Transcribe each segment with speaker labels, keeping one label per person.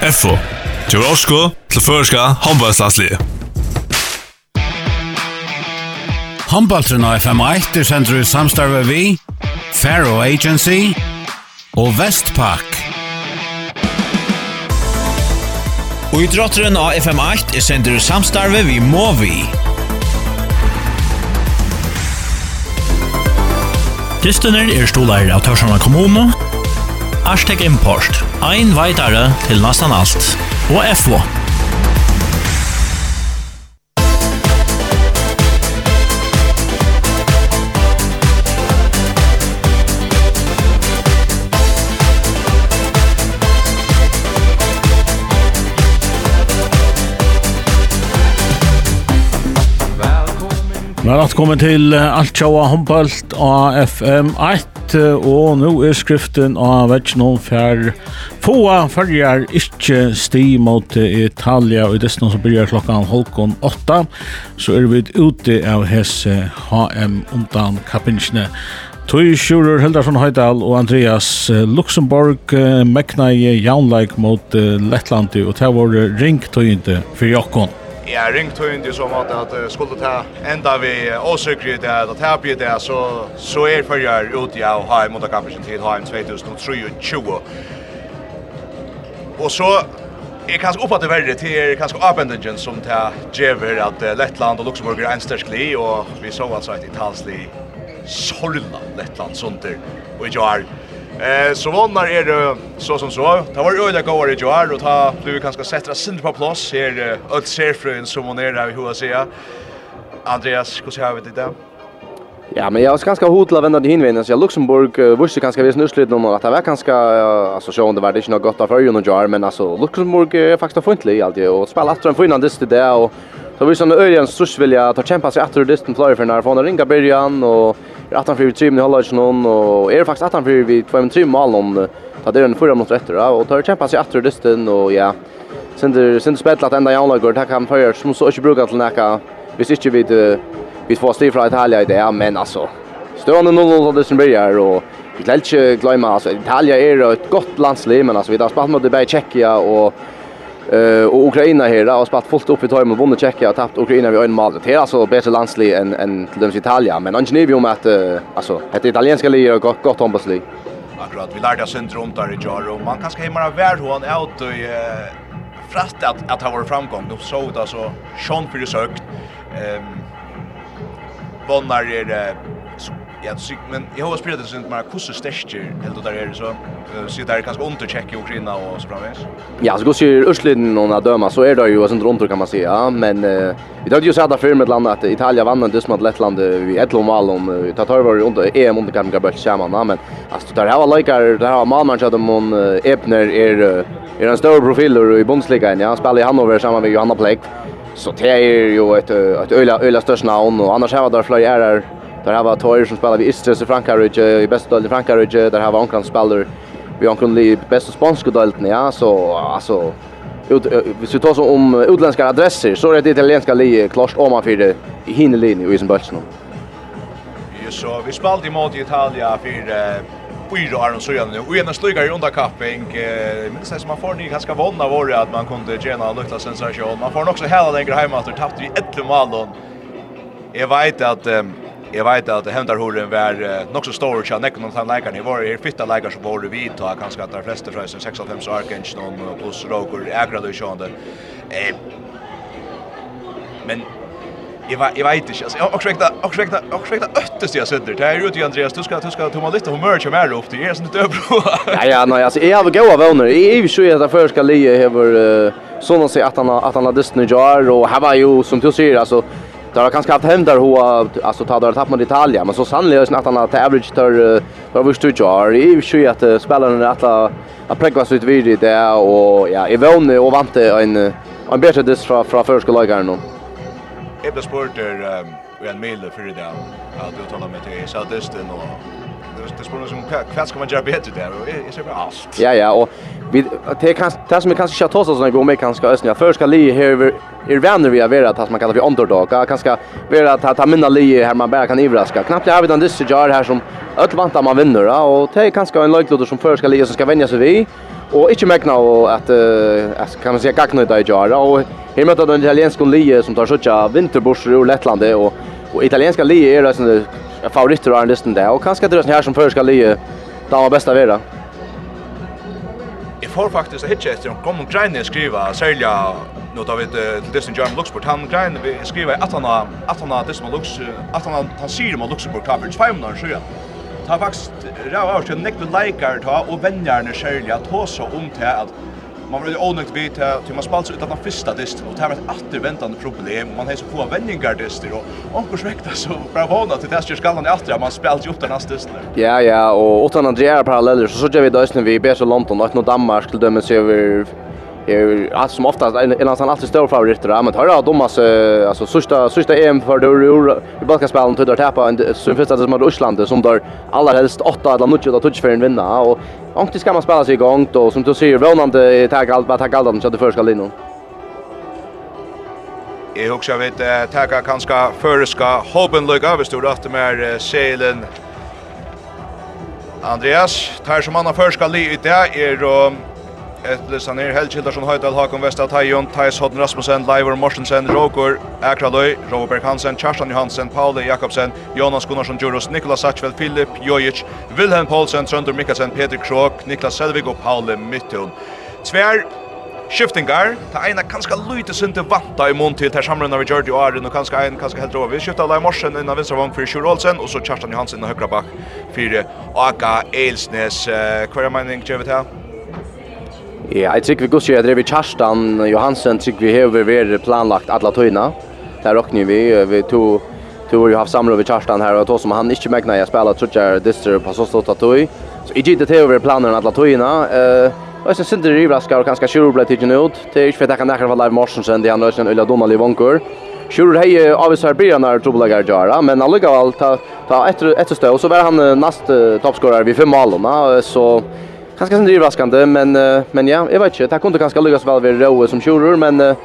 Speaker 1: FO. Til Orsko til Førska, håndballslagslige.
Speaker 2: Håndballtrinn av FM1 er sendt du samstarve vi, Faro Agency og Vestpak.
Speaker 3: Og i drotteren av FM8 er sendt du samstarve vi Movi.
Speaker 4: Dystuner er stolar av Torsjana kommune, Hashtag Import, Ein veitare til nastan alt. Og FO.
Speaker 5: Velkommen til alt sjåa håndbalt av FM1 og nå er skriften av Vetsnån for Fåa följer ikke sti mot Italia. Og i dessen som börjar klokkan halvkon 8 så er vi ute av hese HM undan kappinsene Tui Sjurur Heldarsson Høydal og Andreas Luxemburg mekna i jaunleik mot Lettlandi og det var ringtøyende for Jokkon
Speaker 6: Ja, ringtøyende inte så måte at skulle ta enda vi åsøkri det at tapje det så, så er fyrir ute av HM undan kappinsene til HM 2023 Och så är kanske uppåt det värre till er kanske avbändningen som tar Jever att Lettland och Luxemburg är en stärskli och vi såg alltså ett italsli sorgla Lettland sånt där och i Eh så vannar är det så som så. Det var öliga gåar i Joar och ta vi kanske sätta synd på plats här öll serfrön som hon är där vi hur jag säga. Andreas, hur ser vi det där?
Speaker 7: Ja, men jag var ganska hotla vända till hinvägen. Så Luxemburg uh, visste ganska visst nussligt någon att det var ganska uh, alltså så det var det inte något gott av förrjun och jar, men alltså Luxemburg är faktiskt offentlig alltid och spelar de får innan dist där och så vi som öligen störst vilja ta kämpa sig efter disten flyer för när från ringa början och är att han för tre i håller någon och är faktiskt att han för vi 2 3 mål om ta det den förra mot rätter och tar kämpa sig efter disten och ja. Sen det sen spelat ända i anlag går det kan för som så inte brukar till näka. Vi inte vid vi får styr från Italien i det, men alltså stående 0-0 det som börjar och vi kan inte glömma alltså Italien är ett gott landsliv men alltså vi har spelat mot Dubai, Tjeckien och eh och Ukraina här har spelat fullt upp i tajmen vunnit Tjeckien och tappat Ukraina vid en mål. Det är alltså bättre landsliv än än till dem Italien men anser vi om att alltså ett italienska livet är gott gott handbollsliv.
Speaker 6: Akkurat vi lärde oss inte runt där i Jaro. Man kan ska hemma värd hon ut i frast att att ha varit framgång. Då så det alltså Sean för sökt. Ehm Bonnar er det Ja, så men jag har spelat det sent mer kusse stäcker helt där är det så så där kanske under checka och skrinna och så framvis.
Speaker 7: Ja, så går ju Ursliden och när döma så är det ju sånt runt kan man säga, men vi tänkte ju säga för med landet att Italien vann en dusch mot Lettland vi ett mål om vi tar tar var under EM under kan gå bort men alltså där har likar där har Malmö så de mon Ebner är är en stor profil i Bundesliga, ja, spelar i Hannover samma med Johanna Pleck. Så det är ju ett ett öla öla störst namn och annars har där flera är där har varit Torres som spelar vid Istres i Frankrike i bästa delen i Frankrike där har varit Ankran spelare vi har kunnat bli bästa spanska delen ja så alltså ut hvis vi tar så om utländska adresser så är det italienska li klart om man för det i hinnelinje och i sin bulsen.
Speaker 6: Ja så vi spelade mot Italien för fyra år och så igen nu. Och ena slugare i underkapping. Eh, men det som man får ni ganska vunna var det att man kunde tjäna en liten sensation. Man får också hela längre hemma att tappte vi 11 mål. Jag vet att Jag vet att det händer hur den var nog så stor och näck någon han lägger ni var i fitta läkare så var vi ta kanske att de flesta från 65 Arkench någon plus Roger där. Eh Men jag jag vet inte alltså och skräckta och skräckta och skräckta öttest jag sönder det är ju Andreas. Du ska du ska ta lite humör som är upp det är sånt där bro
Speaker 7: ja ja nej alltså jag har goda vänner i i så att för ska Lee över såna sig att han att han hade Disney jar och här var ju som du säger alltså Det har kanske haft hem där hoa alltså tar det tappat med Italien men så sannolikt att han har average tar där vi stod jar i så att spelarna att att prägla sig ut vid det och ja i vånne och vante en en bättre diss från från förskollagaren någon Jeg
Speaker 6: ble spurt der um, i en mile fyrir det, at du taler med til sadisten og det spurnar som kvart ska man göra bättre där och är så bra allt.
Speaker 7: Ja ja och vi det kan det som kanske tjata så såna med kanske ösnja för ska li här är vänner vi är vara att man kallar för underdog. Kanske vara att ta minna li här man bara kan överraska knappt jag vet den disse jar här som öll vantar man vinner och det kanske en löjklodder som för ska li som ska vänja sig vi. Och inte mäkna och att kan man säga gagna i jar och här möter den italienska li som tar såcha vinterborsor ur Lettland och och italienska li är det jag favoriter har en listen där och kanske det är här som för ska lyda där var bästa vara.
Speaker 6: Jag får faktiskt att hitta efter om kom och grind skriva sälja nu då vet till Disney John Luxport han grind vi skriva att han att han att Disney Lux att han han ser om Luxport coverage 500 så. Ta faktiskt rätt av att nekta likar ta och vänjarna sälja ta så om till att man blir onödigt vid till man spalts utan den första dist och det här är ett återvändande problem man har så få vändningar dist och onkel sväkta så bra vana till det här skallan i åter man spalt ju upp den nästa dist.
Speaker 7: Ja ja och utan Andrea paralleller så såg jag vi då vi Bärs och London och Danmark till dömes över är allt som oftast en en annan alltid stor favorit där men hörra Thomas alltså sista sista EM för det i basketspelen till där tappa en som första det mot Ryssland som där allra helst åtta eller något att touch för en vinna och Ankt ska man spela sig igång då som du ser vånande tag allt bara tag allt den så det första linjen.
Speaker 6: Jag också vet tagga kanske förska hoppen løyga, över stod att med Seilen Andreas tar som han har förska li i det är Etlis han Helge Hildarsson, Høydal, Hakon Vesta, Tajon, Thais Hodden Rasmussen, Leivor Morsensen, Rogur, Akraløy, Roberg Hansen, Kjartan Johansen, Pauli Jakobsen, Jonas Gunnarsson Djurus, Nikolas Satchvel, Filip Jojic, Wilhelm Poulsen, Trøndur Mikkelsen, Peter Krok, Niklas Selvig og Pauli Mittun. Tvær skiftingar. Ta eina kanska lite sinte vanta i mun til ter samrunna vi gjorde i åren, og kanska ein kanska helt over. Vi skifta Lai Morsen innan venstravang fyrir Sjur Olsen, og så Kjartan Johansen innan høgra bak fyrir Aka Eilsnes. Hver er mening, Kjevit?
Speaker 7: Ja, jeg tykker vi går sier at vi Kjarstan Johansen tykker vi har vært planlagt alle tøyene. Der råkner vi, vi to Du har ju haft samråd med Kjartan här och då som han inte mäknar jag spelar tror jag Dister på så stort att du. Så i gitt det över planen att Latoina eh och så synte det rivraskar och ganska sure blir till ut. Det är inte för att han nära för live Morsensen det han lösen Ulla Donald i vankor. Sure hej av blir han när Toblagar Jara men alliga allt ta ta ett ett stöd så var han näst toppscorare vid fem mål så ganska sen överraskande, men men ja, jag vet inte. Det kunde ganska lyckas väl vid Roe som tjurer, men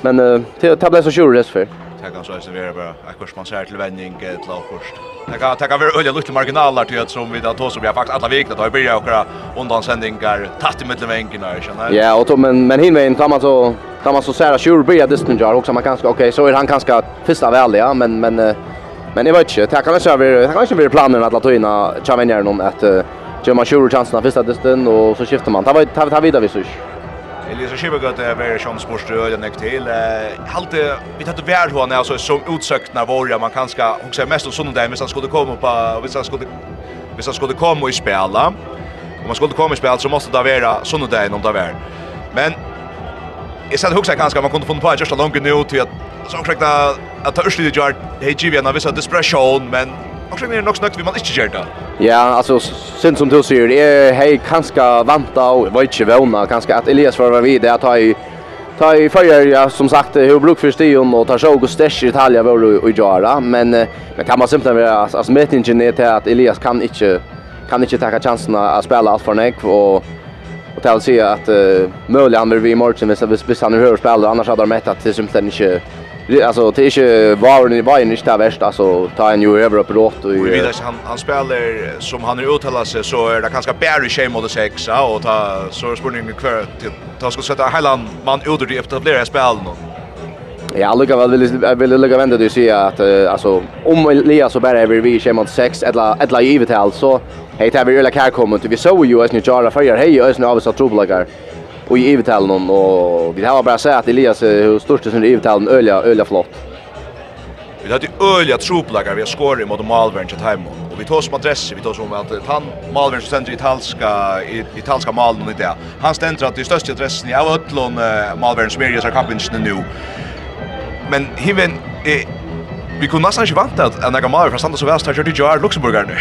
Speaker 7: men det blev så tjurer för.
Speaker 6: Det kan så är vara bara ett kurs man ser till vändning till först. Det kan ta över öliga lite marginaler till som vi då då som jag faktiskt alla vikna då börjar några undansändningar tätt i mitten vänken här känner.
Speaker 7: Ja, och då men men hin vägen man så kan man så säga tjurer blir det stunjar också man kanske okej så är han kanske första väl ja, men men men jag vet inte. Det kan så vara det kan inte vara planen att låta in någon att gör man sure chansen av första dysten och så skiftar man. Ta vet ta vidare vi så.
Speaker 6: Eller så skipper gott det är Sean Sports då den näkt till. Halte, vi hade värd hon alltså som utsökt när våra man kanske också mest om sånt där men sen skulle komma på hvis han skulle hvis han skulle komma och spela. Om man skulle komma och spela så måste det vara sånt om det var. Men Jag satt också kanske man kunde få på just a long nu till att så försökte att ta urslit gjort hej Givian av vissa desperation men Akkurat mer nog snökt vi man inte gör det.
Speaker 7: Ja, alltså sen som du säger, det är hej kanske vanta och var inte vana, kanske att Elias var vid, det att ta i förr ja som sagt hur bruk för stion och ta sjog och stäsch i Italien var och göra men men kan man simpelt vara alltså med ingen till att Elias kan inte kan inte ta chansen att spela allt för nek och och tal se att uh, möjligen vill vi i matchen hvis han hör spela annars hade de mätt att det simpelt inte Alltså det är inte var i vägen inte det värsta. Alltså ta en ju över upp rått och
Speaker 6: ju vidare han han spelar som han är uttalar sig så är det ganska Barry shame mot sexa och ta så spurningen kvar till ta ska sätta hela man ut det efter det spel någon
Speaker 7: Ja, lukka väl vill vill lukka vända du säga att alltså om Elias så bara vi vi mot 6 eller eller givet alltså. Hej det vi eller kan komma kommer vi såg ju as ni jara för hej ösna av så trubbelagar och i Ivetalen och vi har bara sagt att Elias hur störst som Ivetalen öliga öliga flott.
Speaker 6: Vi hade öliga troplagar vi har skorat mot Malvern till hem och vi tog som adress vi tog som att han Malvern ständer italska i italska malen och det. Han ständer att det största adressen i av Ötlon Malvern som är i nu. Men hiven är vi kunne nesten ikke vant at en egen fra Sanders og Vest har kjørt i Jar Luxemburger nu.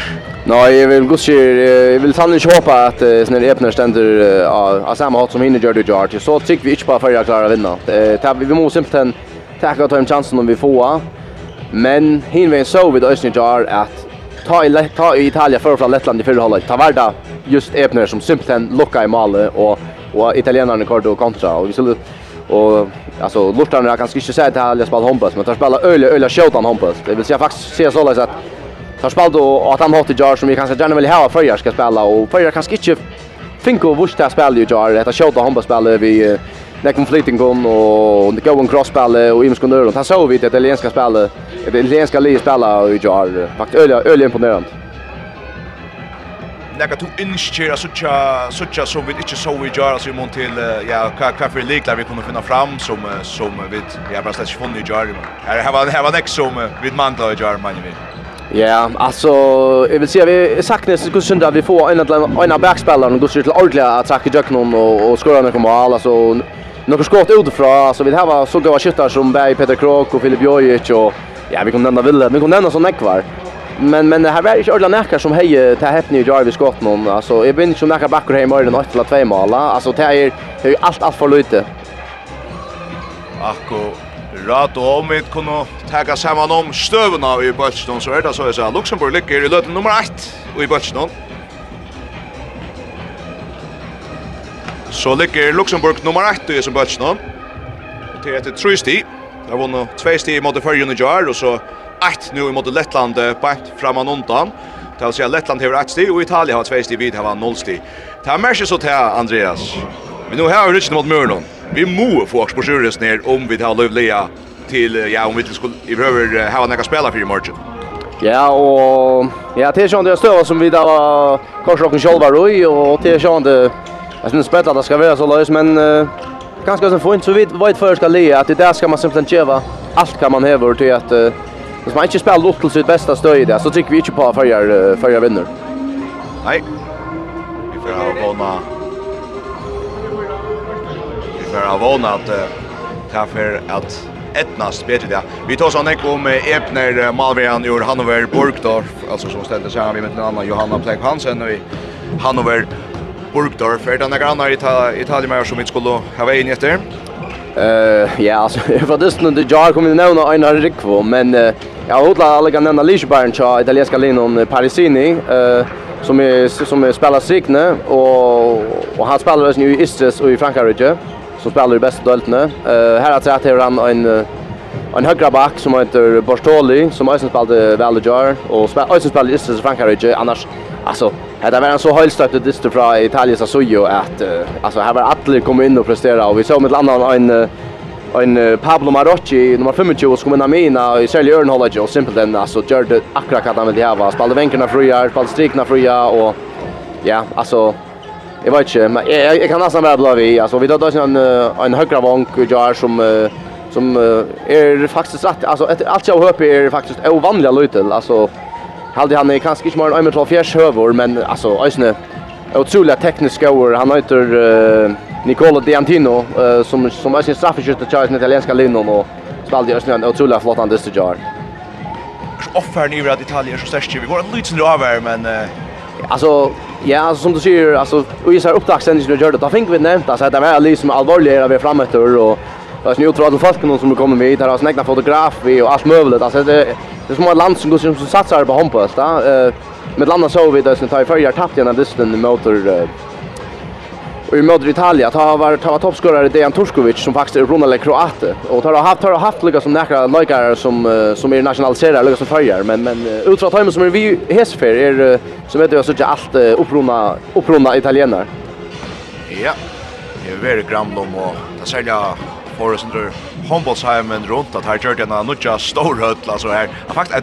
Speaker 7: Nei, jeg vil godt si, jeg vil sannlig ikke håpe at sånne Ebner stender av samme hatt som hinner gjør i Jar. Så tycker vi ikke på at Færre klarer å vinne. Vi må simpelthen takka ta en chansen om vi får. Men hinvein så vid Østny Jar at ta i, ta i Italia för från Lettland i förra halvlek. Ta värda just Ebner som simpelthen lucka i målet och, och italienarna kort och kontra. Och vi skulle Och alltså Lortan jag kanske inte säga att han spelar handboll men tar spela öle öle skjutan handboll. Det vill säga faktiskt se så att tar spelar då att han har till jar som vi kanske gärna vill ha för jag ska spela och för jag kanske inte Finko vurs ta spel ju jar detta skjuta handboll spelar vi när kom flytting kom och det går en crossspel och Ims kunde då. Han såg vi det italienska spelet, det italienska livet spelar och jar faktiskt öle öle imponerande.
Speaker 6: Nekka to innskjer, sucha sucha som vi ikkje så vi gjør altså i mån til, ja, hva, hva for liklar vi kunne finne fram som, som vi, ja, bare slett ikke funnet i gjør men her var, her var nek som vi mandla i gjør, mann vi.
Speaker 7: Ja, alltså jag vill säga vi saknas så skulle synda vi får en eller annan backspelare och går till ordliga attack i Jöknon och och skorar några mål alltså några skott utifrån alltså vi har så goda skyttar som Berg, Peter Krok och Filip Jojic och ja vi kommer nämna Ville, vi kommer nämna sån Ekvar. Men men det här var inte ordentligt näkar som hej ta häpni i Jarvis skott någon alltså jag vinner som näkar backar hem i den 8 eller 2 mål alltså det är ju allt allt för lite.
Speaker 6: Akko Rat og Omid kunne tega saman om støvuna i Bøtjnån, så er det så jeg sier Luxemburg ligger i løten nummer 1 i Bøtjnån. Så ligger Luxemburg nummer 1 i Bøtjnån. Det er etter 3 sti. Det har vunnet 2 sti mot Førjun og Jar, og så ett nu i mot Lettland bant framan undan. Det vill säga Lettland har ett stig och Italien har 2 stig vid har noll stig. Det märks så till Andreas. Men nu har vi ryckt mot Mörnon. Vi må få oss på sjurus ner om vi tar lövliga till ja om vi skulle i behöver ha några spela för i morgon.
Speaker 7: Ja, och ja, det är sånt det stöva som vi där kanske också själva roj och det är sånt det Jag syns bättre att det ska vara så lös, men uh, ganska som fint så vitt vad för ska le att det där ska man simpelthen köva allt kan man häver till att uh, Hvis man ikke spiller opp til sitt beste støy i det, så trykker vi ikke på før jeg vinner.
Speaker 6: Nei. Vi får ha vana. Vi får ha våna at det er at etnast bedre det. Vi tar sånn ikke om Epner Malvian ur Hannover Burgdorf, altså som stendet seg vi med en annan Johanna Plek Hansen i Hannover Burgdorf. Er det noen annen italienere som vi skulle ha veien etter?
Speaker 7: Uh, ja, alltså för det stund det jag kommer nu å Einar Rikvo, men uh, Ja, Hotla alla kan nämna Lichbern tja italienska linon Parisini eh som är som spelar Signe och och han spelar nu i Istres och i Frankrike som spelar i bästa döltne. Eh här har trätt här han en en högra back som heter Bortoli som också spelade Valdejar och spelar också spelar i Istres och Frankrike annars alltså Det var en så höjlstöpt distra distor från Italiens Asuyo att uh, alltså här var alla kom in och prestera och vi såg med ett annat en en Pablo Marocci nummer 25 som vinner mina i Sälje Örnhålla och den alltså gör det akkurat vad han vill ha. Spelade vänkarna fria, spelade strikna fria och ja, alltså jag vet inte, men jag, jag, jag kan nästan vara blöva. Alltså vi tar då en en högra vång är som som är faktiskt rätt alltså ett, allt jag hör är faktiskt ovanliga lutel alltså Haldi han är kanske inte mer än 1,4 höver men alltså ösne otroligt tekniska år han heter uh, Nicola Diantino uh, som som är sin straffskytt i den italienska linjen och spelade just nu en otroligt flott andra jar.
Speaker 6: Offer ni över detaljer så stärkt vi går en liten över men uh...
Speaker 7: alltså ja alltså, som du säger alltså vi ser upptaktsändningen nu gör det. Då fick vi nämnt alltså att det var liksom allvarligare vi framåt och Det är ju otroligt att folk någon som kommer med här har snäckna fotograf vi och allt möjligt alltså det det är som ett land som går som satsar på handboll va eh med landa så vi det som tar förra tappade den distan motor och i Modric Italia ta var ta toppskorare Dejan Turkovic som faktiskt är Ronald Kroate och tar har haft har haft lika som näkra likare som som är nationaliserade lika som förjar men men utra timer som är vi hesfer är som vet jag så att allt upprona upprona italienare.
Speaker 6: Ja. Det är väldigt gramlom och det säljer Forrester Hombolsheimen runt att här körde en annan just stor höll alltså här. Faktiskt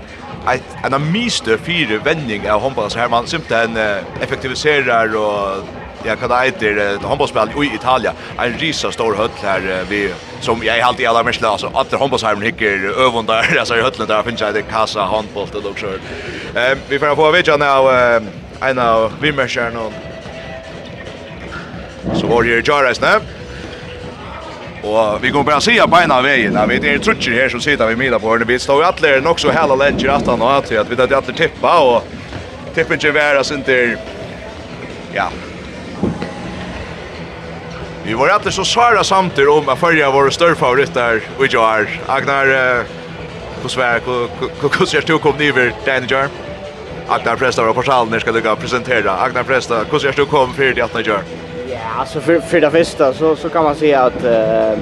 Speaker 6: att en av miste fyra vändning av Hombolsheimen simpelthen effektiviserar och ja kan det heter handbollsspel i Italien. En risa stor höll här vi som jag alltid alla mest alltså att handbollsheimen hickar övon där alltså i höllen där finns det kassa handboll det också. Ehm vi får få veta nu en av vimmerskärn och så var det ju Jaras nu. Och vi kommer bara se på ena vägen. Ja, vi det är trutcher här som sitter vi middag på. Vi står ju alla nog så hela läger att han har att vi att alla tippa och tippen ju vara inte ja, Vi var alltid så svara samtidigt om att följa våra större favoriter och jag är Agnar på svär, och ser du kom niver Danny Jar. Agnar Presta var på salen ska du presentera. Agnar Presta hur ser du kom för det att Jar.
Speaker 8: Ja, alltså för för det första så så kan man säga att uh,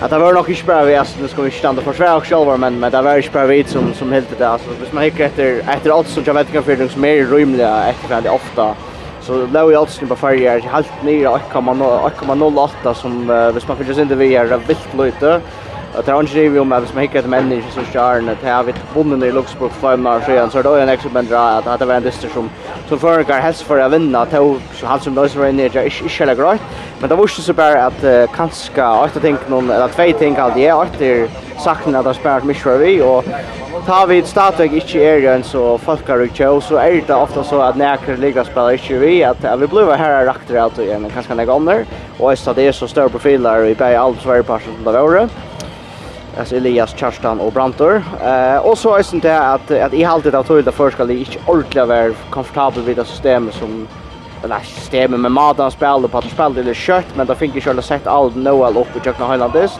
Speaker 8: att det var nog inte bra vi alltså nu ska vi stanna för Sverige själva men men det var inte bra vi som som helt det alltså hvis man hickar efter efter allt som jag vet kan för det som är rymliga efter väldigt ofta så blev ju alltså på färger helt ner 1,08 som uh, hvis man fick sig inte är vilt lite. Og det er ikke rivig om at hvis man hikker til mennesker som kjæren, det jeg vi bonden i Luxburg for fem år siden, så er det også en ekstra bendra at det var en dyster som som foregår helst for å vinne, at det er han som løser var inne, det er ikke heller greit. Men det var ikke så bare at kanskje åtte ting, eller tvei ting, at jeg åtte sakten at det er spennert mye vi, og ta vi stadigvæk ikke er igjen så folk folkarug tjå, så er det ofte så at nekker ligger spiller ikke vi, at vi blir her er rakter at det er kanskje nekker ånder, og jeg stadig er så større profiler i begge aldersverdeparsen til det våre alltså Elias Charstan och Brantor. Eh och så är det inte att att i haltet av tydliga ska det inte ordentligt vara komfortabel vid det systemet som eller systemet med Madan spel på att spelade det kött men då fick ju själva sett all Noel upp i Jökna Highlanders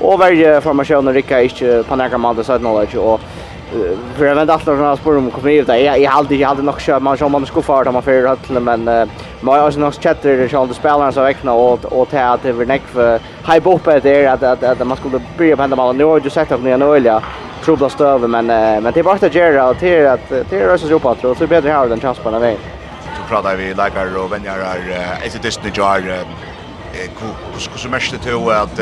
Speaker 8: och varje formationen rycka inte på några mål så att knowledge och för jag vet inte att några spår om kommer ut där. Jag hade jag hade nog kört. man som man skulle fara man för att men man har nog chatter det som de spelarna så väckna och och ta att det över näck för hype upp där att att att man skulle börja på hända nu har ju sett att ni är nöjda trubbla stöv, men men det är bara att göra och till att det är rörs upp att så det är bättre här än chans på den vägen.
Speaker 6: Så pratar vi likar och vänjar är är det just det jar Hur mest det då att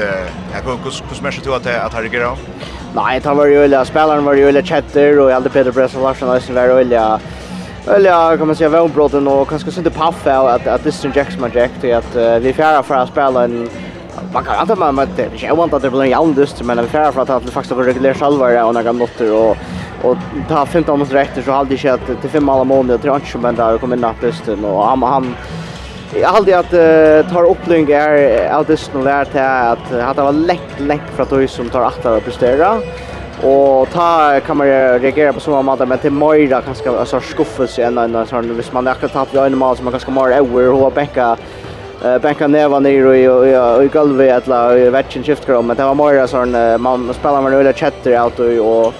Speaker 6: jag går hur mest det att att Harry
Speaker 8: Nei, Nej, han var ju eller spelaren var ju eller chatter och hade Peter Bresson Larsen Larsen var eller eller kan man säga väl brotten och kanske inte paffa att att det är Jackson Jack till att vi fjärra för att spela en man kan inte man det jag vant att det blir en jävla dyster men vi fjärra för att han faktiskt var regulär salvar och några motter och och ta 15 minuter efter så hade det skett till fem alla månader tror jag inte men där kom in och han han Jag har alltid att uh, tar lyng är att det snur där till att att det var läck läck för att du som tar att att prestera och ta kan man reagera på såna mått men till Moira kanske alltså skuffelse än en sån hvis man akkurat tappar en mål som man kanske mer över och bänka eh bänka neva ner och och och golvet eller vetchen shift men det var Moira sån man spelar med öla chatter out och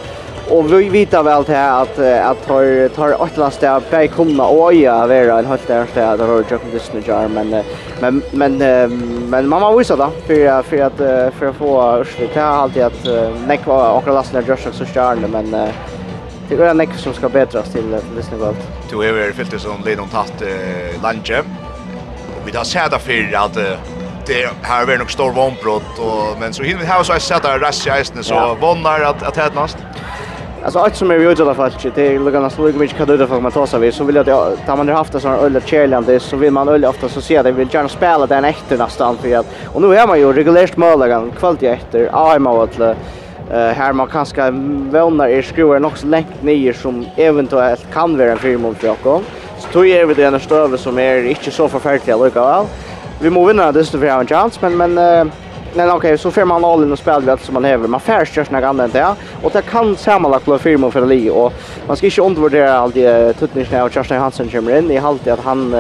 Speaker 8: och vi vet väl till att att tar tar atlas där på komma och ja vara en halt där där där har jag kommit nu jar men men men men mamma visar då för för att för att få urslit här alltid att näck var och lastna just så stjärna men det är näck som ska bättras till listening world.
Speaker 6: Du är väl fyllt som Lennon tatt lunch. Vi har sett för att det här är nog stor vånbrott och men så hinner vi här så har sett där rassi isen så vonnar att att hädnast.
Speaker 8: Alltså allt som är vi utåt fall, det är lugna så lugna mycket kadda för man tar sig så vill jag att ta man har haft en sån öl challenge så vill man öl ofta så ser det vill gärna spela den efter nästan för att och nu är man ju regulärt målagan kvalitet efter AM att eh här man kanske vänner är skruvar också längt ner som eventuellt kan vara en förmån för Jakob. Så tror jag vi det är en stöve som är inte så förfärligt lucka väl. Vi måste vinna det så vi har en chans men men Men okej, okay, så får man all in och spela vet som man häver. Man färstörs när andra inte Och det kan sammanlagt bli firma för Li. Och man ska inte undervärdera allt det Tuttnisch och Kerstin Hansen kommer in. Jag har alltid att han,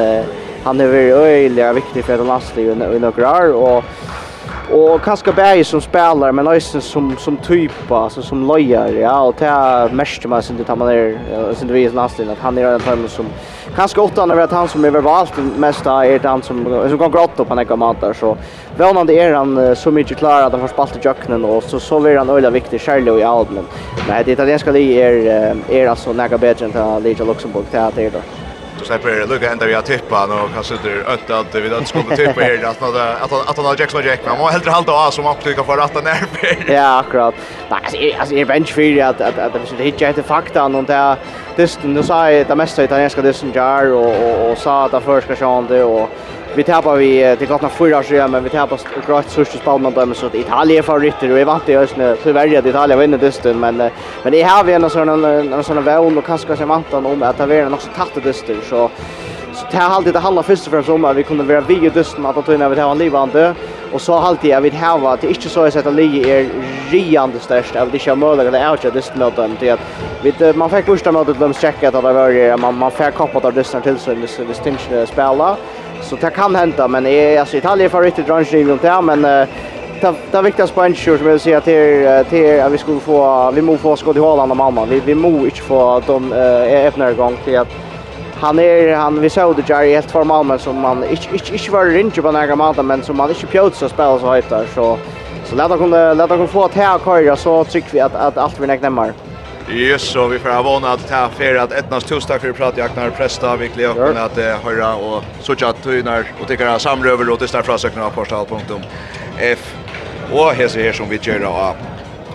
Speaker 8: han är väldigt öjlig viktig för den lastliga i några år. Och och kanske Berg som spelar men också som som typ alltså som lojar ja och det mest man synd att man är synd vi är nästan att han är en av som Kanske åtta när vet han som är valt mest är han som som går gott på några matar så väl det är han så mycket klar att han har spalt i jöknen och så så blir han öliga viktig Charlie i Almen. Men det italienska li är är alltså några bättre än det Luxemburg teater då
Speaker 6: så släpper Luka ända vi har tippa nu och kanske det ötta att vi inte skulle tippa här att att att han har Jackson Jack man helt hålla av som kan för att han är
Speaker 8: Ja, akkurat. Nej, alltså är bench för att att att det skulle hitta ett fakta och där det nu sa det mesta italienska det som jar och och sa att första sjön det och Vi tappar vi till gott när förra så men vi tappar gröt sörst där med så att Italien får rytter och vi vant i ösnä tyvärr att Italien vinner dysten men men det här vi en sån en sån vån och kanske som antan om att det är så tatt dysten så så det har alltid det handlar först och främst om att vi kunde vara vi i dysten att ta in över det här livande. Och så alltid jag vill ha att det inte så är så att Lige är riande störst av det kör möjligt det är dysten mot dem till att vi man fick första mötet de checkat att det var man man fick koppat av dysten till så det stinks spela så det kan hända men är alltså Italien för riktigt range i runt där men det det viktigaste på en sure som vill säga till till att vi skulle få vi måste få skott i Holland och mamma. Vi vi måste inte få att de är öppnar gång till att han är han vi såg det Jerry helt för Malmö som man inte inte inte var ringe på några månader men som man inte pjöt så spela så heter så så låt kunde låt kunde få att här köra så tycker vi att att allt vi näknar.
Speaker 6: Yes, så vi får vana att ta för att ettnas tosdag för prat jag när prästa vi klä och att höra och så chat tynar och tycker att samröver och det där frasökna på portal.f och här ser som vi gör av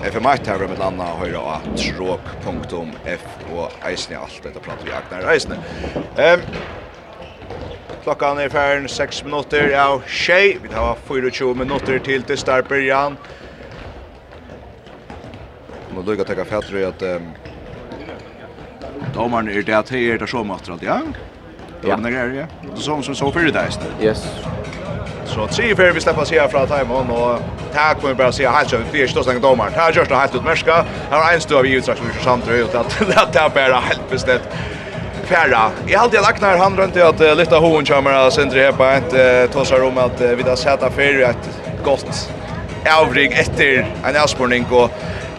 Speaker 6: FM1 här med landa och höra av stråk.f och eisne allt detta prat vi aknar eisne. Ehm Klockan är färden 6 minuter. Ja, tjej. Vi tar 24 minuter till till startbörjan man lukka taka fætri at um, domaren er det at hei er det så matrat, ja? Ja. Det er ja. Det som som så fyrir deg.
Speaker 7: Yes.
Speaker 6: Så tre fyra vi släpper sig från Taiwan och tack kommer bara se här så vi förstår sen domaren. Här görs det helt utmärska. Här är en stor av utsatt som samt ut att det här bara helt bestämt färra. Jag hade lagt när han runt att lyfta hon kommer sen det på ett tossar om att vi där sätta för ett gott avrig efter en avspurning och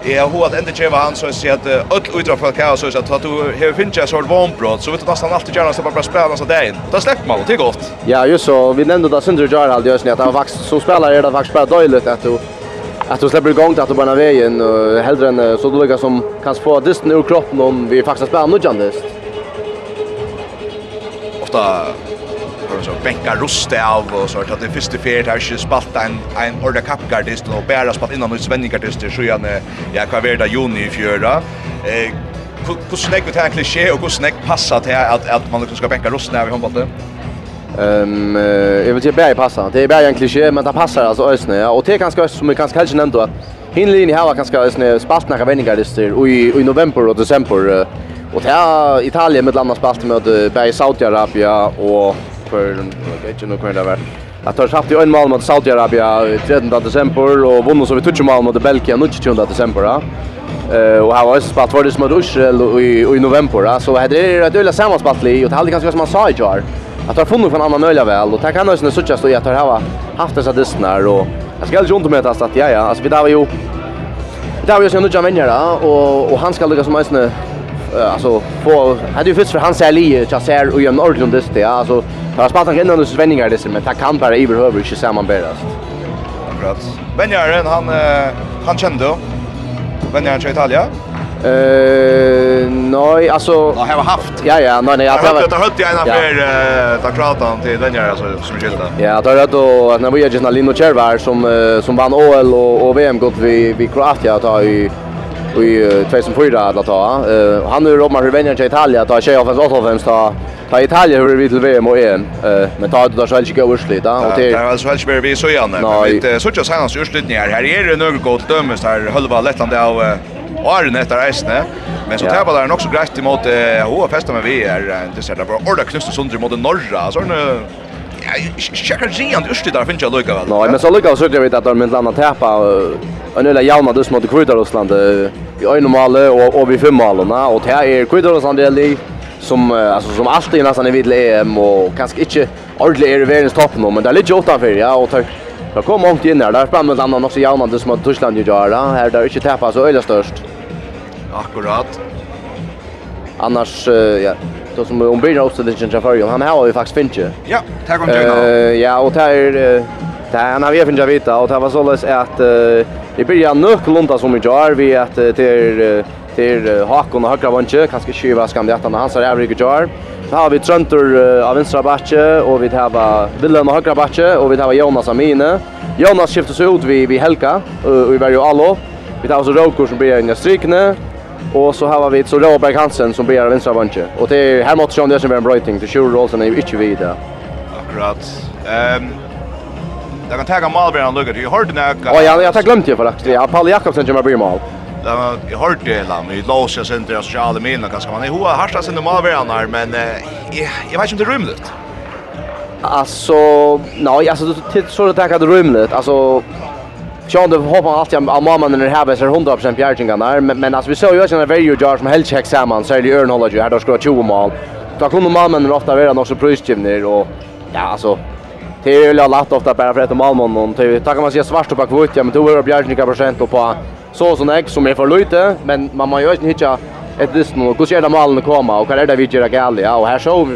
Speaker 6: Ja, har att inte cheva han, så att sier at öll utra för kaos, så att du har finnet en sånn vånbrott så vet du nästan alltid gärna at bara spela så där dagen. Da slipper man, det är gott.
Speaker 7: Ja, just så. Vi nämnde da Sindre Jar halde att at han faktisk, som spelare är det faktiskt bara dåligt att du att du släpper igång att du bara vägen och hellre än så du lägger som kan få disten ur kroppen om vi faktiskt spelar nudjandist.
Speaker 6: Ofta och så bänka roste av och så att det första fjärde har ju spalt en en orda kapgardist och bära spalt innan ut svenningartister så jag jag kan vara juni i fjärde eh hur snägg vet här kliché och hur snägg passar till att att man liksom ska bänka rosten av i handbollen
Speaker 7: Ehm um, jag vet inte bär passa. Det är bara en kliché men det passar alltså ösnä. Ja. Och det kanske ganska som vi kanske kanske nämnt då. Hinlin här var kanske ösnä spalt några vändningar och i i november och december. Och det är Italien med landa spalt med Berg Saudi-Arabien och för vet inte hur det var. Att har haft ju en mål mot Saudiarabien 13 december och vunnit så vi touch mål mot Belgien 20 december. Eh och har också för det mot Israel i i november så hade det ett öla i och det hade kanske som man sa i jar. Att har funnit från annan möjliga väl och tack han har ju såchast och jag tar ha haft dessa distnar och jag ska ju inte med att ja ja alltså vi där var ju där var ju så nu jamar och och han ska lyckas som sina alltså få hade ju först för han säger Lee jag ser och en ordentlig dist ja alltså Jag har spalt innan hos Svenningar dessa, men det kan bara överhuvud inte sammanbäras.
Speaker 6: Akkurat. Benjaren, han, han kände Benjaren till Italien?
Speaker 7: Eh, nej, alltså...
Speaker 6: Ja, jag har haft.
Speaker 7: Ja, ja, nej, nej.
Speaker 6: Jag har haft, jag har haft en affär, ta kratan till den här, alltså, som är skilda.
Speaker 7: Ja, då är det då när vi är Gina Lino Kjärvar som, som vann OL och, och VM gått vi vi Kroatien ta ju i 2004 alla ta. Eh han nu romar hur vänjer till Italien ta tjej offens hans åtta ta ta Italien hur vi till VM och EM. Eh men ta det där själva inte överslit där och
Speaker 6: det är alltså själva vi så igen. Men det så tjocka hans urslutningar här är det några gott dömes här halva Lettland av Arne efter nästa. Men så tappar där också grejt emot HF festa med vi är det så där bara orda knusta sönder mot norra så en checkar gian det urste där finns jag lucka väl.
Speaker 7: Nej, men så lucka så det vet att de med landa täpa en eller jauna dus mot Kvidarosland i en normal och och vi fem mål och det är Kvidarosland det som alltså som alltid nästan i vid EM och kanske inte ordentligt är i världens topp nu men lite ligger åtta för ja och Det kom mångt in där där fremme landa också så jævna det som at Tyskland gjør det, her der ikke så öle störst.
Speaker 6: Akkurat.
Speaker 7: Annars, ja, då som om blir också det känns för han har ju faktiskt finche.
Speaker 6: Ja, tack om
Speaker 7: det. ja, och där där han har vi finche vita och det var sålles att det blir ju något som vi gör vi att till till Hakon och högra vänster kanske skiva skam det han så där rygg jar. Så har vi Tröntor av vänstra backe och vi har Willem av högra backe och vi har Jonas Amine. Jonas skiftas ut vi vi Helka och vi var ju allo. Vi tar så Rokor som blir en strykne Och så här har vi så Robert Hansen som blir vänstra vänster. Och det är här mot Sean som är en brighting. Det Shure Olsen är ju inte vidare.
Speaker 6: Akkurat. Ehm um, Jag kan tagga Malberg och Lucas. Jag hörde när
Speaker 7: jag... Ja, jag har glömt ju för att jag Paul Jakobsen som blir mål.
Speaker 6: Ja, jag hörde det la mig låsa sen till sociala medier kanske man är hoa harsta sen Malberg annars men jag vet inte om det rymligt.
Speaker 7: Alltså, nej, alltså det så det där det rymligt. Alltså Sean det hoppar alltid av mamman när här är 100% bjärtingar där men men alltså vi såg ju att när Verjo Jar som helt check samman så är det Örn ju här då ska 20 mål. Då kommer mamman ofta vara något så prisgivner och ja alltså det är ju lätt ofta bara för att Malmö och det kan man säga svart och bakvut ja men då är det bjärtingar procent och på så sån ägg som är för lite men man man gör inte hitta ett visst nu hur ska det målen komma och vad är det vi gör galet ja och här så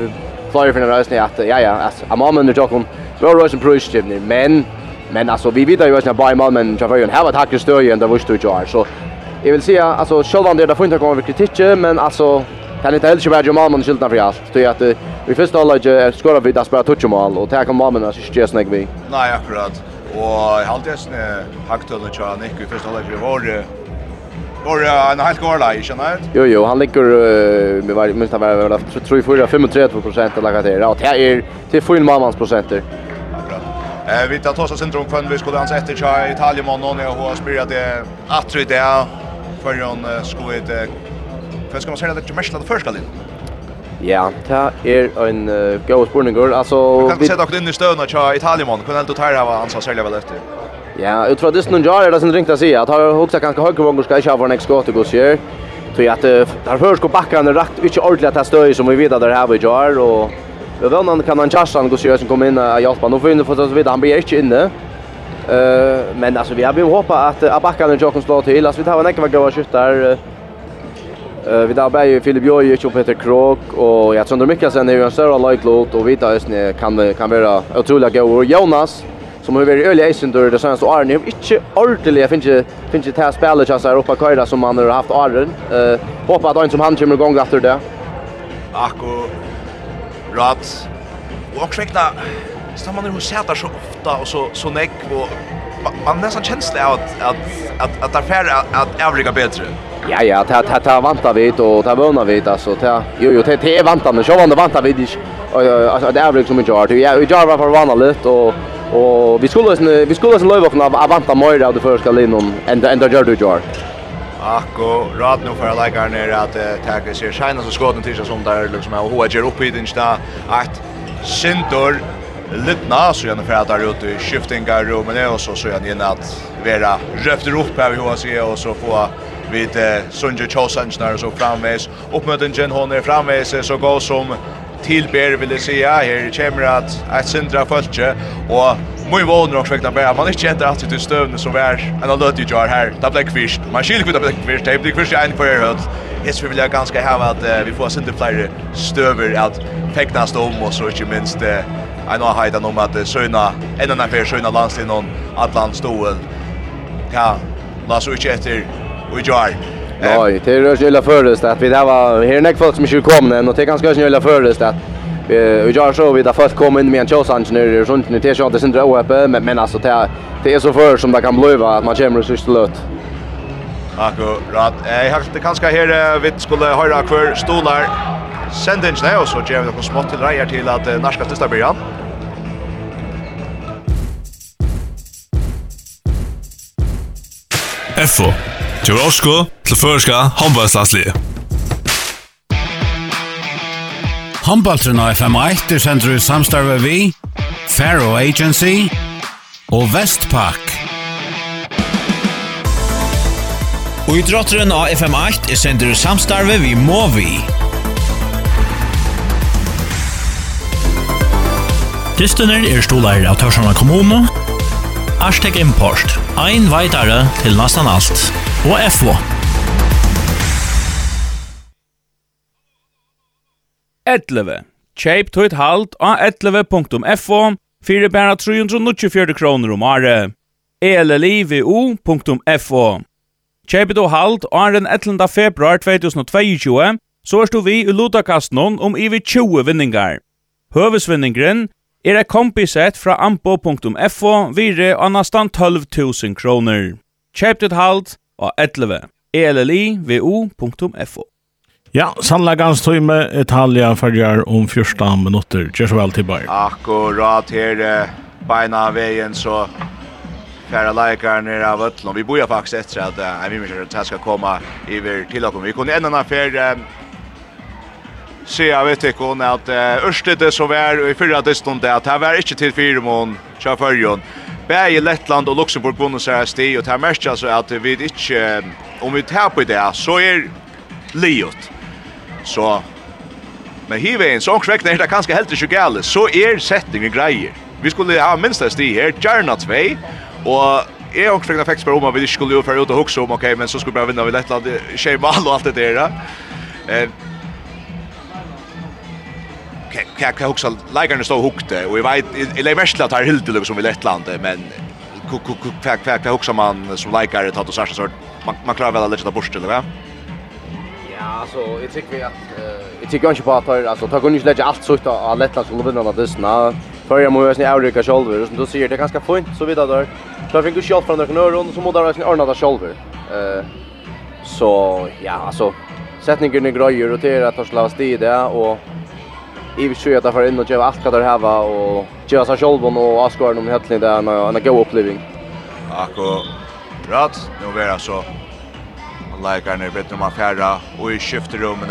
Speaker 7: flyger för den rösten att ja ja alltså mamman och Jakob var rösten prisgivner men Men alltså vi vet ju att bara Malmö men jag vill ju ha ett hack i ju ända vart du gör. Så jag vill säga alltså själva det där får inte komma över kritik men alltså kan inte heller köra mål men skylta för allt. Det är att vi först alla ju skorar vi där spelar touch mål och tar mål men så just nägg vi.
Speaker 6: Nej akkurat. Och halvdessen hacktölen och jag Nick först alla ju var Var en helt god lag, kjenner jeg?
Speaker 7: Jo, jo, han ligger, uh, vi var, minst han var, tror jeg, 34-35 prosent av det her, og det er til 4 manns prosenter.
Speaker 6: Eh vi tar tossa centrum kvann vi skulle ansa efter chai Italien man någon jag har spelat det att det för hon skulle det för ska man säga det till mest det första linjen.
Speaker 7: Ja, ta är en uh, god spurningur. Alltså
Speaker 6: kan vi sätta också in i stöna chai Italien man kan inte ta det var ansvar sälja väl efter.
Speaker 7: Ja, jag tror att det någon jar det som ringt att säga att har också ganska högt vångar ska köra nästa skott och gå sig. Så att där förskå backarna rakt inte ordentligt att stöja som vi vet att det här vi gör och Vi han kan han Charleston gå sjö som kom in och hjälpa. Nu får för så vi han blir inte inne. Eh men alltså vi har vi hoppa att Abakan och Jokon slår till. Alltså vi tar en ekva goda där. Eh vi där bäj Filip Joj och Peter Krok och jag tror mycket sen är ju en större likelot och vi tar just nu kan kan vara otroliga goda Jonas som har varit öliga isen då det senaste året. nu inte ordentligt finns finns det här spelare så här uppe köra som man har haft åren eh hoppas att han som han kommer igång efter det
Speaker 6: Akko rat. Och också räkna så man hur sätter så ofta och så så näck och man nästan känsla av att att att att är att övriga bättre.
Speaker 7: Ja ja, ta ta ta vantar vi och ta vånar vi alltså ta jo jo det ta vantar men så vantar vantar vi alltså det är väl som inte har ja vi var för vana lite och och vi skulle vi skulle lösa av vanta mer av det första linon ända ända gör du gör.
Speaker 6: Akko, rad nu för lägga ner att uh, tacka sig sina så skotna tills som där liksom och hoa ger upp i den sta att Sintor Littna så gärna för att där ute i skiftingar rummen är och så så gärna in att vera röfter upp här vi hoa sig och så få vid uh, Sunjo Chosensen så framvis uppmöten Jen Hon är så går som tillber vill jag säga här kommer att att centra fölke och Moi vånar också vekna bara man inte känner alltid det stövne som är en alert ju jar här. Det blir kvist. Man skiljer kvitt blir kvist. Det blir kvist en för höll. Det skulle vilja ganska ha att vi får sända flyger stöver att fäknas om och så inte minst en av hajdan om att söna en annan för söna landslin om Atlant stolen. Ja, la så inte efter och jar.
Speaker 7: Nej, det är sig hela förrest att vi där var här näck folk som skulle komma än och det ganska snö hela förrest att vi gör så vi där först kom in med en chans nu sånt nu det så det syndra uppe men men alltså det det är så för som det kan bliva att man kommer så slut.
Speaker 6: Akkurat. jag har det kanske här vi skulle höra kvar stolar sendingene, og så ger vi något smått till rejer till att norska største början.
Speaker 1: FO til Rosko til Førska håndballslagslige.
Speaker 2: Håndballtrinn av FM1 er sendt ut samstarve vi, Faro Agency og Vestpak.
Speaker 3: Og i drotteren av FM8 er sendt ut samstarve vi Movi.
Speaker 4: Dystener er stolar av Tørsjana kommune. Arstek Import. Ein veitare til nastan alt og F1.
Speaker 5: Etleve. Kjøp tøyt halt av etleve.fo fyrir bæra 324 kroner om året. Elelivu.fo Kjeip tøyt halt åren 11. februar 2022, så er vi i Lodakasten om ivi 20 vinningar. Høvesvinningren er et kompisett fra ampo.fo vire annastan 12 000 kroner. Kjeip tøyt halt og 11 ellivvo.fo. Ja, sannleggans time, Italia färgar om 14 minutter. Gjør så vel til Bayern.
Speaker 6: Akkurat her beina veien så färra leikar ner av ötlån. Vi bojar faktiskt efter att äh, vi människor att ska komma över till och Vi kunde en annan färg se av vet inte hon att äh, Örstedt så i förra distan det att var ikke til fyra mån kör förrjon. Bæði Lettland og Luxemburg vunnu seg sti, og det er merkja altså at vi ikke, om vi tar på det, så er liot. Så, men hivein, så omkvekna er det kanskje helt ikke gale, så er settingen greier. Vi skulle ha minst en sti her, gjerna två. og Jeg har også faktisk om at vi skulle jo fære ut og hukse om, ok, men så skulle vi bare vinne ved Lettland, skje mal og alt det der. Eh, kan kan också lägga stå hukte och jag vet i Leversla tar Hilde liksom i Lettland men kvack kvack kvack också man som likar det att så sort man man klarar väl lite där bort eller va?
Speaker 7: Ja, alltså jag tycker vi att jag tycker inte på att alltså ta går inte lägga allt så ut av Lettland som vinner av dessa. För jag måste ju Eureka shoulder så då ser det ganska fint så vidare där. Så jag fick ju shot från några öron och så måste jag ordna det shoulder Eh så ja, alltså sättningen är grejer och det är att ta slavs tid och i vi tror att det får in och ge allt vad det här var och ge sig själv och avskåra dem helt enkelt en en god upplevelse.
Speaker 6: Akko Rat, nu vera så likar ner bättre man färra och i skiftrummen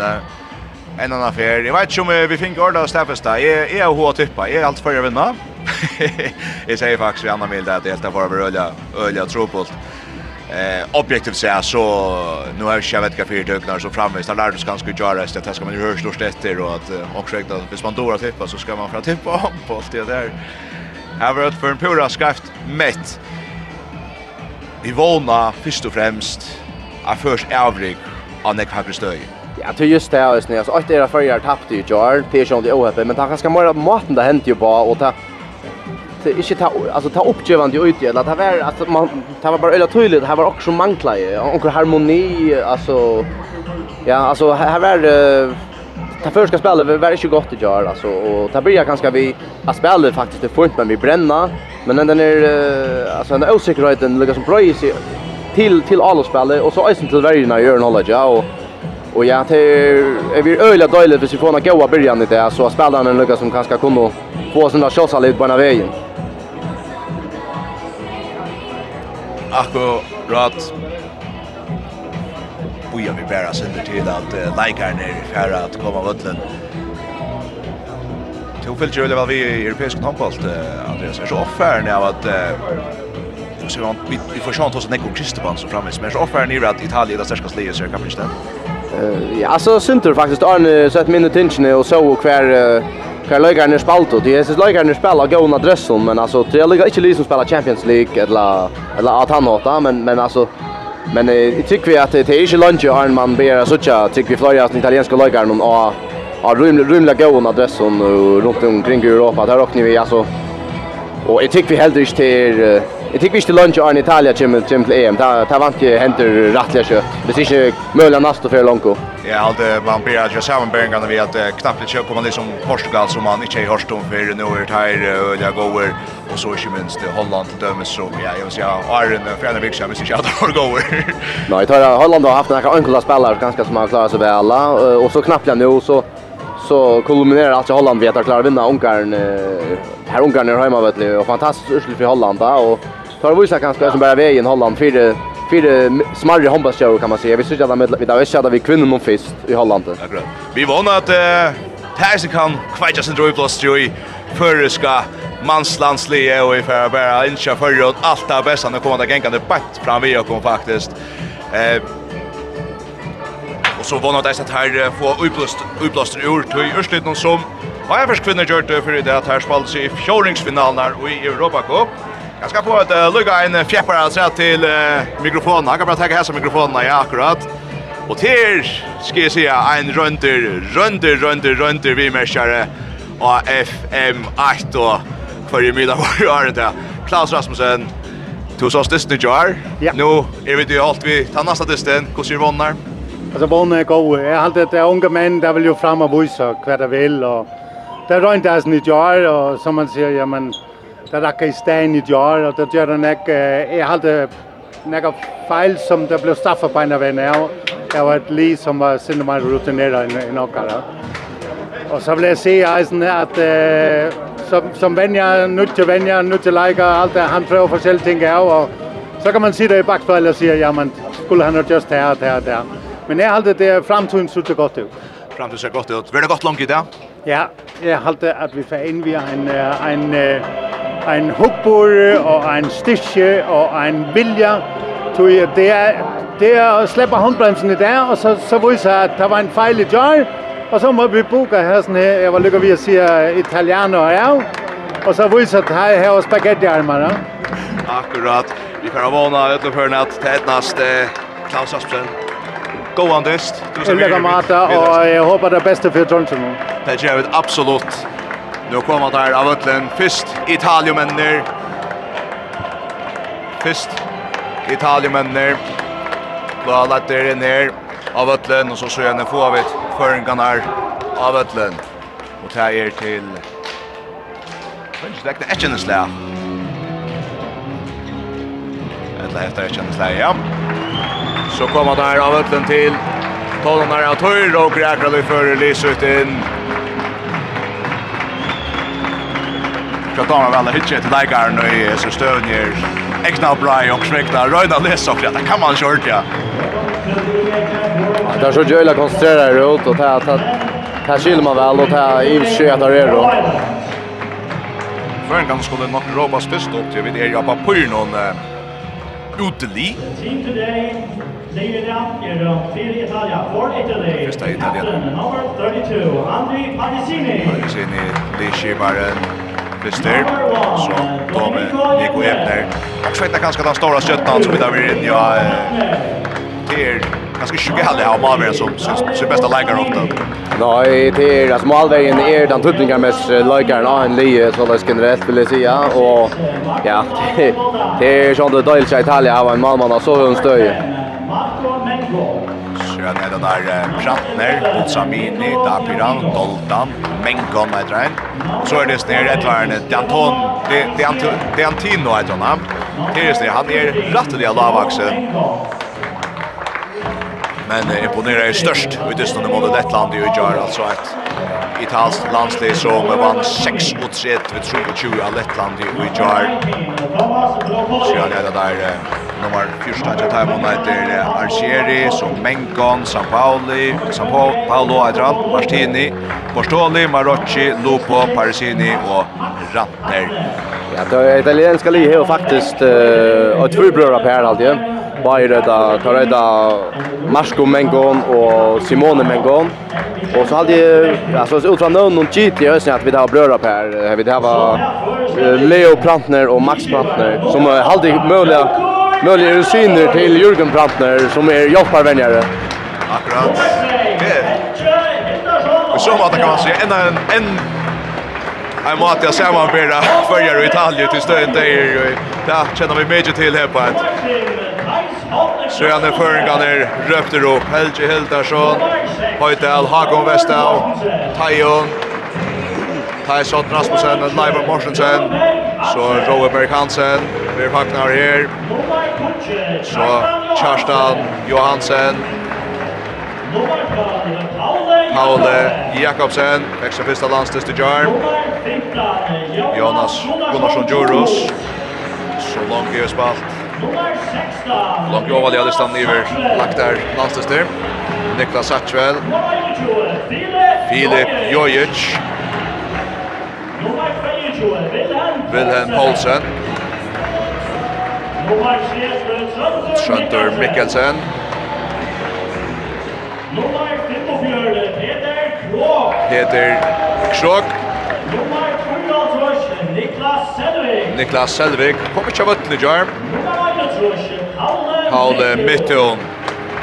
Speaker 6: en annan affär. Jag vet inte om vi fick orda av där. Jag är hur att tippa. Jag är allt för att vinna. Jag säger faktiskt i annan bild att det är helt för att öliga, öliga tropult eh objektivt så så nu har jag vet kafé döknar så framvis där lärdes ganska göra. Det att ska man höra störst efter och att också räkna att hvis man då tippa så ska man för tippa om på det där. Här var det för en pura skrift mätt. Vi våna först och främst är först övrig av Nick Hackerstöj
Speaker 7: Ja, det är just det här, alltså, åtta era förra tappade ju Jar, det är ju inte men han ganska mer maten det hänt ju bara och ta inte ta alltså ta uppgivande ut eller det var alltså man det var bara öla tydligt här var också mankla ju och harmoni alltså ja alltså här var det första spelet var väldigt gott att göra alltså och ta börja ganska vi att spela faktiskt det fort men vi bränna. Men den är alltså den osäkerheten ligger som pröjs till till alla spelare och så isen till varje när gör knowledge ja och Och ja, det är vi öliga dåligt för vi får goa början i det så spelarna lyckas som kanske kunde få sina shotsar ut på den vägen.
Speaker 6: Akkurat boja vi bära sönder till att uh, Leikaren är här att komma vötlen. Tog fyllt jag väl vi i europeisk handboll, uh, Andreas. Är så offern av att uh, så vi, vi får chans hos en Nekko Kristopan som framvis. Men så offern är att Italien där det största livet så istället.
Speaker 7: Uh, ja, alltså synter faktiskt Arne sett minne tingene og och så och kvar uh, kvar er spalt och det är så lägger spela gå under dressen men alltså det ligger inte liksom spela Champions League eller eller att han åtta men men alltså men jag tycker vi att det är inte lunch Arne man ber så tjata tycker vi flera italienska lägger någon och har rymla rymla gå under dressen runt omkring Europa. Där åkte vi alltså. Och jag tycker vi heller inte till Jag tycker vi till lunch i Italien chim till EM. Ta ta vant ju händer rättliga kött. Det är inte möjligt nästa för långt.
Speaker 6: Ja, det man blir att jag sa man börjar när vi att knappt lite kommer liksom Portugal som man inte har stått för nu är det här och jag går och så är minst Holland dömes så ja, jag vill säga Iron för en big men så jag har över.
Speaker 7: Nej, tar Holland har haft några enkla spelare ganska som har klarat sig väl och så knappt nu så så kulminerar alltså Holland vet att klara vinna Ungarn här Ungarn är hemma vet ni och fantastiskt ursligt för Holland och Då har vi så kanske som bara vägen Holland för för smarre handbollsjägare kan man säga. Vi syns att med vi där är att vi kvinnor någon fest i Holland.
Speaker 6: Akkurat. Vi vånar att eh Tärsen kan kvaja sin drivplats för ska manslandslige och i för bara incha för att allt det bästa när kommer det gängande bätt fram vi och kom faktiskt. Eh Och så vånar det att här få upplöst upplöst ur till Örsliden som Vad är för kvinnor gjort det det att här spalt sig i fjåringsfinalen i Europa Cup. Jag ska få att uh, lugga en fjäppar alltså till uh, mikrofonen. Jag kan bara ta här som mikrofonen ja akkurat. Och till ska jag säga en runder, runder, runder, runder vi mäskare av FM8 och för i middag var ju Arne Klaus Rasmussen, du sa stisten i jar.
Speaker 9: Ja.
Speaker 6: Nu är vi det allt vi tar nästa stisten. Hur ser vonnar?
Speaker 9: Alltså vonnar är god. Jag har alltid det unga män där vill ju fram och visa vad de vill. Och det är rönt där i jar och som man säger, ja men der der i staden i djør, og der gjør der nok, jeg har det nok som der blev staffet på en af venner. Jeg var et li som var sinne mer rutineret i nok. Og så vil jeg se eisen her, at øh, som, som venner, nødt til venner, nødt til leger, alt det, han prøver forskellige ting af, og så kan man se det i bagspejlet og ja men skulle han ha just her og her og der. Men jeg halte det fremtiden sutter godt ut.
Speaker 6: Fremtiden ser godt ut. Vil det godt langt i det?
Speaker 9: Ja, jeg halte at vi får indvige en, en, en en hugbore og en stisje og en vilja. Tog det er, det er at slippe håndbremsene der, og så, så viser jeg at det var en fejl i jar. Og så må vi boka her sådan her, jeg var lykker ved at sige italiano ja Og så viser jeg at her, her var spaghettiarmer.
Speaker 6: Akkurat. Vi får vana utløperne at det er næst Klaus Aspen. Go on this.
Speaker 9: Du skal mata, og jeg håper det er beste for Trondheim.
Speaker 6: Det gjør vi absolutt. Nu kommer där av Ötlen. Först Italiumänner. Först Italiumänner. lagt det ner av Ötlen. Och så ser jag få av ett förringarna av Ötlen. Och tar er till... Men det inte ett slä. Eller efter ett slä, ja. Så kommer där av Ötlen till. Tollarna av Tøyr och Gräkralöj för Lysut in. Så tar man väl att hitcha till läkaren och i så stöd ner. Ekna bra och smäkta Röjda läs och det kan man kört ja.
Speaker 7: Det är så jävla koncentrerat ut och ta ta ta skiljer man väl och ta i sig att det är då.
Speaker 6: Förrän kan skulle nog robas först upp till vid er jobba på någon uteli. Första Italien.
Speaker 10: Nummer 32, Andri
Speaker 6: Panisini. Panisini, Lee Shibaren. Christer. Så då med Nico Ebner. Jag vet inte ganska den stora stöttan som vi där vid ja till ganska sjuka hade av Malmö som sin bästa lägare åt
Speaker 7: Nej, det är alltså Malmöen är den tuttingar mest lägaren av en lie så det skulle rätt vill säga och ja, det är sånt det dåligt i Italien av en Malmö så hon
Speaker 10: stöjer
Speaker 6: tror jeg det er der Pratner, Botsamini, Dapiran, Doltan, Mengon heter han. Og så er det snir et eller annet Danton, Dantino heter han. Det er snir, han er rattet i lavakse. Men imponerar er størst ut i stedet mot Lettland i Ujar, altså et italsk landslag som vann 6-3 vid 3-20 av Lettland i Uijar. Sjøen er det där nummer 14 til Taimon etter Arcieri, som Mengon, San Paoli, San Paolo etter Martini, Borstoli, Marocci, Lupo, Parisini och Rantner.
Speaker 7: Ja, det italienska livet har faktiskt uh, ett på per alltid. Bayer da Karada Marco Mengon och Simone Mengon. Och så hade jag alltså så utan någon någon cheat i ösen att vi där bröra på här. Vi där var Leo Plantner och Max Plantner som har hade möjliga möjliga rutiner till Jürgen Plantner som är jobbarvänjare.
Speaker 6: Akkurat. Det är så att kan man säga en en Jag måste jag sammanbära följare i Italien till stöd där. Ja, känner vi mycket till här på ett Så han är förringan är röpte upp. Helge Hildarsson, Høydal, Hakon Vestau, Tajon, Taj Sott Rasmussen, Leiva Morsensen, så Rowe Berg Hansen, vi vaknar her, så Kjarstan Johansen, Paule Jakobsen, ekstra fyrsta landstest i Jarm, Jonas Gunnarsson Djurus, så långt i spalt, Långt ju avvalg hade stannat lagt där landstester. Niklas Satchvel. Filip Jojic. Wilhelm Poulsen. Sjöntor Mikkelsen.
Speaker 10: Peter Krog. Niklas Selvig.
Speaker 6: Niklas Selvig. kommer til å vøttelig, Jarm.
Speaker 10: Nummer
Speaker 6: Paul Mitton.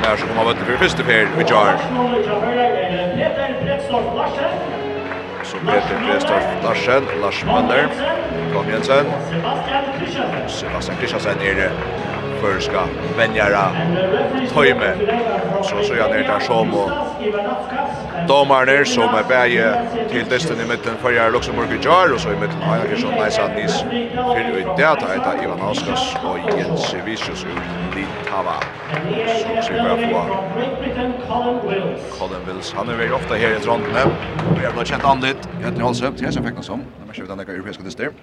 Speaker 6: Där som kommer vart för första fel med Jar. Så Peter Prestorf Larsen, Lars Møller, Tom Jensen,
Speaker 10: Sebastian
Speaker 6: Kristiansen er det förska vänjara tojme så så jag ner där som och domarna som är bäge till desten i mitten för jag Luxemburg i jar och så i mitten har jag så nice att nis för i det att heter Ivan Auskas och Jens Vicious ut Litava så så vi på
Speaker 10: Colin Wills.
Speaker 6: Han är väl ofta här i Trondheim. Vi har blivit känt andligt jag heter Halsup till jag som fick något som. När man kör den där europeiska distrikt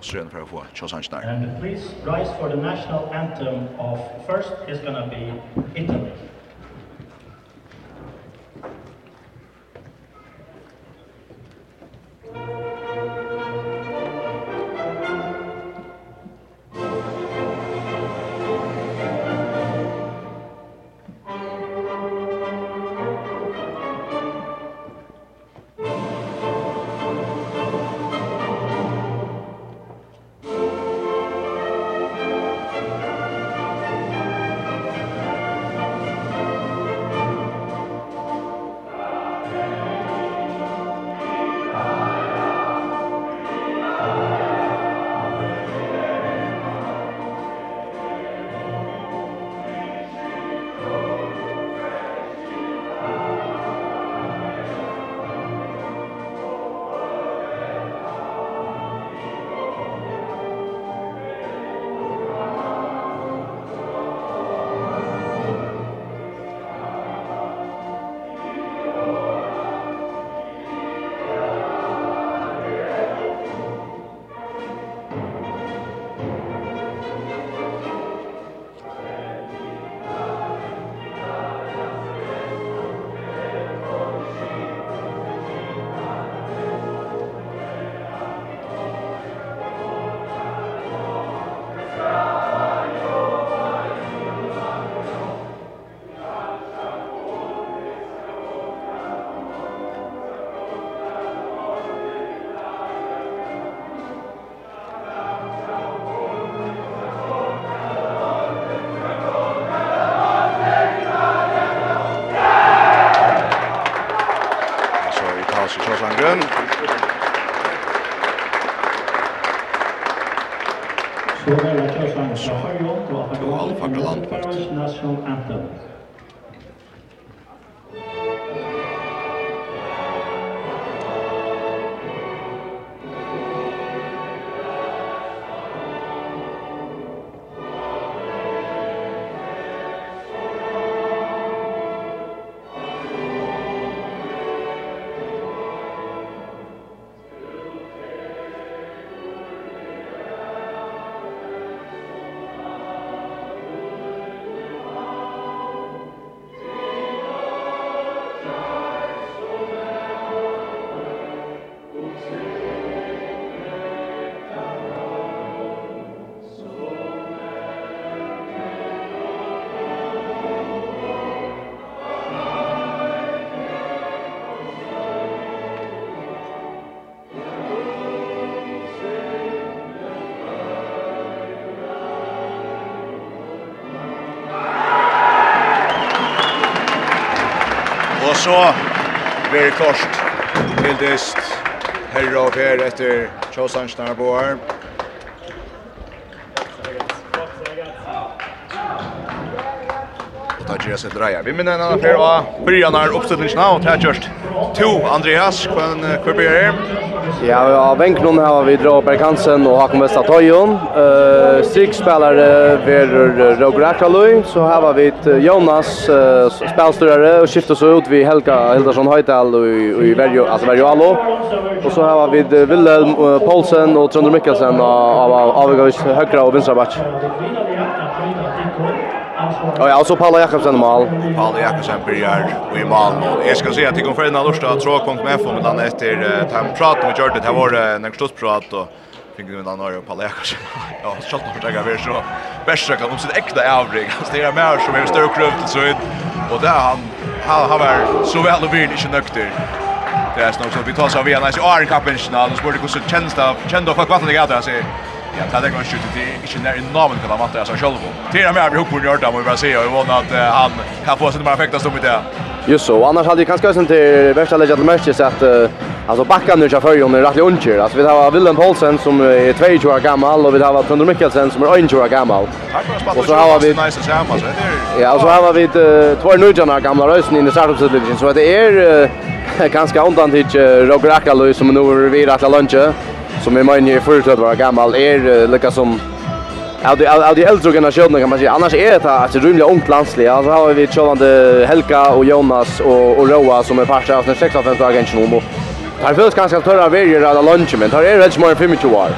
Speaker 6: og strøn för att få Kjøsansknar.
Speaker 10: And please rise for the national anthem of first is gonna be Italy. så
Speaker 6: blir det klart til dyst herre og fer etter Kjåsang Snarboer. Og da gjør jeg seg dreia. Vi minner en annen fer av Brianar oppstillingsna, og det er kjørst to Andreas, hva blir det her?
Speaker 7: Ja, av bänken har vi drar Berg Hansen och Hakan Westatojon. Eh, sex spelare verur Roger Akraloy, så här har vi Jonas uh, spelstyrare och skiftar så ut vi Helga Hildarsson Höjdal och i Verjo, alltså Verjo Allo. Och så här har vi Willem Paulsen och Trondheim Mikkelsen av av, av högra och vänstra back. Ja, ja, så Paula Jakobsen i mål.
Speaker 6: Paula Jakobsen börjar i mål. Jag ska säga att det kommer förna Lorsta tråk.mf om den efter time prat med Jordan. Det var en stort prat och fick vi den andra Paula Jakobsen. Ja, skott på taget vi så. Bästa kan om sitt äkta avbräck. Det är mer som är större klubb till så ut. Och där han han har varit så väl och vill inte nökter. Det är snart så vi tar så vi när så är kapen snart. Nu borde gå så tjänsta. Kända för kvarten i gatan så Ja, det er går skjuta till inte i namn kan han ta seg selv. Til og med vi hoppar gjort må vi bara ser och våna att han kan få sin perfekta stum i det.
Speaker 7: Just så, annars hade jag kanske sen till värsta läget att märka sig att alltså backarna kör för ju är rättligt unga. Alltså vi har Willem Paulsen som är 22 år gammal och vi har Tondor Mikkelsen som är 21 år gammal.
Speaker 6: Och
Speaker 7: så har vi Ja, och så har vi två nya gamla rösten i startup så det är ganska undan till Roger Akalöj som nu är vid att luncha som är man ju förut att vara gammal är lika som Ja, det är det äldre generationen kan man säga. Annars är det att det rymliga ungt landslig. Alltså har vi Cholande Helga och Jonas och och Roa som är farsa av 65 dagar inte nu. Tar förs ganska törra vägar alla lunch men tar är rätt smart 25 år.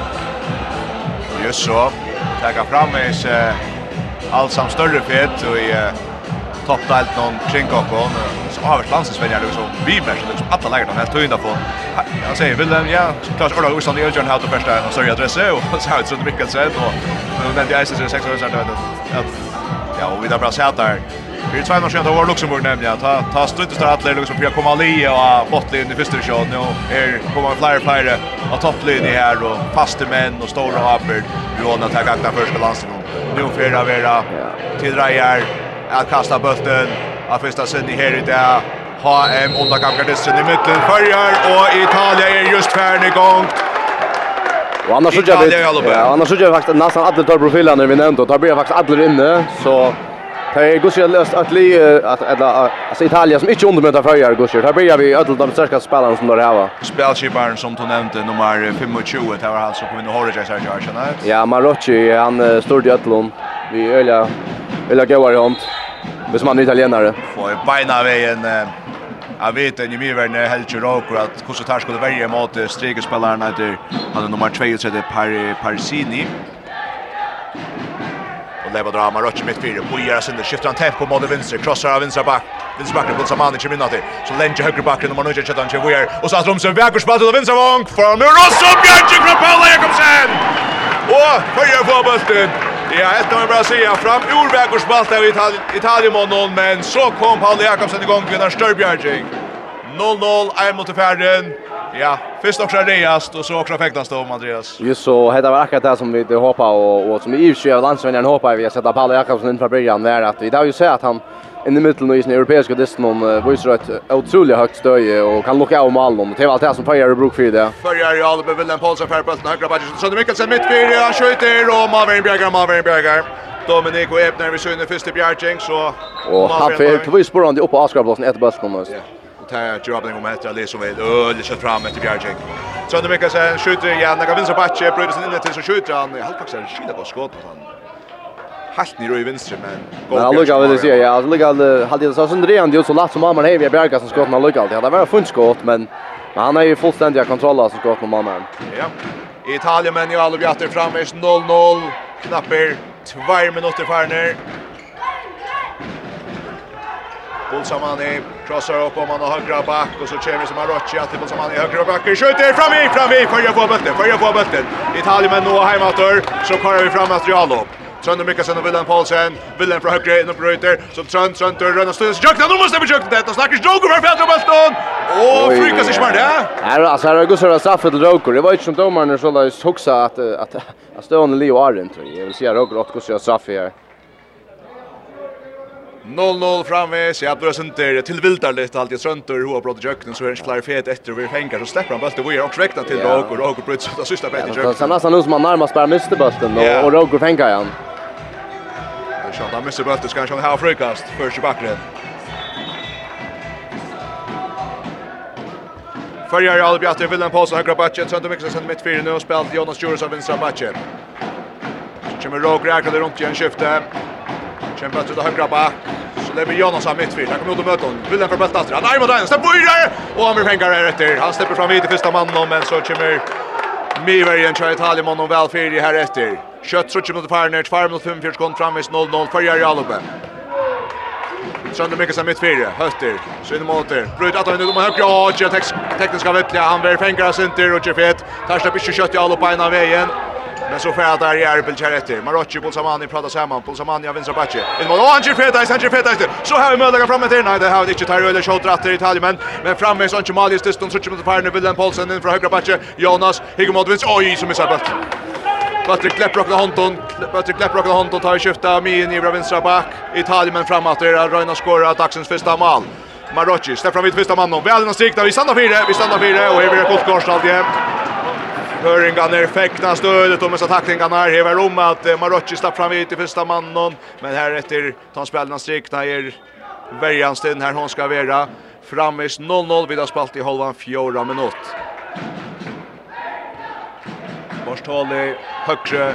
Speaker 6: Just så. Tacka fram med är allt som större fett och i toppdelt någon kring och så har vi chansen Sverige det så vi liksom alla läger de helt tunna på. Jag säger väl ja, klart Orlando Olsson det gör han att första och Sverige adress och så har det så mycket så och men det är så sex år sedan att ja, och vi där bra sätt där. Vi två år sedan då var Luxemburg nämligen. Ta ta stötte så att Luxemburg för komma ali och bottlinjen i första division. Och är kommer flyer flyer och topplinje här och fasta män och stora apor. Vi ordnar att ta gagna första landslaget. Nu för vera vara till Rajar att kasta bulten av första sin i här i där HM under kampgardisten i mitten förjar och Italien är just färdig igång
Speaker 7: Och annars så vi ja, annars så vi faktiskt nästan alla tar profilen när vi nämnde och tar blir faktiskt alla inne så Det är gusigt löst att li att eller alltså Italien som inte undermöta förjar gusigt. Här börjar vi ödel de starka spelarna som där hava.
Speaker 6: Spelskiparen som du nämnde nummer 25 det var alltså nu hålla sig så här
Speaker 7: Ja, Marocci han står i ödlon. Vi öliga öliga goda runt. Hvis man är italienare.
Speaker 6: Får beina vägen. Jag vet inte mer värre när helt ju att hur så tar skulle välja mot strikespelarna där hade nummer 2 så Par Parsini. Och leva drama rött mitt fyra. Bojar sönder skiftar han tempo mot vänster crossar av vänster back. Vänster backen på Samani i minuter. Så länge höger backen nummer 9 Chetan Chevuer och så att Romsen väger spalt till vänster vång för Murosso Björk Krapella Jakobsen. Och höjer på bulten. Ja, ett av bra säga fram ur Vägersbalta av Italien Italien noll men så kom Paul Jakobsen igång vid en störbjärging. 0-0 är mot färden. Ja, först också Andreas och så också fäktas då Andreas.
Speaker 7: Just så det var akkurat det som vi hoppade och, och som i och för sig av landsvännen hoppade vi att sätta Paul Jakobsen in för början där att vi har ju sett att han in i middle nu i sin europeiska disten om uh, voice right otroligt högt stöje och kan locka av mål om det var allt det som Fajer bruk för det.
Speaker 6: Fajer i Albe vill en Paulsen Färpelsen högra backen så Sönder Mikkelsen mitt för han skjuter och Maverick Bjergar Maverick Bjergar. Dominic och Ebner vi syns i första bjärting så
Speaker 7: och han får två spår upp på Askarblåsen ett bäst kommer.
Speaker 6: Ja. Det här jobbning om heter det som vill öl kör fram efter bjärting. Sönder Mikkelsen skjuter igen. Han vinner vinna på backen, bryter sig in till så skjuter han. Jag höll faktiskt skida på skottet han helt nere i vänster men
Speaker 7: Men Men Lucas vill säga ja, alltså lukkar, hade det så sen det ändå så lätt som Amman Hevia Bjerga som skott han lukkar det hade varit fullt skott men men han har ju fullständiga kontroller som skott på mannen.
Speaker 6: Ja. Italien men ju alla bjatter framme 0-0 knapper 2 minutter farner. Bolsamani crossar upp om han har högra back och så kommer som Arocci att Bolsamani högra back skjuter fram i fram i för jag får bollen för jag får bollen Italien men nu hemåt så kör vi fram att Rialo Trönder Mikkelsen och Willem Paulsen. Willem från högre in och bryter. Så Trönd, Trönd, Trönd, Rönn och Stills. Jökna, nu måste vi jökna det. Och snackar Joker för fjärde bulten. Och frykas i smärde.
Speaker 7: Här alltså här har gått sådär straff till Joker. Det var inte som domaren så där huxa att att att stöna Leo Arden tror jag. Jag vill säga Joker åt går så straff här.
Speaker 6: 0-0 framvis, ja, Børa Sinter till vildar lite alltid Trøntur, hur brått i jøkken, så er ikke flere fet efter og vi fengar, så släpper han bøltet, vi er også rekna til Roger, Roger brytt, så det sista bet i
Speaker 7: jøkken. Det ser nesten ut som han bara bare mister och och Roger fengar han.
Speaker 6: Sjønt, han mister bøltet, skal han sjønt ha frikast, først i bakgrunnen. Fyrjar i Albjatter, Willem Paulsen, høyre bakken, Trøntur Mikkelsen mitt fyra nu och spelt Jonas Djurus av vänstra bakken. Så kommer Roger Akrad rundt igjen skiftet. Kämpar till högra back. Så lämnar Jonas av mittfält. Han kommer ut och möter honom. Vill han för bäst Han är mot den. Släpp börjar. Och han blir pengar efter. Han släpper fram vid första mannen men så kommer Mivergen kör Italien mannen väl för här efter. Kött så kommer det på när 2 minuter 45 sekund fram 0-0 för Jerry Alupe. Sönder mycket som mittfältare. Höster. Så in mot det. Brut att han nu med högra och tekniska vettliga. Han blir pengar Sinter och Jeffet. Tar släpper kött i Alupe ena vägen. Men så färd där i Erbil Charetti. Marocci Bolsamani pratar samman. Bolsamani av vänstra backe. En mål. Och Angie Fetais, Angie Fetais. Så har vi möjliga framme till. Nej, det har vi inte tar eller shot rätt i Italien men men framme så inte Malius Dustin så kommer färden Willem Paulsen in från högra backe. Jonas Higgmodvins. Oj, som missar bollen. Patrick Klepprock och Honton. Patrick Klepprock och Honton tar skifta min i vänstra back. Italien men framåt där Reina skorar dagsens första mål. Marocci, Stefan vid första mannen. Vi hade någon strikt där vi stannar fyra, vi stannar fyra och här blir det kort kors alltid. Höringarna fäknar stödet och med så tacklingarna här hevar om att Marocci stapp fram vid i första mannen. Men här efter tar spelarna strikta är Bergansten här. Hon ska vara framvis 0-0 vid spalt i halvan fjorda minut. Borstålig högre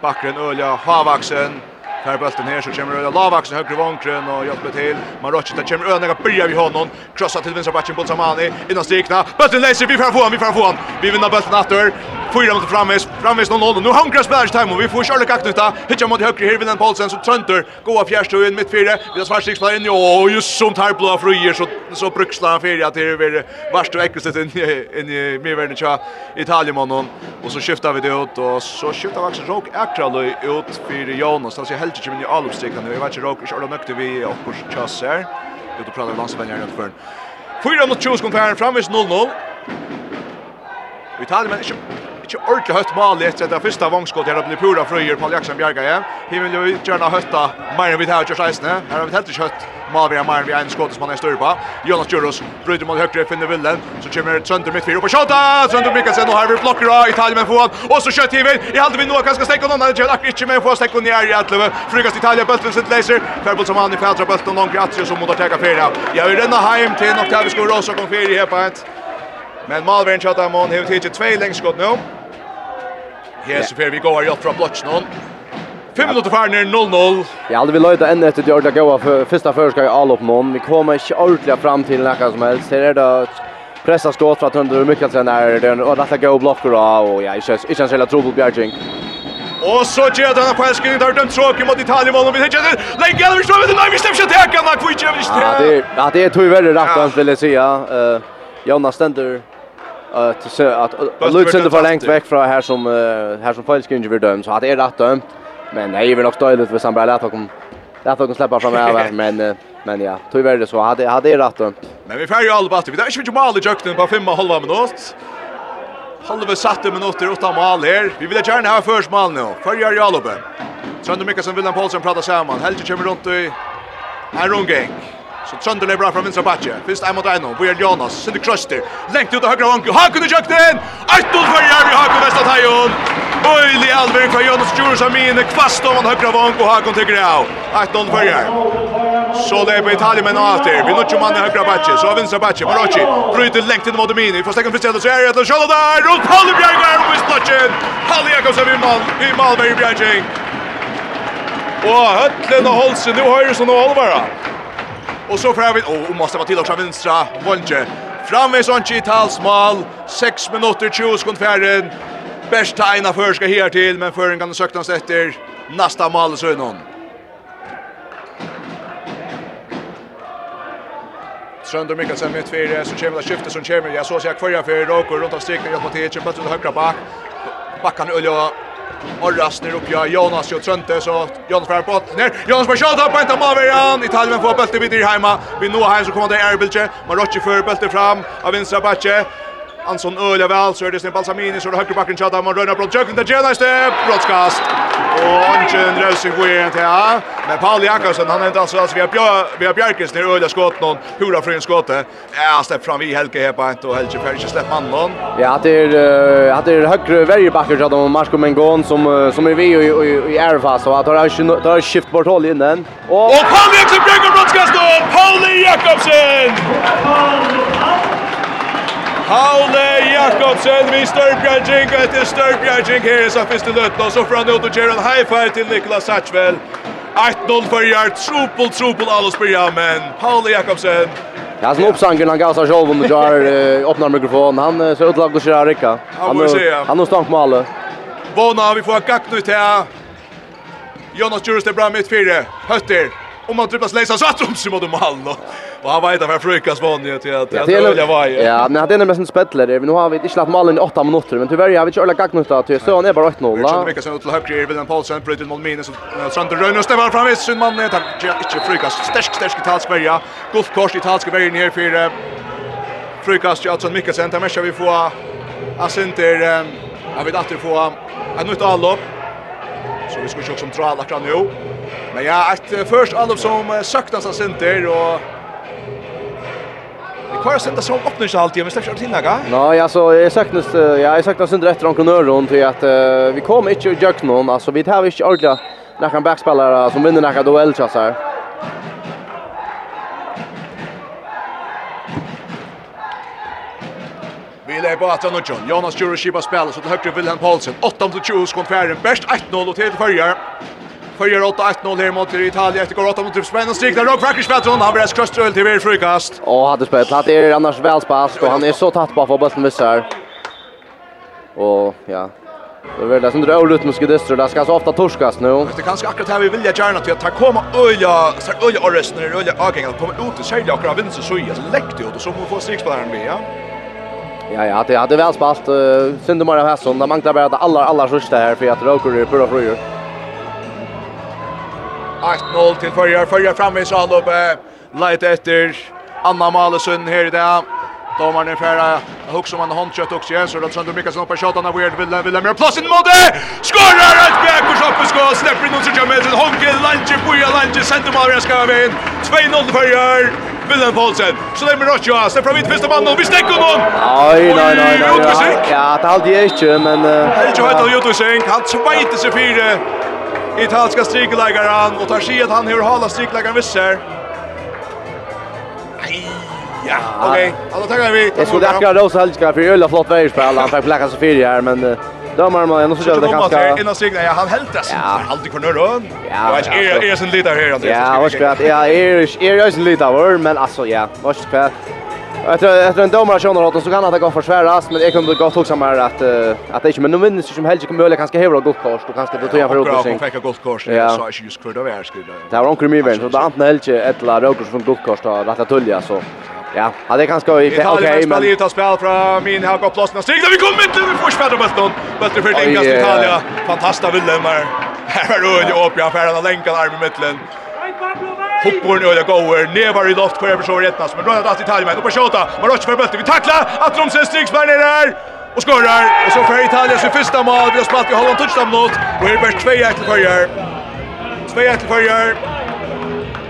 Speaker 6: backen Ölja Havaxen Här bulten här så kommer det Lavaxen högre vankren och hjälper till. Marochi där kommer Önega börjar vi honom. Krossar till vänstra backen Bolsamani innan strikna. Bulten läser vi får få han vi får få han. Vi vinner bulten åter. Fyra mot framvis, framvis 0-0. Nu hungrar Spanish time och vi får Charlie Kaknuta. Hitcha mot högre här vinner Paulsen så trönter. Goa fjärstuen mitt fyra. Vi har svarstig spelar in. Jo, just som tar blå fröjer så så brukslar han fyra till över värst och äckligt in in i mervärden tja Italien mannen. Och så skiftar vi det ut och så skiftar Axel Rock Akralo ut för Jonas. Alltså helt matchen kommer i all uppstickande. Vi vet inte råk, inte ordna nökte vi och kurs chassar. Vi då pratar landsvänner runt förn. Fyra mot 20 kom framvis 0-0. Italien men Ikke ordentlig høyt mål etter det første vangskott her, det i pura frøyer, Paul Jaksen Bjerga igjen. Vi vil jo gjerne høyta mer enn vi tar kjørs reisende. Her har vi helt ikke høyt mål vi har mer enn vi en skott som han er større på. Jonas Djuros bryter mot høyre, finner Villen, så kommer Trønder midt fire opp og kjøtta! Trønder Mikkelsen, og her blir blokker av Italien med foran, og så kjøtt hiver. I halde vi nå, kanskje stekke noen, det gjør akkurat ikke med å få stekke ned i Atleve. Frykast Italien, Bøltven sitt leiser, Ferbult som han i fædra Bøltven, og noen gratis som mot å teka ferie. Jeg vil renne heim til Noctavis Goros og kom ferie her på et. Men Malvern chatta mån har tidigt två längskott nu. Här så får vi gå och från blotchen 5 minuter kvar ner 0-0.
Speaker 7: Ja, det vill löjda ännu ett Jordan Goa för första förska i all någon. Vi kommer inte ordentligt fram till något som helst. Här är det pressa skott från Töndur Mikkelsen där. Det är en ordentlig gå blocker av och ja, inte ens tro trubbel Bjergjink.
Speaker 6: Och så gör den på älskning där den tråkig mot Italien mål och vi hittar det. Över så vid nej vi släpps inte här kan man kvitcha inte.
Speaker 7: Ja, det är det är tur väl rätt att vilja säga. Eh Jonas Stender att så att Lutsen för långt väck från här som här som Paul Skinner blir så att är rätt dömt. Men nej, vi nog dåligt för Sambra att kom att kom släppa fram över men men ja, tyvärr det så hade hade rätt dömt.
Speaker 6: Men vi får ju alla bort. Vi där ska ju mål i jukten på fem och halva minut. Halva satte minuter utan mål här. Vi vill gärna ha först mål nu. Följer ju alla uppe. Sönder Mikaelsson Wilhelm Paulsen pratar samman. Helge kommer runt i en rundgäng. Så Trønder bra fra vinstra bakke. Fyrst ein mot ein nå. Bojan Jonas, Sindre Krøster. Lengt ut av høyre vanke. Hakun i kjøkken! 1-0 for Jervi Hakun Vestatajon! Øyli Alvering fra Jonas Djurus Amine. Kvast om han høyre vanke og Hakun til Grau. 1-0 Så det Så leper Italien med en. Vi nødger mann i høyre bakke. Så vinstra bakke. Marocci bryter lengt inn mot Amine. Vi får stekken fristjende. Så er det etter Kjølla der. Rolf Halle Bjerg er oppe i slakken. Halle Jakobsen i Malmö i Bjergjeng. Og høtlen og holsen. Nå høyre som nå alvarer. Och så får vi och måste vara till också vänstra Volge. Framme sånt i talsmal 6 minuter 20 sekund färden. Bästa ena för ska här till men för en kan sökta oss efter nästa mål så någon. Sönder Mikkelsen mitt tvär så kommer det skiftet som kommer. Jag såg jag kvar för Roko runt av streken jag på till på högra back. Backan Ulja Och Rasner upp ja Jonas och Trönte så Jonas får bollen ner. Jonas får skjuta på inte Maverian. Italien får bollen vidare hemma. Vi nu har så kommer det Erbilche. Marocchi för bollen fram av vänstra backe. Anson Ölja väl så är det sin Balsamini, så höger backen høyrebakken Tjata, man røyner blått jøkken til Gjeneste, broadcast. Och Anken Røsing går igjen til, ja. Men Paul Jakobsen, han henter alltså altså vi har, vi har Bjerkes nere Ölja skott någon noen, hurra fru en. Ja, släpp fram vi Helge Hepa, og Helge Ferg ikke stepp mannen noen.
Speaker 7: Ja, det är at det er høyre verjebakker Tjata, og Marco Mengon, som, som är vi i, i, i Erfas, att at det har, har skift bort hål innan.
Speaker 6: Och kom Paul Jakobsen bjerker broadcast då Paul Jakobsen! Paul Jakobsen! Halle Jakobsen vid Störbjörnjink och efter Störbjörnjink här är så första lötna och så får han ut og gjør en high five til Niklas Satchvel. 1-0 for Jart, trupel, tropel, alla spyrja, men Pauli Jakobsen.
Speaker 7: Ja, sen uppsangen han gav gasar själv under jar, öppnar mikrofonen, han ser ut att laga
Speaker 6: sig här rikka.
Speaker 7: Han har stank med alla.
Speaker 6: Våna, vi får ha gakt nu till Jonas Djurus, det är bra mitt fyra, hötter. Om man tripplas lejsa, så att de sig mot dem alla. Och han vet att han frukas vann till att det är var ju.
Speaker 7: Ja, men hade är en spettlare. Nu har vi inte släppt målen i 8 minuter, men tyvärr har vi inte ölat gagnut till så han är bara 1-0.
Speaker 6: Vi kör mycket sen till höger Irvin Paulsen bryter mot minus och Sander Rönn och fram vid sin man utan inte frukas. Stärsk, stärsk talskvärja. Golfkors i talskvärja ner för frukas Jansson Mikkelsen. Där matchar vi få Asinter Jag vet att vi får ett nytt allop. Så vi ska ju också dra alla nu. Men ja, ett först allop som saknas Sinter och Kvar sen där som öppnar sig alltid, men släpps inte in några.
Speaker 7: Nej, alltså jag saknas ja, jag saknas inte rätt omkring öron till att uh, vi kommer inte att jag någon, alltså vi tar inte ordla några backspelare som vinner några duell så här.
Speaker 6: Vi lägger på att han och John. Jonas Jurishiba spelar så till högre Wilhelm Paulsen. 8-20 skon färre. Bäst 1-0 och till följer. Följer 8-1-0 här mot Italien efter går 8 mot Spänn och striklar Rock Crackers Patron. Han blir skröströl till vid frukast.
Speaker 7: Och hade spelat. Hade är annars välspast och han är så tatt på för bollen missar. Och ja, Det är väl det som drar ut med skidistro. Det ska så ofta torskas nu.
Speaker 6: Det kanske akkurat här vi vill gärna till att ta komma öja, så öja och resten är öja avgängen. Kommer ut och sälja akkurat vinner så soja. Så läckte ut och så får strikspelaren med, ja.
Speaker 7: Ja, ja, det hade väl spalt. Uh, Syndemar av Hesson. Det manglar bara att alla, alla första här för att Rokur är pura fröjor.
Speaker 6: 8-0 till Färjar. Färjar framme i Salope. Leit efter Anna Malesund här i dag. Domaren är färra. Hugg som han håndkött också igen. Så Rödsson Mikaelsson shot, han av Weird. Vilhelm Vilhelm mer plass in mot det. Skorrar ett bäck och Sjöppe ska. Släpper in och så kör med sin Honke, Lange, Boja, Lange. Sänder Malvren ska över in. 2-0 till Färjar. Willem Paulsen. Så det er med Rocha. Släpper mitt första mannen. Vi stäcker honom.
Speaker 7: Nej, nej, nej, nej. Ja, det hade jag inte, men...
Speaker 6: Det är inte höjt av Jotusink. Han svajter sig fyra italska strikläggaren och tar sig att han hur hala strikläggaren visser. Ja, okej. Alla tackar vi.
Speaker 7: Jag skulle akkurat rosa Helgska för ölla flott vägspel. Han fick placka så fyra här men dömar man och så gör det ganska.
Speaker 6: Innan signa ja, han helt dess. Alltid kvar nörren.
Speaker 7: Ja,
Speaker 6: är är sen lite här Andreas.
Speaker 7: Ja, vad ska jag? Ja, är är ju sen lite av men alltså ja, vad ska jag? Jag tror efter en domare känner något så kan han ta gå försväras men jag kunde gott också mer att att det inte men nu vinner sig som helst kan möjligen kanske hävla gott kors då kanske det tror jag för upp
Speaker 6: sig. Fick gott kors så är ju just kvar där skulle.
Speaker 7: Det var onkel Miven så det antna ett ettla roger från gott kors då rätta tulja så. Ja, hade
Speaker 6: kanske okej men Italien tar spel från min här går plats nästa där vi kommer inte vi får spela bollen. Bättre för England Italien. Fantastiska villemmar. Här var då i öppna för den länkar arm i mitten. Hoppborn och öde goer, nevar i loft för så rättnas, men rör att Italien men på skjuta. man Maroc för bulten. Vi tacklar att de ser sen strikes där och skorrar och så för Italien sin första mål. Vi har spelat i Holland touchdown mot och är bäst 2-1 till Färjer. 2-1 till Färjer.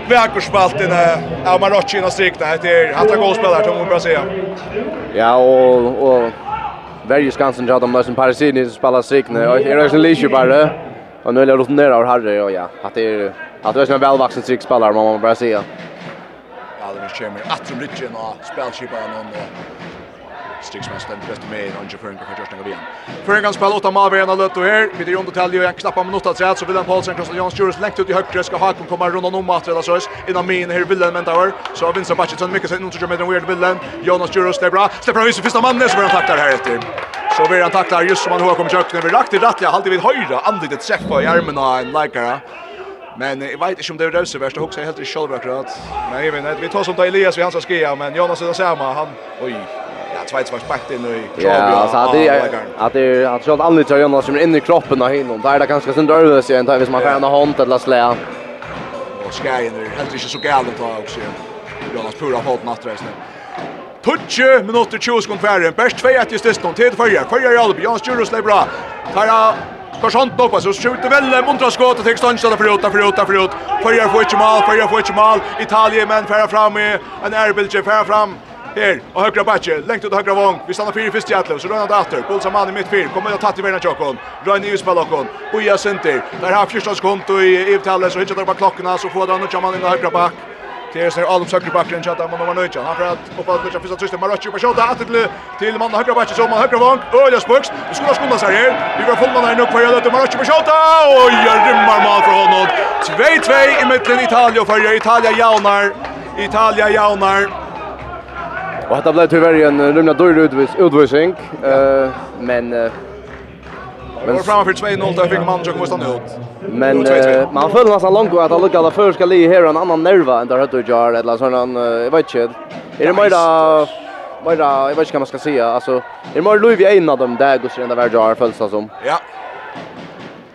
Speaker 6: Vi har kursspalt in av Maroc och strikna. Det är hatta goalspelare som man bara säga.
Speaker 7: Ja, och och Värje Skansen drar de lösen Parisini som spelar strikna. Är det en bara Och nu är det runt ner Harry och ja, att det är Att det är en välvuxen tryckspelare man måste bara säga.
Speaker 6: Ja, det är kommer att de rycker och spelskiparen och Striksmann ständer bäst med i Anja Förenka för Kjörsten Gavien. Förenka spelar åtta mål vid ena och här. Vid Jon Dotelje och en knappa minut att träd så Willem Paulsen krossar Jans Djurus längt ut i högre. Ska Hakon komma runt om att rädda sig. Innan min här Willem väntar. Så har Vincent Batchitson mycket sen undersöker med den weird Willem. Jonas Djurus, det är bra. Släpper han vis första mannen så blir han tacklar här efter. Så vi han tacklar just som han har kommit köknen. Vi rakt i rattliga, halvtid vid höjra. Andligt ett träff på i armen av en likare. Men jag vet inte om det är röse värst, jag huxar helt i själva akkurat. Men jag vet inte, vi tar som till Elias vid hans skia, men Jonas är det samma, han, oj, ja, Schweiz var spakt in i
Speaker 7: Ja, alltså att det är, att det är, att Charles Anlitz och Jonas som är inne i kroppen av honom. där är det ganska sin dörrvös igen, tar där man kan gärna hånd eller slä.
Speaker 6: Och skajen är helt inte så galen ta också, Jonas pura fått nattresten. Tutje minutter 20 sekunder kvar. Bäst 2-1 i stund. Tid förra. Förra Jalbi. Jans Jurus bra. Tara Korsant då pass så skjuter väl montra skott och täcks stannar för ut för ut för ut. Förjar får inte mål, förjar får inte mål. Italien men färra fram med en Erbilge färra fram. Her, og högra backe, längt ut högra vång. Vi stannar fyra först i Atlev, så rör han åter. Bolsa man i mitt fyr, kommer att tatt i Verna Chokon. Rör ni ut Balakon. Boja center. Där har 14 konto i Evtalle så hittar bara klockorna så får han och inn in högra back. Det är så Alum söker backen chatta man var nöjd. Han för att hoppa ut och första trycket Marocci på skott att till till man högra backen så man högra vång. jag spux. Vi skulle skunda sig här. Vi var fullman där nu på jag det Marocci på skott. Oj, jag rymmar mål för honom. 2-2 i mitten Italien för Italien jaunar. Italien jaunar.
Speaker 7: Och detta blev tyvärr en rymna dörr utvisning. Eh men
Speaker 6: Men var framför 2-0 där fick man Jakob Mostan ut.
Speaker 7: Men man föll nästan långt att alla galla för ska ligga här en annan nerva än där hade jag eller sån jag vet inte. Är det mera mera jag vet inte vad man ska säga alltså är det mer Louis en av dem där går sen där jag har följt som.
Speaker 6: Ja.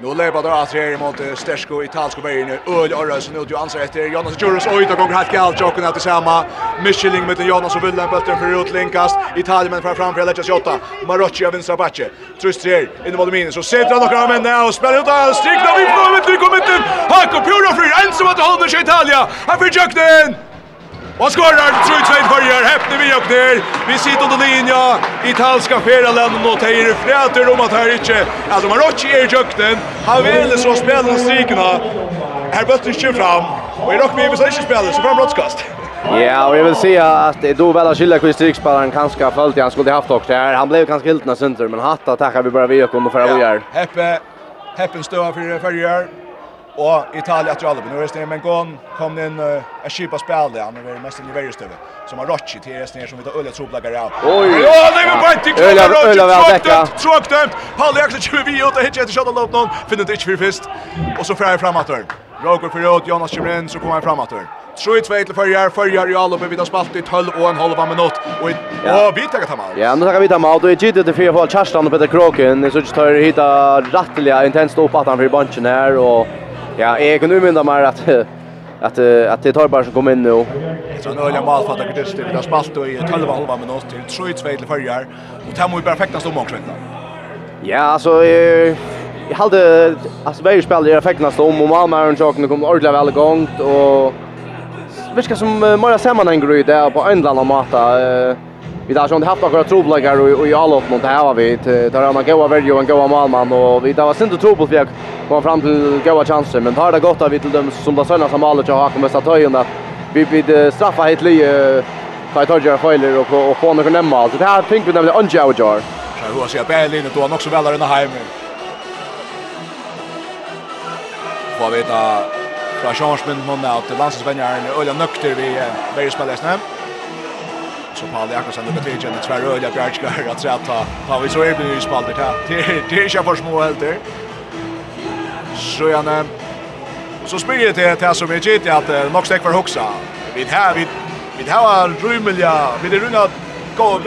Speaker 6: Nu lever då att här mot Stersko i vägen nu. Öl Örres nu du ansar efter Jonas Jurus och då går helt galt och kunna tillsammans. Micheling med Jonas och Willem bulten för utlinkast. Italien men fram för Lecce Jota. Marocci av vänstra backe. Trustrier in i Volmini så sätter han några men nu spelar ut all strikt strikna vi från mitt kommer inte. Hakko Pura för ensam att hålla sig Italia. Han för jakten. Och skorar 3-2 förjar. Häpte vi och ner. Vi sitter under linja. Italska Feralanden och Tejer fräter om att här inte. Ja, de har rått i jökten. Han vill så spela strikerna. Här bötter inte fram. Och i rock med vi inte spela så fram brottskast.
Speaker 7: Ja, och jag vill säga att det då väl skiljer hur strikspelaren kanske följt han skulle haft också här. Han blev kanske helt när center men hatta tackar vi bara vi och kommer för att vi gör.
Speaker 6: Heppe Heppen står för förjar. Og Italien att Jalbi nu är det men gång kom in a cheapa spel där han är mest i varje stöve som har Rocci till resten snär som vi tar öliga tropplagar av.
Speaker 7: Oj.
Speaker 6: Ja, det var bara inte
Speaker 7: kul. Öliga väl täcka.
Speaker 6: Tråkt dömt. Håll jag så 20 ut och hittar ett shot låt någon finner inte för fest. Och så fram framåt där. Roger för ut Jonas Chimren så kommer han framåt där. Tror inte vet för jag för jag Jalbi vi har spalt i 12 och en halv minut och och vi tar ta mål.
Speaker 7: Ja, nu tar vi ta mål och det gick det för fall Charlton och Peter Kroken så tar hitta rättliga intensivt upp att han för bunchen här och Ja, jag kan umynda mig att att att det tar bara som kom in nu.
Speaker 6: Så tror öliga mål för att det styr. Det spalt i 12 halva men oss till 3 2 till förra och tar ju perfekta stom också vet
Speaker 7: Ja, alltså jag hade alltså varje spelare i om stom och Malmö och Jocken kom ordentligt väl igång och viskar som Mara Semman en där på en eller annan måta. Eh vi har ju haft några trubbelgar och i alla uppnått här var vi tar han goda värde och en goda målman och vi där var synd trubbel för jag kom fram till goda chanser men tar det gott av vi till dem som där sönder som alla jag har kommit att ta in att vi vid straffa helt lite för tar jag fejler och och få några nämma alltså det här tänker vi nämligen on Joe Jar.
Speaker 6: Så hur ska jag Berlin då också väl där inne hem. Vad vet jag? Fra Chansmen månader til landsvennerne, öliga nökter vi bergspillesne så Paul Jakobsen det betyder att tvär öliga bjärskar att säga ta ta vi så är det ju spalt det här det är ju för små helt där så jag när så spelar det det som är gitt att nog stäck för huxa vi här vi vi har rumliga vi det runa gå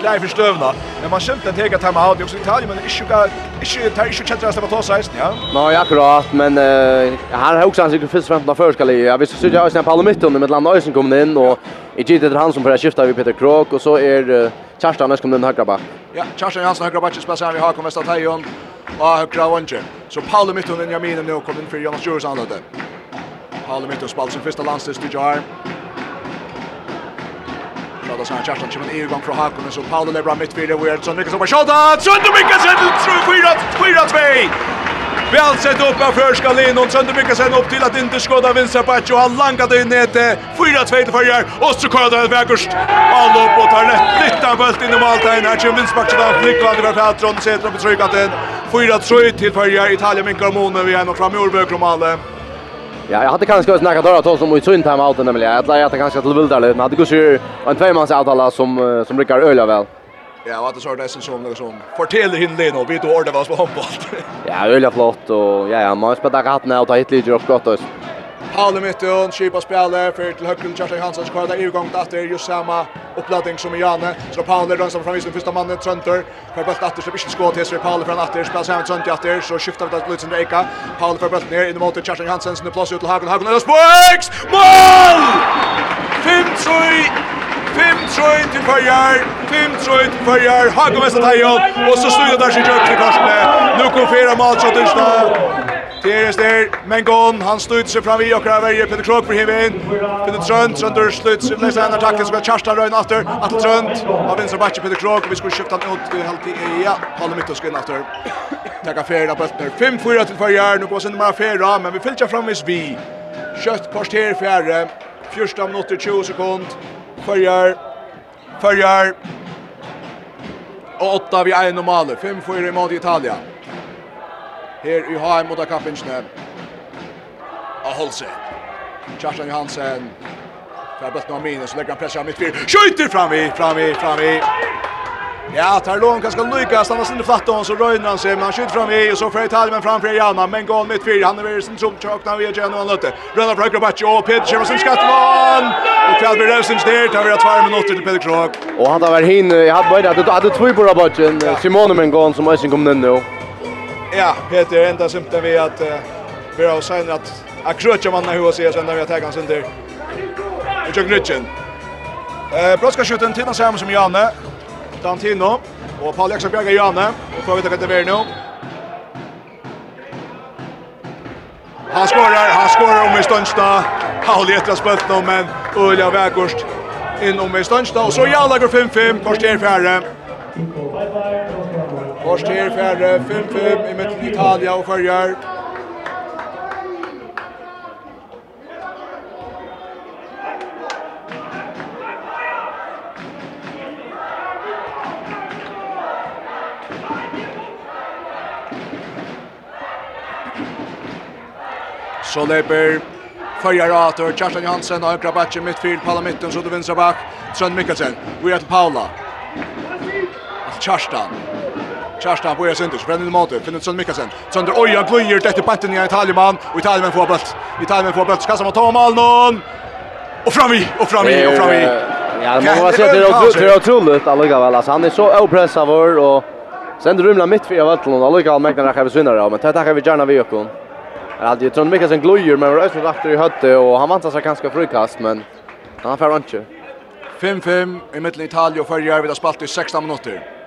Speaker 6: klar för stövna. Men man skämt att hega time out också Italien men inte ga inte tar inte chatta att ta sig ja.
Speaker 7: Nej, akkurat men uh, han har också ansvaret för först för ska jag visst så jag sen Paolo mitt under med landa Nilsson kommer in och i gitt det han som för skifta vi Peter Krok och så är uh, Kjartan Nilsson kommer in högra back.
Speaker 6: Ja, Kjartan Jansson högra back spelar vi har kommit att ta igen. Och högra vänster. Så Paolo mitt under Jamin nu kommer in för Jonas Jursan då. Paolo mitt under spelar sin första landsdelsdjur. Lada Sanna Kjartan kommer i gang från Hakon så Paolo Lebra mitt fyra och Ertsson Mikkelsen på skjolda. Sönder Mikkelsen till 4-2. Vel sett upp av förska linon. Sönder Mikkelsen upp till att inte skåda vinstra patch och han langade in ner till 4-2 till förjar. Och så kör det vägurst. Paolo på tar lätt lite bult in i måltagen. Här kommer vinstmatchen av Niklas Ivar Fältron. Sätter upp i tryckanten. 4-3 till förjar. Italien minkar månen. Vi är nog fram i Orberg och
Speaker 7: Ja, jag hade kanske också några dörrar som i tunt hem outen nämligen. Jag hade kanske till lite, men hade kanske en tvåmans avtala som som brukar öla väl.
Speaker 6: Ja, vad det sort är som något som fortäller hinner nu vi då ordet vad som handboll.
Speaker 7: Ja, öla flott och ja, ja, man spelar rätt när och ta hit lite och gott och
Speaker 6: Paul i mitten, Kipa spelar för till högre Kjartan Hansson som kvar i gång att det är just samma uppladdning som i Janne. Så Paul rör sig fram i första mannen Trönter. För bult att det ska inte skott till Paul från att det spelar sig Trönt att så skiftar det ut sin Eka. Paul för bult ner in mot Kjartan Hansson som plats ut till Hagen Hagen och Sporks! Mål! 5-3 5-3 til Førjar, 5-3 til Førjar, Hagen Vestatejo, och så styrer der sin kjøk til Korsene. Nå konferer Malsjø Tyskland, Terester, Mengon, han støyter seg fram i okra verger, Peter Krog for hivin, Peter Trønd, Trønder støyter seg, leser en attacken, som går Kjarstad Røyne after, Atle Trønd, av venstre bakke Peter Krog, vi skulle skjøpte han ut, halvtid, ja, Palle Mytto går inn after. Takk av fjerde av bøttner, 5-4 til fyrjar, nå går sin bara fjerde, men vi fyllt fram vis vi. Kjøtt kvarter fjerde, 14 minutter, 20 sekund, fyrjar, fyrjar, og 8 vi er normale, 5-4 i måte i Italia her i HM mot Kappinsne. Og Holse. Kjartan Johansen. Fra bøtten av minus, legger han pressa av fyr. Skjøyter fram i, fram i, fram i. Ja, tar lån ska lyckas, han har sin flatt och så röjner han sig, men han skjuter fram i och så för Italien men framför Janna, men går mitt fyra, han är väl sin trom, tjockna vid Janna och Lutte. Rönnar för Akrabatsch och Peter Kjemasen skattvann! Och Kjallberg Rövsins ner, tar vi att två minuter till Peter Krok.
Speaker 7: Och han har varit hin, jag hade bara att du tog på Rabatschen, Simone men går som ösen kom den nu.
Speaker 6: Ja, Peter enda symptom vi att vi har sagt att jag krötjer man hur och ser sen när vi tar hans under. Och jag knutchen. Eh, Broska skjuter till samma som Janne. Dantino och Paul Jackson Bjerga Janne och får vi ta det vidare nu. Han skorar, han skorar om i stundsta. Paul Jackson spött nu men Ulja Vägurst in om i stundsta och så Jalla går 5-5 kvarter fjärde. Bye bye. Korstier fjerde, 5-5 i mitt Italia og Førjar. Så leper Följar Ator, Kjartan Johansen, Ökra Batje, mittfyr, Palla Mitten, så du vinstra back, Trond Mikkelsen, vi är till Paula. Kjartan, Kjærstan på Eirsunder, så brenner det måte, finner Trond Mikkelsen. Trønder Øya gløyer dette benten i en Italienmann, og Italienmann får bølt. Italienmann får bølt, så man ta Malnon! Och fram i, och fram i, och fram i.
Speaker 7: Ja, man har sett det det är otroligt allikevel. alltså. Han är så opressad vår och sen rymlar mitt för Valtlund allihopa mäktar att vi svinner men det tackar vi gärna vi och hon. alltid hade Trond Mikkelsen glöjer men var ösnet efter i hötte och han vantar sig ganska frukast men han får inte.
Speaker 6: 5-5 i mitten Italien och vi har spalt i 16 minuter.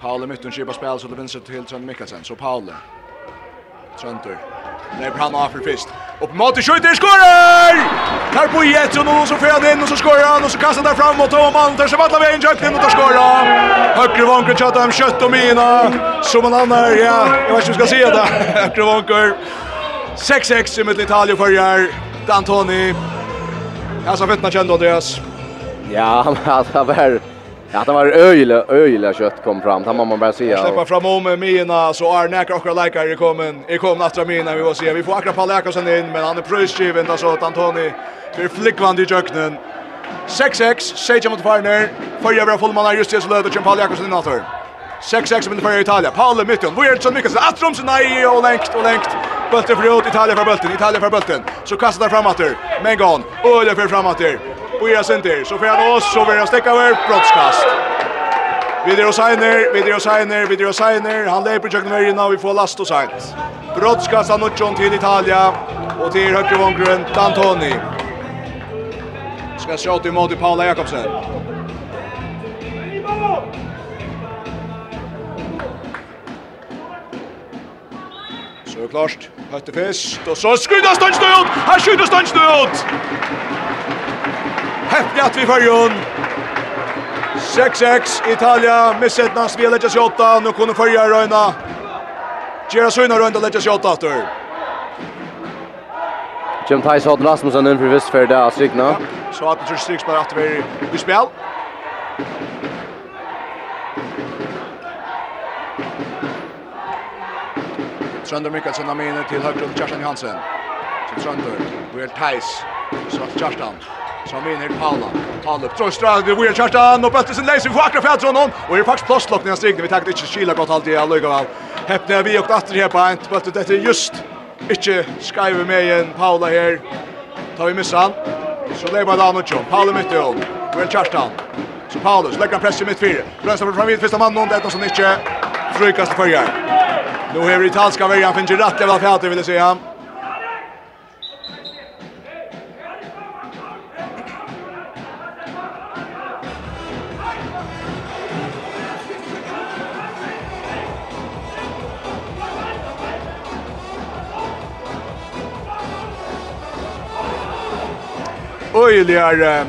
Speaker 6: Paul Mytton skipa spel så det vinner till Trond Mikkelsen. Så Paul, Trönter. Nej, han har för fist. Upp mot i skjuter skorar! Tar på ett och någon så får han in och så skorar han och så kastar han fram mot Tom Anders som alla vägen jakt in och tar skora. Högre vanker chatta om kött och mina. Som en annan, ja, jag vet inte hur ska säga det. Högre vanker. 6-6 i mitt Italien förjar. D'Antoni. Alltså fett när kände Andreas.
Speaker 7: Ja, han har varit Ja, det var öjla öjla kött kom fram. Det man bara se.
Speaker 6: Släppa fram om med mina så är näkra och likar i kommen. I kom efter mina vi får se. Vi får akra på sen in men han är prisgiven då så att Antoni blir flickvand i jöknen. 6-6, Sage mot Farner. Förra var full just det så löder Paul Jakobsen in åter. 6-6 mot Farner Italia. Paul mitten. så Mikkelsen. Astromsen nej och längt och längt. Bulten för ut Italia för bulten. Italia för bulten. Så kastar där framåt. Men gone. Öle för framåt. Boja Center, så får han oss, så vill han stäcka över brottskast. Vidare och signer, vidare och signer, vidare och signer. han leper tjøkken verden og vi får last och sent. Brottskast av Nuccion till Italia, och till högre vongren, D'Antoni. Ska sjå til måte Paula Jakobsen. Så er klart, høyte fest, og så skrydda stanstøyot, her skrydda stanstøyot! Häftigt att vi får Jon. 6-6 Italia misset när spelet lägger sig åtta nu kunde följa Röna. Gera Sjöna Röna lägger sig åtta åter.
Speaker 7: Jim Thijs har Rasmussen in för visst för där signa.
Speaker 6: Så att det striks bara att vi i spel. Trønder Mikkelsen har minnet til høyre om Kjerstan Johansen. Så Trønder, Will Theis, så Kjerstan som vinner Paula. Paula, tror strad vi vill charta och bättre sin läs för akra fjärd honom och är faktiskt plåstlock när stigna vi tagit inte skila gott allt i Lugaval. Häpna vi och åter här på ett på det är just inte skriver med en Paula här. Tar vi missan. Så lever då något John. Paula mitt i håll. Vill charta. Så Paulus lägger press i mittfyr. Brönstam för framvid första mannen och detta som inte frukast förjar. Nu är det italska värjan finns ju rätt i alla vill jag säga. öjligare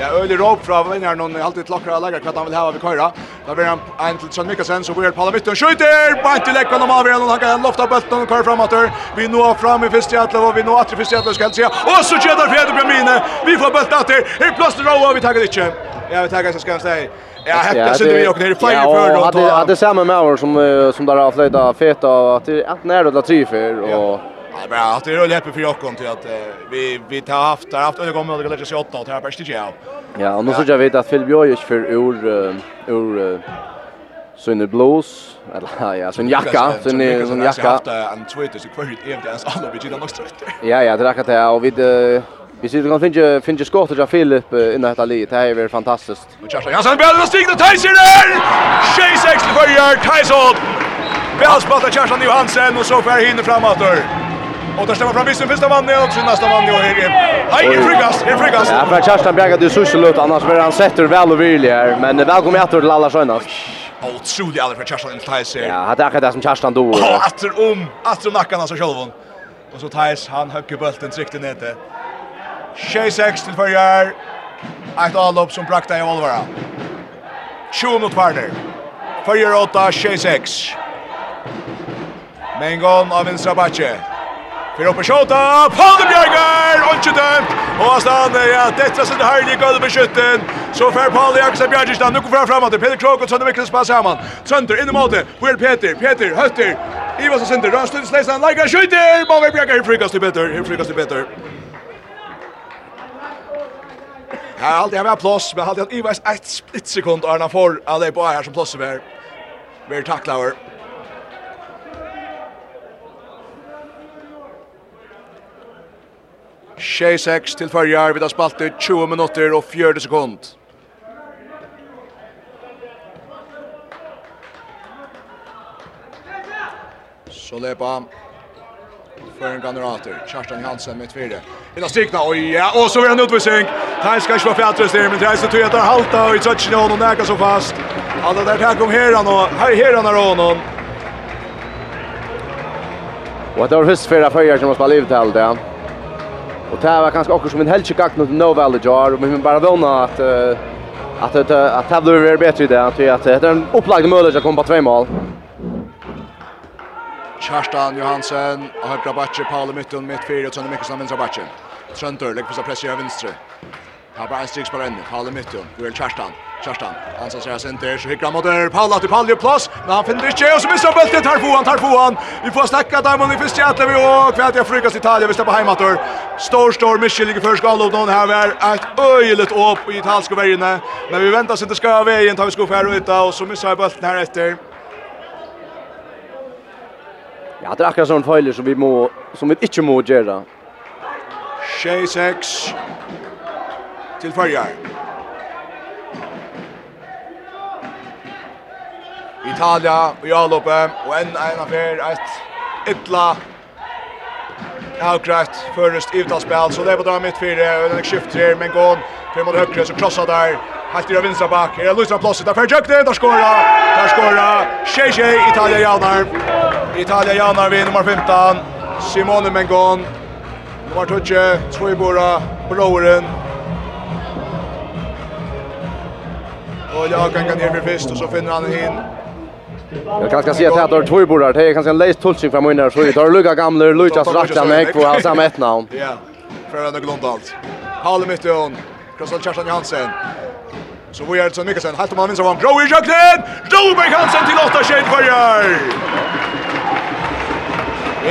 Speaker 6: Ja, öle Råp fra vinner någon i alltid klockar alla lägger han vill ha vi köra. Där blir han en till Trond Mikkelsen så blir Paula Vitton skjuter. Bant till läckan om avgör någon han lofta bulten och kör framåt. Vi nu fram i första atlet och vi nu åter första atlet ska se. Och så kör där fjärde Björmine. Vi får bulten åter. Hur plötsligt roar vi taget inte. Ja, vi tagar så ska jag säga. Ja, hekka sitter vi och ner i fire för då.
Speaker 7: Ja, det är samma med som som där har flöjta feta att att när det där tre för och
Speaker 6: Ja, det är bra. Att det är roligt för Jockom till att vi vi tar haft har haft ögon med att lägga sig åtta och det här bäst inte jag.
Speaker 7: Ja, och nu så jag vet att Phil Björk för ur ur Sunne Blues eller ja, sån jacka, sån sån jacka.
Speaker 6: en tweetar så kvar ut är ens alla vi gillar nog trött.
Speaker 7: Ja, ja, det räcker det och vi Vi sitter kan finna finna skott och Philip i detta livet. Det här är väl fantastiskt.
Speaker 6: Och kör Jansson Björn och Stig och Tyson där. 6-6 för Tyson. Björn spottar Jansson Johansen och så fär hinner framåt. Och där stämmer fram vissen första mannen och sen nästa mannen och här. Hej, är frikast, är frikast.
Speaker 7: Ja, för Kerstin Bjerga du så lut annars blir han sätter väl och villig här, men välkommen åter till alla sjönas.
Speaker 6: Otroligt aldrig för Kerstin inte tajs.
Speaker 7: Ja, det är det som Kerstin då.
Speaker 6: Åter om, åter om nackan alltså självon. Och så tajs han höcker bulten tryckte ner det. 6-6 till förjar. Ett avlopp som brakta i Olvara. 20 mot Varner. Förjar 8, 6-6. Mengon av vinstra backe. Fyrir oppe skjåta, Paul Bjørgar, ikke dømt, og hans dan, ja, dette sin herlig gulv i skytten, så fer Paul Jakobsen Bjørgar, nu går fra fram til Peter Krog og Sønne Mikkels pass sammen, Sønder inn i måte, hvor er Peter, Peter, Høtter, Ivas og Sønder, Rønstund, Sleisland, Leikar, skytter, Bauer Bjørgar, her frykast til Peter, her frykast til Peter. Ja, alt jeg var plås, men alt jeg var Ivas et splittsekund, og han får alle på her som plåser med, med taklaver. Ja. 6-6 til Førjar, vi har spalt 20 minutter og 40 sekund. Så lepa för en generator. Kjartan Hansen med tvärde. Hela strikna och ja, och så är han utvisning. Här ska slå fjärde strikna, men det är så tydligt att halta och i touchen och hon näkar så fast. Alla där här kom Heran och här Heran har honom.
Speaker 7: Och det var först förra förra som har spelat ut allt det. Och det här var kanske också som en helgekakt mot No i Jar, Men vi bara vana att att att att det blir bättre i det. Att det är en upplagd möjlighet att komma på två mål.
Speaker 6: Kjartan Johansen, och høyre bakke, Paule Mytton, mitt fyra och Trønne Mikkelsen, vänstra bakke. Trøndør lägger på sig press i vänster. Här bara en striks på rennet, Paule Mytton, Uel Kjærstan. Kjartan. han som ser senter, så hykker han mot der, Paula til Palje plass, men han finner ikke, og så mister han bøltet, tar foran, tar foran, vi får snakka der, men vi finnes vi og kvæt jeg frykast Italia, vi slipper heimator, stor, stor, Michel ligger først galt opp noen her, er et øyelet opp i italske veiene, men vi venter sin til skøy av veien, tar vi skuff her og så mister bulten bølten her etter,
Speaker 7: Ja, det er akkurat sånn feiler som vi må, som vi ikke må gjøre.
Speaker 6: Tjej 6. til Førjar. Italia i avloppet, og enn en affær, et ytla avgrætt først i spel så det på dra midt det og den skifter, men går fem mot höger så krossar där helt i vänstra bak, är er Lusna Plossi, där för Jøkne, där skora. Där skora tjej tjej, Italia Janar, Italia Janar vid nummer 15, Simone Mengon, nummer 20, Tvojbora, Broren, Och jag kan gå ner för fest och så finner han in
Speaker 7: Jag kan ska se att det är två bordar. Det är kanske en läst tulsing fram innan så det är Luka gamla Lucas Rattan på hans samma ett namn.
Speaker 6: Ja. För att det glömt allt. Halle mitt i hon. Krossar Kerstin Johansson. Så vi är så mycket sen. Halt om han vinner så Grow i jöknen! Roberg Hansen till 8 tjej kvar.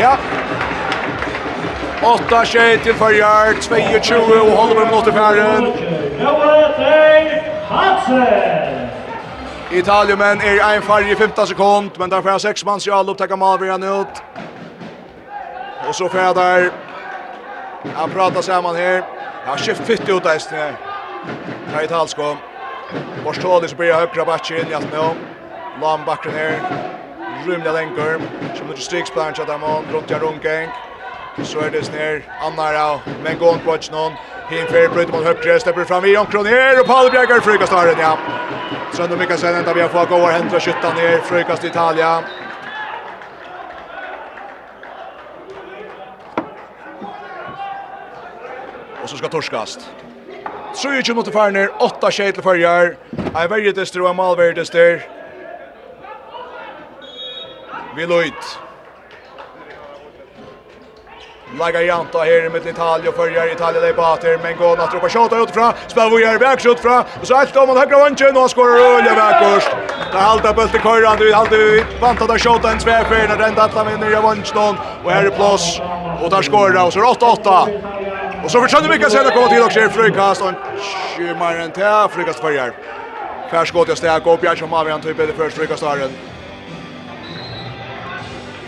Speaker 6: Ja. Åtta tjej till förjar. 22 och håller med mot
Speaker 10: färden. Noah Hansen.
Speaker 6: Italien men är en färg i 15 sekund, men där får jag sex i all jag upptäcka Malvian ut. Och så får jag där. Jag pratar samman Jag har skift fitt ut där Estene. Här i Talsko. så blir høyre bakke in i allt nu. Lam bakken her. Rymliga länkar. Som nu striksplan tjata mån. Runt jag rungeng. Så är det snir. Annar av. Men gånd på ett snån. Hinfer bryter mot høyre. Stepper fram i omkron här. Och Paul Bjergar frykast har den, ja. Sönder Mikkelsen enda vi har fått gåar händra skyttan ner, fröjkast i Italia. Och så skal torskast. Trujitjum mot Farner, 8 tjej till färjar. Är värjetester och är malvärjetester. Vi lojt. Laga janta här med Italien och följer Italien där bater men går att ropa skott utifrån. Spelar vi är back shot från och så allt om han högra vänchen och skorar Ulle Backhorst. Det halta på till Kojran du halta vi vantar där skott en svär för när den där med nya vänchen och här är plus och där skorar och så 8-8. Och så försöker mycket sen att komma till också i frukast och skymar en till frukast följer. Färskott jag stäcker upp jag som avgör typ det första frukastaren.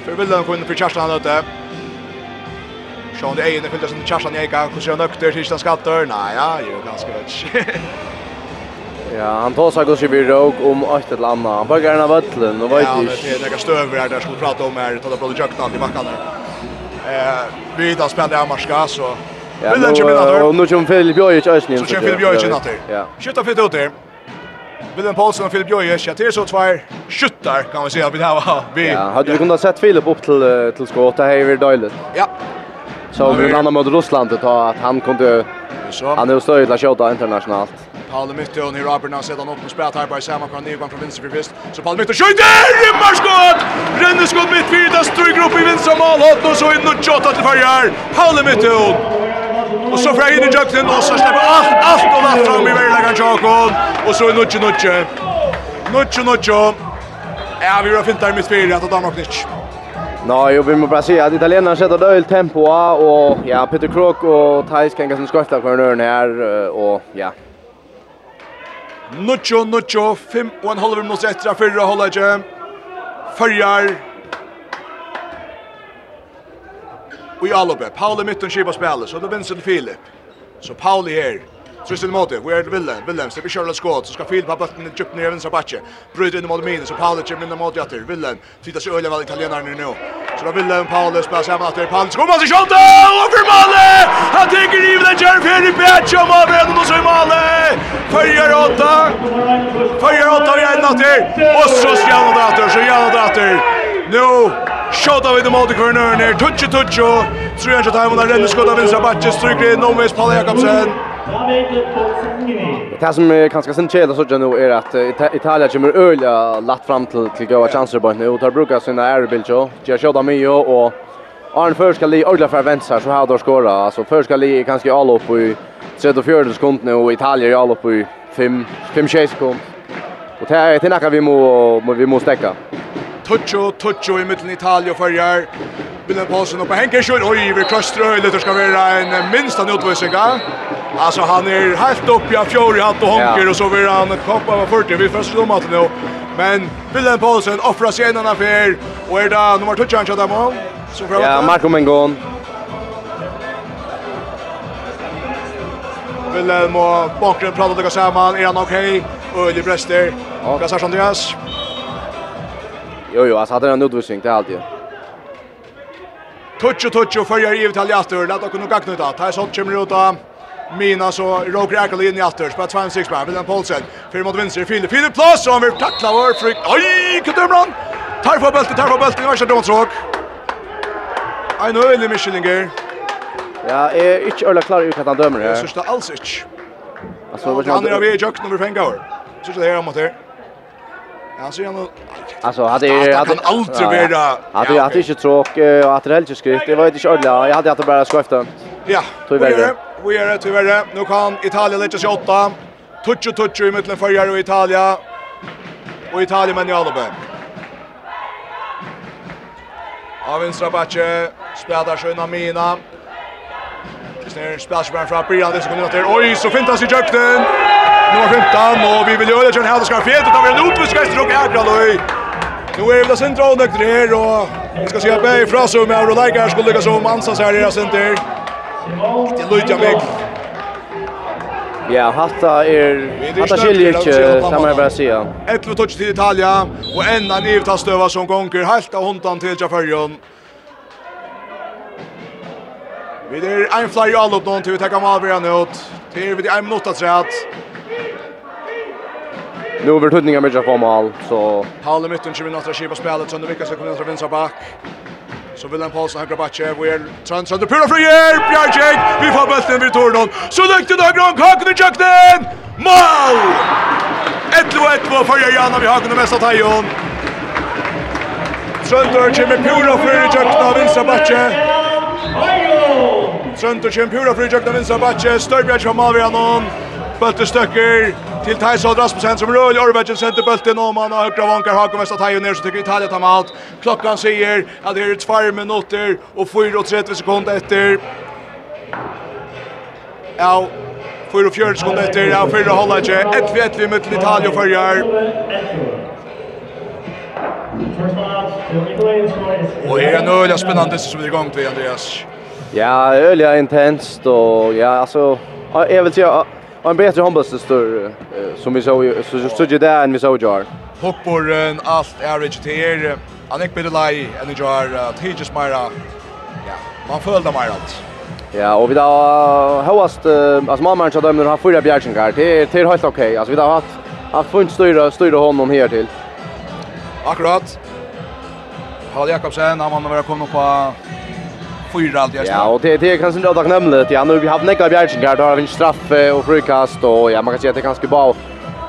Speaker 6: För vill den kunna för Kerstan hade Sean det är det fyllt som Charles jag kan kunna nökter sista skatter. Nej, ja, ju ganska vet
Speaker 7: Ja, han tar sig också vid råg om ett eller annat. Han bara gärna vötlen och vet
Speaker 6: Ja, det är några stöver där som vi pratar om här. Tar på det jöknan i backarna. Eh, vi tar spända Amarska så
Speaker 7: Ja, nu, och nu kommer Filip Jojic ösning.
Speaker 6: Så kommer Filip Jojic innan till.
Speaker 7: Ja.
Speaker 6: Skjuta fint ut där. Willem Paulsen och Filip Jojic, ja, det är så två skjuttar kan vi säga vi har. Vi,
Speaker 7: ja, hade vi kunnat sett Filip upp till, till skåta här i Dajlet?
Speaker 6: Ja,
Speaker 7: Så vi en annan mot Ryssland att han kunde han är stöd att skjuta internationellt.
Speaker 6: Paul Mytte och Robert har sedan upp och spät här på samma kan nyvan från vänster för visst. Så Paul Mytte skjuter i marskott. Ränner skott mitt fyra stor grupp i vänstra målhålet och så in och skjuter till färjar. Paul Mytte Och så frägen i jakten och så släpper allt allt och allt fram i värlagan Jakobsson och så nutje nutje. Nutje nutje. Ja, vi har fint där mitt fyra att Danmark nisch.
Speaker 7: Nej, jag vill bara säga att italienarna sätter dåligt tempo och ja, Peter Krok och Thais kan ganska sköta cornern här och ja.
Speaker 6: Nuccio, Nuccio, fem och en halv minut efter förra hållet. Följar. Och i Alope, Pauli mitten skivar spelet, så det vinner Filip. Så Pauli här. Trist Tristan Mote, vi är Willem, Willem, det blir Charles Scott, så ska Phil på botten djupt ner i vänstra backe. Bryter in mot minus så Paolo kommer in mot Jatter, Willem, tittar sig öliga väl italienaren nu. Så då Willem, Paolo spelar sig att det är Paolo, kommer sig skott, och för målet. Han tänker i den Jerry Ferry Patch om av redan och så i målet. Följer åtta, följer åtta vi en åter, och så stjärnan åter, så gärna åter. Nu, Shota við móti corner nær touch touch. Trúja at tæmuna rennu skota vinstra bakki strykur inn Nomis Paul Jakobsen.
Speaker 7: Det som är ganska sen kedligt så nu är att It Italia kommer öliga latt fram till till goda chanser på nu och tar brukar sina airbilcho. Jag körde mig och Arne först ska li ordla för vänster så här då skora. Alltså först ska li kanske all upp i 34 sekunder nu och Italien är all upp i 5 5 6 sekunder. Och det är till näka vi må vi måste stäcka
Speaker 6: Tuccio, Tuccio i mitten Italien og førjer. Bilden Paulsen uppe Henke kör oj vi kløster høylet. Det ska vara en minst av utvisninga. Alltså han är helt upp i fjärde fjord hatt och honker och så vill han koppa på 40 vi först om att nu. Men Willem Paulsen offrar sig en affär och är där nummer 2 chans att mål. Så framåt.
Speaker 7: Ja, Marco Mengon.
Speaker 6: Willem och bakgrunden pratar det samman. Är han okej? Okay? Ölig bröster. Gasar Andreas.
Speaker 7: Jo jo, alltså hade han utvisning det alltid.
Speaker 6: Touch och touch och följer i Italien efter. Låt oss kunna gagna det. Här sånt kommer ut av Mina så Roger Ackerley in i efter. Spelar 26 man. den Paulsen. Fyra mot vänster. Fyra Filip Plås han vill tackla vår frykt. Oj, Kutumran. Tar för bulten, tar för bulten. Varsågod Domsråk. Ein öle Michelinger.
Speaker 7: Ja, är inte öle klar ut att han dömer.
Speaker 6: Jag syns det alls inte.
Speaker 7: Alltså, vad
Speaker 6: han är av i jock nummer 5 går. Syns det här om att det. Ja, så han
Speaker 7: Alltså hade
Speaker 6: ju
Speaker 7: hade
Speaker 6: han aldrig vara.
Speaker 7: Hade jag hade inte tråkigt och att det helt skrift. Det var inte ordla. Jag hade att bara skrifta.
Speaker 6: Ja.
Speaker 7: Tyvärr.
Speaker 6: Vi är tyvärr. Nu kan Italien lägga sig åtta. Touch och touch i mitten för och Italien. Och Italien men i alla. Av vänstra backe spelar sköna Mina. Kristin spelar från Brian det ska kunna att Oj, så fintas i jökten nummer 15, og vi vil gjøre John Helder skal fjert, og tar vi en utvis gastrok her, Bralløy. Nå er vi da sindra og nøkter her, og vi skal se på fra som er, og leikar skulle lykkes om ansans her i deres sinter. Det er Lydja Mikk.
Speaker 7: Ja, hatta
Speaker 6: er
Speaker 7: hatta skiljer ikkje
Speaker 6: samar
Speaker 7: bara sia.
Speaker 6: Ett touch til Italia og enn ein evtastöva som gonger helt av hundan til Jafarjon. Vi er ein flyer all upp någon till att ta kamal vi ut. Till vi det är en minut att
Speaker 7: Nu över tutningar med på mål så
Speaker 6: Paul i mitten 20 minuter skipa spelet så nu vilka ska komma från vänstra back. Så vill han Paulsen högra backe vi är trans under Pyro Frier Bjarjek vi får bollen vid tornon. Så lägger det Gran Kaken i jakten. Mål! 11-1 för Jana vi har kunnat mesta Tajon. Trøndur kjem pura fyrir jøkna av vinstra batje. Trøndur kjem pura fyrir jøkna av vinstra batje. Størbjørn kjem av igjennom. Böltestycker till Tyson Rasmussen som rör Jorvetjen center bulten om han har högra vankar har kommit att Tajon ner så tycker Italien tar allt. Klockan säger att det är 2 minuter och 4:30 sekunder efter. Ja, 4:40 sekunder efter. Ja, för hålla inte. 1-1 mot Italien förjar. Och är en öliga spännande som är igång till Andreas.
Speaker 7: Ja, öliga intensivt och ja, alltså jag vill säga en bättre handbollsstör som vi såg så stod ju där än vi såg jar.
Speaker 6: Hoppor en allt average till er. Han är bättre lie än jar Tejas Myra. Ja, man följde Myra allt.
Speaker 7: Ja, och vi då hoast alltså mamma så dömer har fyra bjärsingar. Det är till helt okej. Alltså vi då har haft funnit styra styra honom här till.
Speaker 6: Akkurat. Hall Jakobsen, han var nog kommit på fyra allt jag
Speaker 7: Ja, och det det kanske inte att nämna det. Ja, nu vi har några bjärchen här, då har vi en straff och frikast och ja, man kan säga att det kanske bara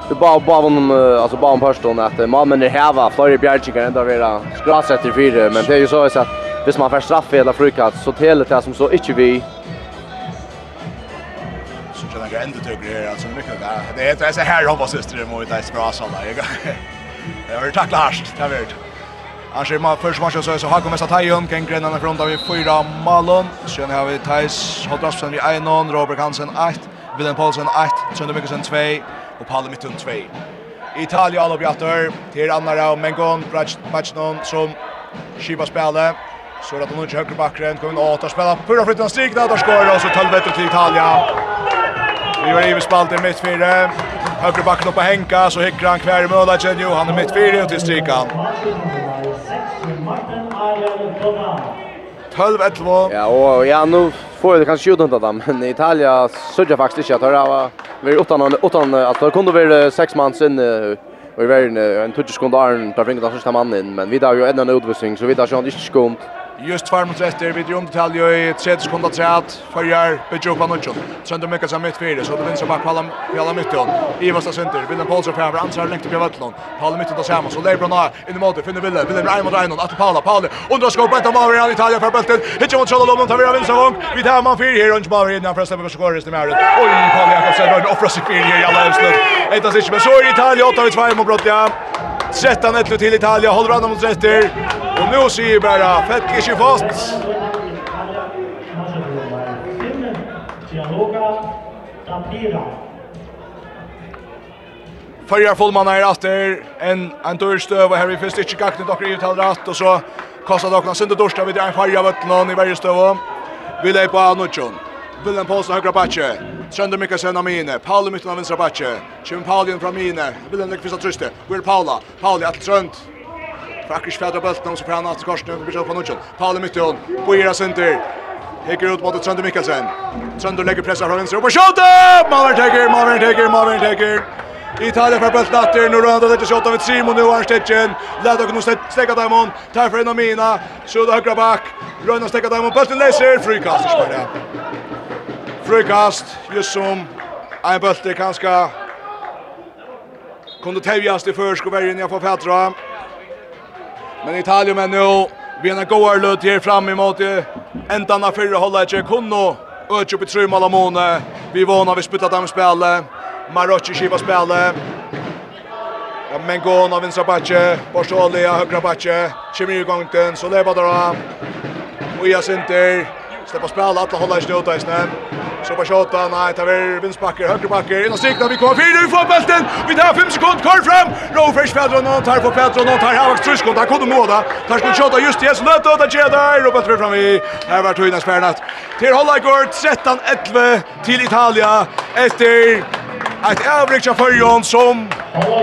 Speaker 7: Det bara bara om alltså bara om förstån att man men det här var för bjärchen kan ändå vara skrasat i fyra, men det är ju så att hvis man får straff eller frikast så till det som så inte vi
Speaker 6: så kan jag ändå tycker det alltså mycket där. Det är så här hoppas syster mot det bra sådär. Jag har tacklat harst, det har varit. Annars är man först matchen så så har kommit att tajum kan gränna från där vi fyra Malon. Sen har vi Thais Hodrasson i 1-0, Robert Hansen 8, Willem Paulsen 8, Sönder Mikkelsen 2 och Palle Mittun 2. Italia alla bjatter till andra av Mengon matchen som skipa spelet. Så att de inte högre bakgrund kommer åt att spela förra flytten strikt där skor och så 12 till Italia. Vi var i spalt i mittfältet. Högre backen upp på Henka så hickar han kvar i Möla Jo, Han är mitt fyra och till strikan. 12-11.
Speaker 7: Ja, och ja, nu får det kanske skjuta inte men i Italia söker faktiskt inte att höra. Vi är utan, utan att det kunde vara sex man sen Och i världen, en tutsch sekund arn, tar fingret av sista mannen, men vi tar ju en utvisning, så vi tar ju inte skumt.
Speaker 6: Just tvær mot etter, vi drum detalje i 30 sekunder træt, Førjar, av Panuccio. Sønder Mykka som mitt fire, så det vinner bak Palla, Palla Mytton. Ivas da Sønder, Willem Paulsen fra hver, ansvar lengt opp i Vettlån. Palla Mytton da samme, så Leibron har, inn i måte, finner Willem, Willem Rein mot Reinon, atter Palla, Palla, undra skåp, etter Maver i Italien fra Beltet, hitje mot Kjalla Lomon, tar vi av Vinsavong, vi tar man fire her, Rønge Maver innan fra Stemmer skåret i Mæret. Oi, Palla Jakobsen, Rønge offrer seg fire her i alle evslut. Eitas ikke, men så er Italien, 8 av 2 mot Brotja. 13-1 til Italia, holder han mot Retter. Och nu säger bara Fetke inte fast. Fyrjar fullmanna är efter en en dörrstöv och här vi finns inte kakten dock i tal rätt och så kastar dock sen dörrstöv vid en fyrja vettlan i varje stöv. Vi lägger på Anuchon. Willem Paulsen högra backe. Trönder Mikkelsen av mine. Paul i mitten av vänstra backe. Kim Paulin från mine. Willem lägger fyrsta tryste. Will Paula. Pauli att trönt. Rakish Fedra Bölten, så prøver han til Karsten, blir kjøpt på Nutsjøl. Paul i midtjøl, Boira Sinter, Hekker ut mot Trønder Mikkelsen. Trønder legger pressa fra venstre, og på skjøtet! Malvern Tekker, Malvern Tekker, Malvern Tekker. Italia för bulten efter, nu rör det sig åt av ett Simon nu har Stetchen, Lada kan nu stäcka Diamond, tar för en av mina, Suda högra back, Rönna stäcka Diamond, bulten läser, frikast i Sparta. Frikast, just som en bulte kanske kunde tävjas till försk och värjen jag får fädra. Men Italien men nu vi har goda lut här fram emot ändan av förra hållet jag kunde öka upp i tre mål måne. Vi vånar vi sputtat dem spel. Marocci skiva spela. Ja, men gå av vinstra backe, Borsoli av högra backe, Chimir gångten, så lever där. Och jag synter, släpper spela alla hålla i snön. Så på shot nej tar vi vinstbacker högerbacker in och siktar vi kommer fyra vi får bulten. Vi tar 5 sekunder kvar fram. Rofish Pedro någon tar på Pedro någon tar Havax Tryskon han kunde nåda. Tar skulle shota just i så nöt och där där Robert för fram i. Här var höjna spärnat. Till Hollagård 13-11 till Italia efter ett övrigt chaufför som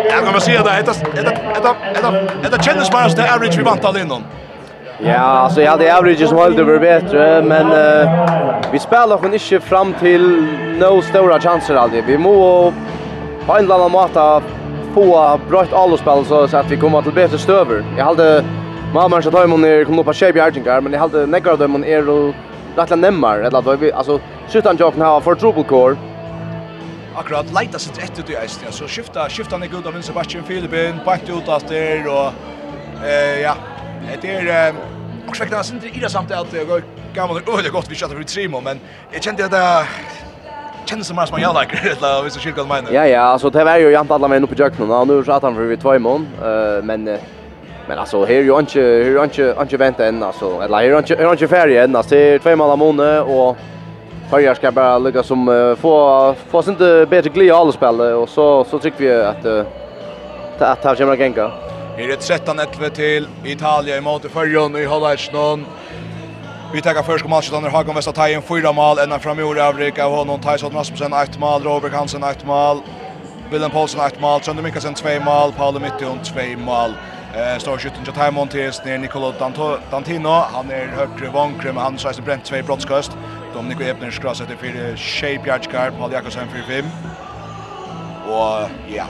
Speaker 6: jag kan man säga det detta detta detta detta känns bara så det average vi vantar innan.
Speaker 7: Ja, alltså jag hade average som höll över var bättre, men uh, vi spelar också inte fram till no stora chanser alltid. Vi må på en eller annan måte få bra ett allospel så, att vi kommer till bättre stöver. Jag hade mamma så tar mig kom upp på shape i men jag hade några dem dem är och rätt nemmar eller att vi alltså skjutan jag har för trouble core
Speaker 6: akkurat leita sitt rätt ut i eisen. Ja. Så skifta, skifta ner goda gud av vinst Sebastian Filipin, bakt ut efter och eh, ja, Det är också kan sen det samt att jag kan väl öde gott vi chatta för tre men jag kände att det känns som att man jag liker det la vi så kyrkan menar.
Speaker 7: Ja ja, alltså det var ju jant alla men uppe i jöknen och nu så att han för vi två mån eh men Men alltså här är ju inte här är inte inte vänta än alltså eller här är inte här är inte färdig än alltså det är två månader måne och Färjar ska bara lycka som uh, få få inte bättre glädje alla spel och så så tycker vi att uh, att ta kommer gänga.
Speaker 6: Her er 13-11 til Italia i måte førjon i Halleisjnån. Vi tar først kom matchen under Hagen Vestertaien, fyra mål, enda fram i Avrik av honom, Tyson Rasmussen, ett mål, Robert Hansen, ett mål, Willem Poulsen, ett mål, Trønder Mikkelsen, 2 mål, Paolo Mittion, 2 mål. Eh, står skytten til Taimon til snir Nicolo Dantino, han er høyre vankre, men han reisner brent 2 brottskast. Dominico Ebner skraset til 4, Shea Bjartskar, Paul Jakobsen 4-5. Og ja,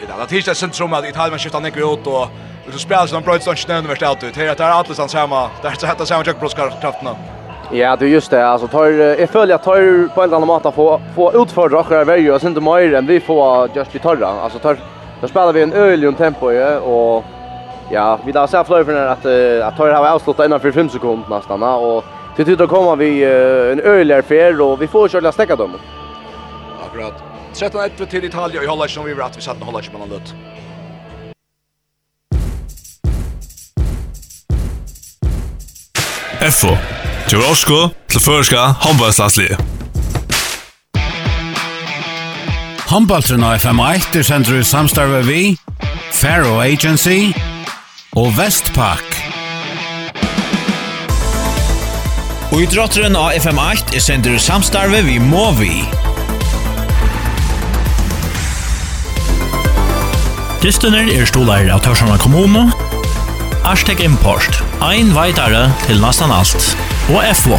Speaker 6: Det är tidigt centrum att Italien man skiftar ner ut och så spelar som Bright Stone snön värst ut. Det är där Atlas han samma. Där så heter samma jackbrott.
Speaker 7: Ja, det är just det. Alltså tar jag följer att tar på en annan måte få få utföra och värja och inte mer än vi får just vi torra. Alltså tar då spelar vi en öljum tempo ju och ja, vi där ser flöjer för att att tar har avslutat innan för 5 sekunder nästan och till tid då kommer vi en öljär fel och vi får köra stäcka dem.
Speaker 6: Akkurat. 13-1 til Italia, og i Holland som vi vet at vi satt med Holland som man løtt.
Speaker 1: FO. Til Osko til føreska håndballslagslige.
Speaker 2: Håndballtren av FM1 er sender ut samstarve vi, Faro Agency og Vestpak.
Speaker 3: Og i drotteren av FM8 er sender i samstarve vi Movi. Movi.
Speaker 4: Dystuner er stolar av Tørsjana kommune, Arstek Import, ein veitare til nesten alt, og FO.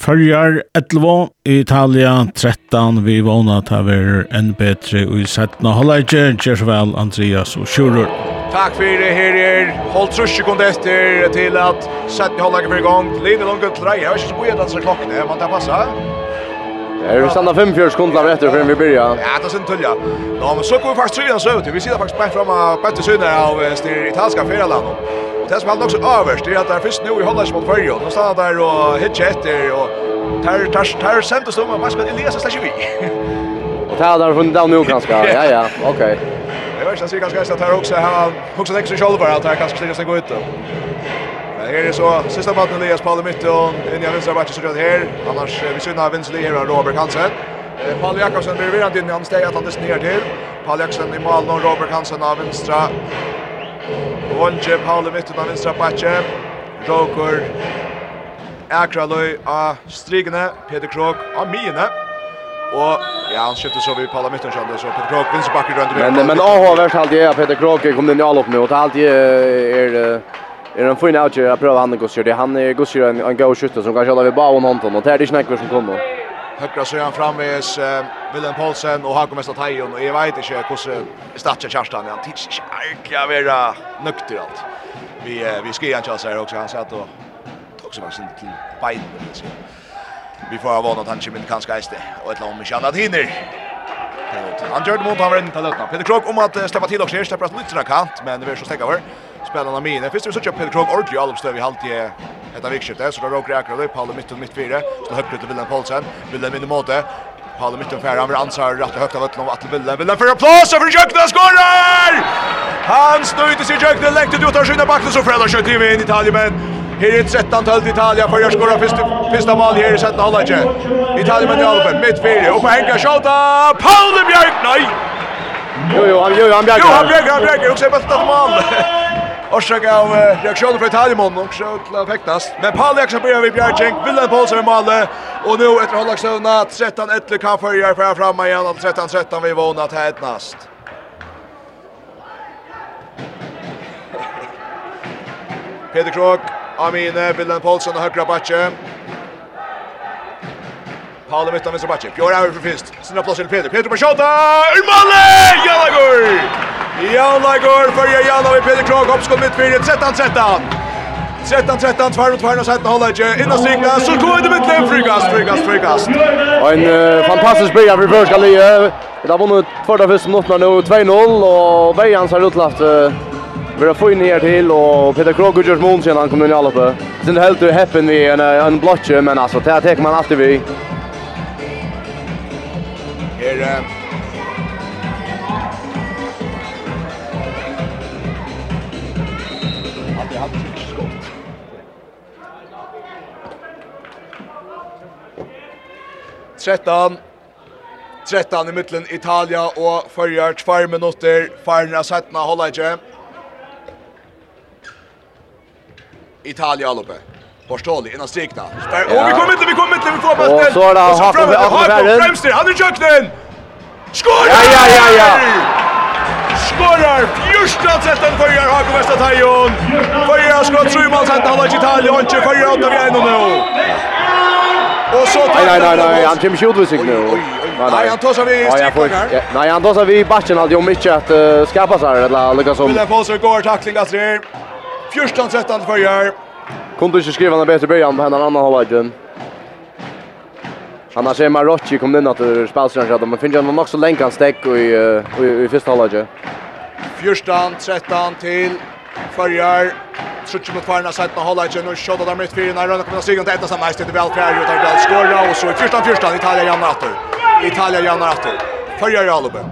Speaker 5: Följar 11, Italia 13, vi vana ta ver enn betre i 17. Hållajtje, Kjersvel, Andreas og Sjurur.
Speaker 6: Takk för det her er holdt trus sekunder efter till att sätta hålla igång. Lina långt till dig. jeg har ikke så bojat att så klockan är. Man
Speaker 7: det passa. Er vi standa 45 sekunder etter før vi börjar.
Speaker 6: Ja, det er sin tull, tullja. Nå, men så går vi faktisk tryggjan søvn til. Vi sitter faktisk bare framme bättre til syne av styr italska ferieland. Og det som er nok så øverst er at det er først nå i Hollands mot Førjo. Nå stannar der og hitje etter og tar, tar, tar sendes om og Maskan Elias er vi.
Speaker 7: Og det er der funnet down nu ganske. Ja, ja, ok.
Speaker 6: Det var så ganska ganska tar också här. her også har hoksa nekst i kjolvar at gå ut. Här är så sista mannen Elias Palle mitt och in i vänstra backen så det här. Annars vi syns av vänster här Robert Hansen. Paul Jakobsen blir virrad inn i hans steg at han ner til. Paul Jakobsen i mål och Robert Hansen av vänstra. Vonje Paul i mitten av vänstra backen. Roker Akraløy av strigene, Peter Krog av mine. Og ja, han skifter så vi på alla mitten kjønner, så Peter Krog vinner bakker rundt.
Speaker 7: Men, men AH vart alltid er Peter Krog kom inn i allopp nu, og det alltid er... er är en fin outcher jag prövar han går det han är går en en go shooter som kanske håller vi bara honom och det är det snackar som kommer
Speaker 6: Högra så han framme är Willem Paulsen och han Mesta tajon och jag vet inte hur starta Kerstan han tids jag vara nykter allt. Vi vi ska igen chans också han satt och tog sig verkligen till bein så. Vi får vara att han kommer kanske äste och ett lag med annat hinner. Han gjorde mot han var inte Peter Krog om att släppa till också, släppa ut lite kant men det är så stäcka över spelarna mine. Först vi såg Peter Krog ordentligt i uppstöv i halvtid. Detta vikskifte så då råkar jag akkurat löp Palle mitt och mitt fyra. Så högt ut till Willem Paulsen. Willem in i måte. Palle mitt och färre, han vill ansvar rätt och högt av Ötlund, Atle Willem, Willem för applås över Jökna skorar! Han stöjde sig Jökna, längte ut av sina backen så Fredrik kör driver in Italien, men här är ett 13 till Italien, för jag skorar första mål här i sätten sätta hållet. Italien med Alben, mitt fyra, och på Henka Schauta, Paul Björk, nej!
Speaker 7: Jo, jo, han, jo, han bjärker.
Speaker 6: Jo, han bjärker, han bjärker, och så är bästa mål. Orsak av reaktioner fra Italien og så til å fektes. Men Paul Jaksson blir ved Bjergjeng, Willem Poulsen er malet, og nå etter Hållagsøvna, 13-1 kan følge fra framme igjen, og 13-13 vi vågnet til et nast. Peter Krog, Amine, Willem Poulsen og Høgra Batje. Paolo mitt av venstre backe. Björn över för finst. Sina plats till Peter. Peter på skott. I mål! Jalagor! Jalagor för Jalla vid Peter Krog uppskott mitt för 13 13. 13 13 2 mot tvär och sätta hålla inte in och sikta så går det med den frikast frikast
Speaker 7: frikast. En uh, fantastisk början för första lige. Det har vunnit första första minuten nu 2-0 och Vejans har utlagt uh, Vi har fått ner till och Peter Kroger gör mål sen han kommer in i alla fall. Sen helt du häppen vi en en blotche men alltså det här tar man alltid vi
Speaker 6: her Hadde hatt skott. Trettan. Trettan i mittlen Italia og fyrjar tvær minutter. Faren av settene holder ikke. Italia loppe. Borstoli innan strikna. Spär. Och vi kommer inte, vi kommer inte, vi får bara
Speaker 7: Och så är det Hafen med
Speaker 6: Hafen Fremster, han är köknen! Skor!
Speaker 7: Ja, ja, ja, ja!
Speaker 6: Skorar! Fyrsta trettan fyrjar Hagen Vestatajon! Fyrjar skott, sju mål, sent halvdags Italien, och inte fyrjar åtta vi är nu. Och så...
Speaker 7: Nej, nej, nej, nej, han kommer inte ut sig nu.
Speaker 6: Nej, han tar sig vid strikningar.
Speaker 7: Nej, han tar sig vid backen, alltid om mycket att uh, skapa sig här, eller lyckas om.
Speaker 6: Vill jag få sig går tackling, Astrid. sätten för fyrjar.
Speaker 7: Kunde inte skriva en bättre början på en annan halvleken. Han har sett Marocci kom in att det spelstjärnan men finns han också länk han stäck i i, i första halvleken.
Speaker 6: Fyrstan 13 till Förjar. Trutsch mot farna, sett på halvleken och skottar där mitt fyra när Rönne kommer att stiga till ett som mest till Belfärj och tar skora och så i fyrstan Italia Italien jämnar åter. Italien jämnar åter. Färjar
Speaker 10: Alube.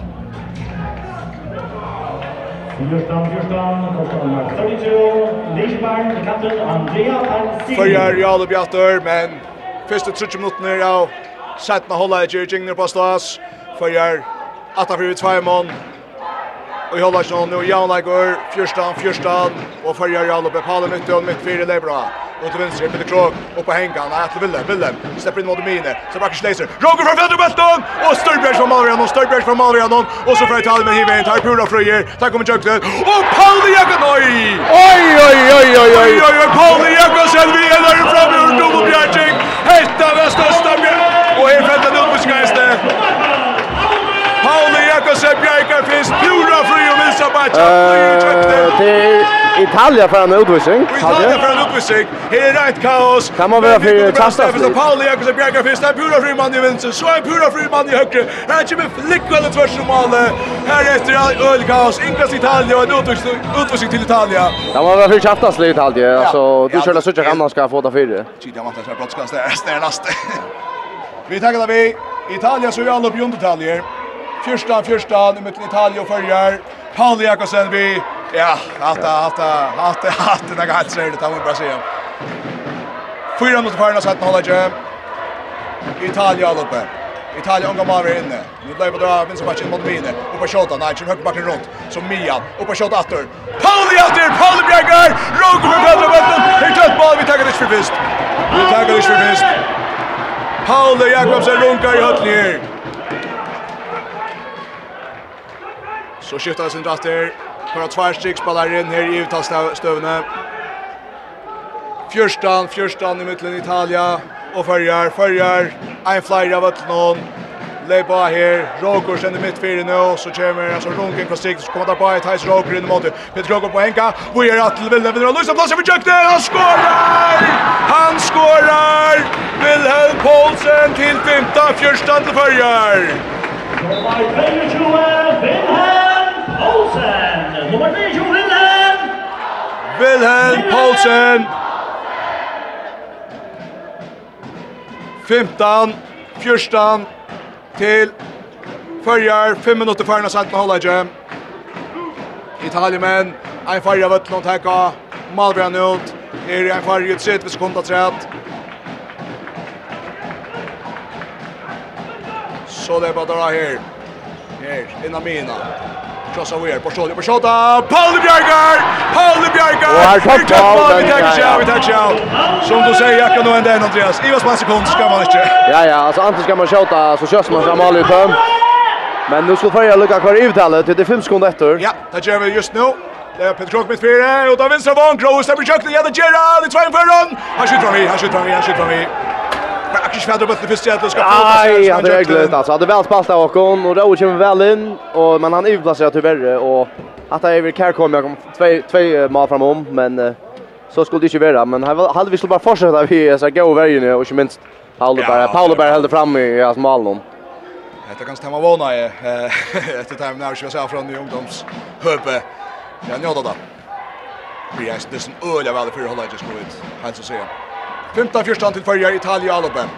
Speaker 10: Justan, Justan, Kostan, 32, Lichberg, Katten, Andrea, Pansi.
Speaker 6: Fyrir Jarl og Bjartur, men første 30 minutter av Sætna holdet er Gjengner på stas. Fyrir Atafri Tveimann, Och jag lägger nu Jan lägger första första och följer jag upp på halva mitten mitt fyra det bra. Och till vänster Peter Krog, och på hängan att det Willem, Willem, släpper in mot mine så backar Schleiser. Roger från vänsterbältet och Störbjörn från Malmö och Störbjörn från Malmö någon och så får Italien med Hiven tar Pura Fröjer. Tack kommer Jökte och Paul Jagnoi. Oj
Speaker 7: oj oj oj oj
Speaker 6: oj oj Paul Jagnoi sen vi är där framme och Domo Bjärting. Hetta västra Störbjörn och är fältet upp på skäste. Pauli Jakobsen Bjerke finns pura fri och vinstra matchen.
Speaker 7: Det är Italia för en utvisning.
Speaker 6: Italia för en utvisning. Här är rätt kaos.
Speaker 7: Kan man vara för kasta.
Speaker 6: För Pauli Jakobsen Bjerke finns där pura fri man i vänster. Så är pura fri man i högre. Här kommer flicka eller tvärs som målet. Här efter öl kaos. Inkast Italia och en utvisning utvisning till Italia.
Speaker 7: Kan man vara för kasta slut Italia. Alltså du körde så att annars ska få ta fyra.
Speaker 6: Tidiga matchen att brottskast där. Stärast. Vi tackar vi. Italia så vi alla på undertaljer. Fyrsta, fyrsta, nu mot Italien och följer. Paul Jakobsen vi. Ja, hatta, hatta, hatta, hatta, det går så det tar vi bara se. Fyra mot förna att hålla jam. Italien all uppe. Italien går bara inne. Nu lägger det dra vinst matchen mot Mine. Och på skott han Nigel högt backen runt som Mia och på skott åter. Paul Jatter, Paul Bjergar. Rogo för Pedro Vettel. Hur tät boll vi tar det för visst. Vi tar det för visst. Paul Jakobsen runkar i hörnet. Så skiftar det sin dratter. För att tvärstryck spelar in här i utastövne. Fjörstan, Fjörstan i mitten Italia. Och följer, följer. En flyer av Ötlån. Leipa her, Roker sender mitt fire nå, så kommer altså Runken fra Stig, så kommer det bare et heis Roker inn i måte. Peter Roger på Henka, hvor gjør Atle Vilhelm vinner, og Løysa plasser for Jøkner, han skårer! Han skårer! Vilhelm Poulsen til 15, fjørstand til førjer!
Speaker 10: Nummer 23, Vilhelm! Poulsen. Nummer 29, Wilhelm.
Speaker 6: Wilhelm Poulsen. 15, 14 til Førjar, 5 minutter før når Santen med ikke. Italiemen, en farge av Øtlund teka, Malbjørn ut, er en farge ut 30 sekunder trett. Så det er bare her. Her, innan mina. Krossa vi er, Borsota, Borsota, Pauli Bjergar, Pauli Bjergar! Och
Speaker 7: här
Speaker 6: tar Paul den Vi tar tjau, Som du säger, jag kan nog ända en Andreas. i på en sekund ska man inte.
Speaker 7: Ja, ja, alltså antingen ska man tjata så körs man fram alla utom. Men nu ska Färja lucka kvar i uttalet, det är fem sekunder efter.
Speaker 6: Ja, det gör vi just nu. Det är Peter Krok mitt fyra, och då vinstra vann, Kroos, det blir kökning, ja det gör han, det är två inför hon! Han skjuter fram vi, han skjuter fram i, han skjuter fram i. Men Akers Fjader bøtte først i Atlas.
Speaker 7: Nei, han er gløtt altså. Han er vel spalt av Håkon, og Rauer kommer vel inn, og, men han er utplasseret til verre, og at det er vel Kjær kom, jag kom två tve mal framom, men uh, så skulle det inte vara Men han hade vi skulle bara fortsätta vi så gå vergene, och inte minst Pauleberg.
Speaker 6: Pauleberg
Speaker 7: höll fram i hans någon.
Speaker 6: Det kan stämma vana i efter time när jag ser från ny ungdoms höpe. Ja njödda då. Vi är det nästan öliga väl för hålla just nu. Han så säger. 15-14 till förra Italien Alopen.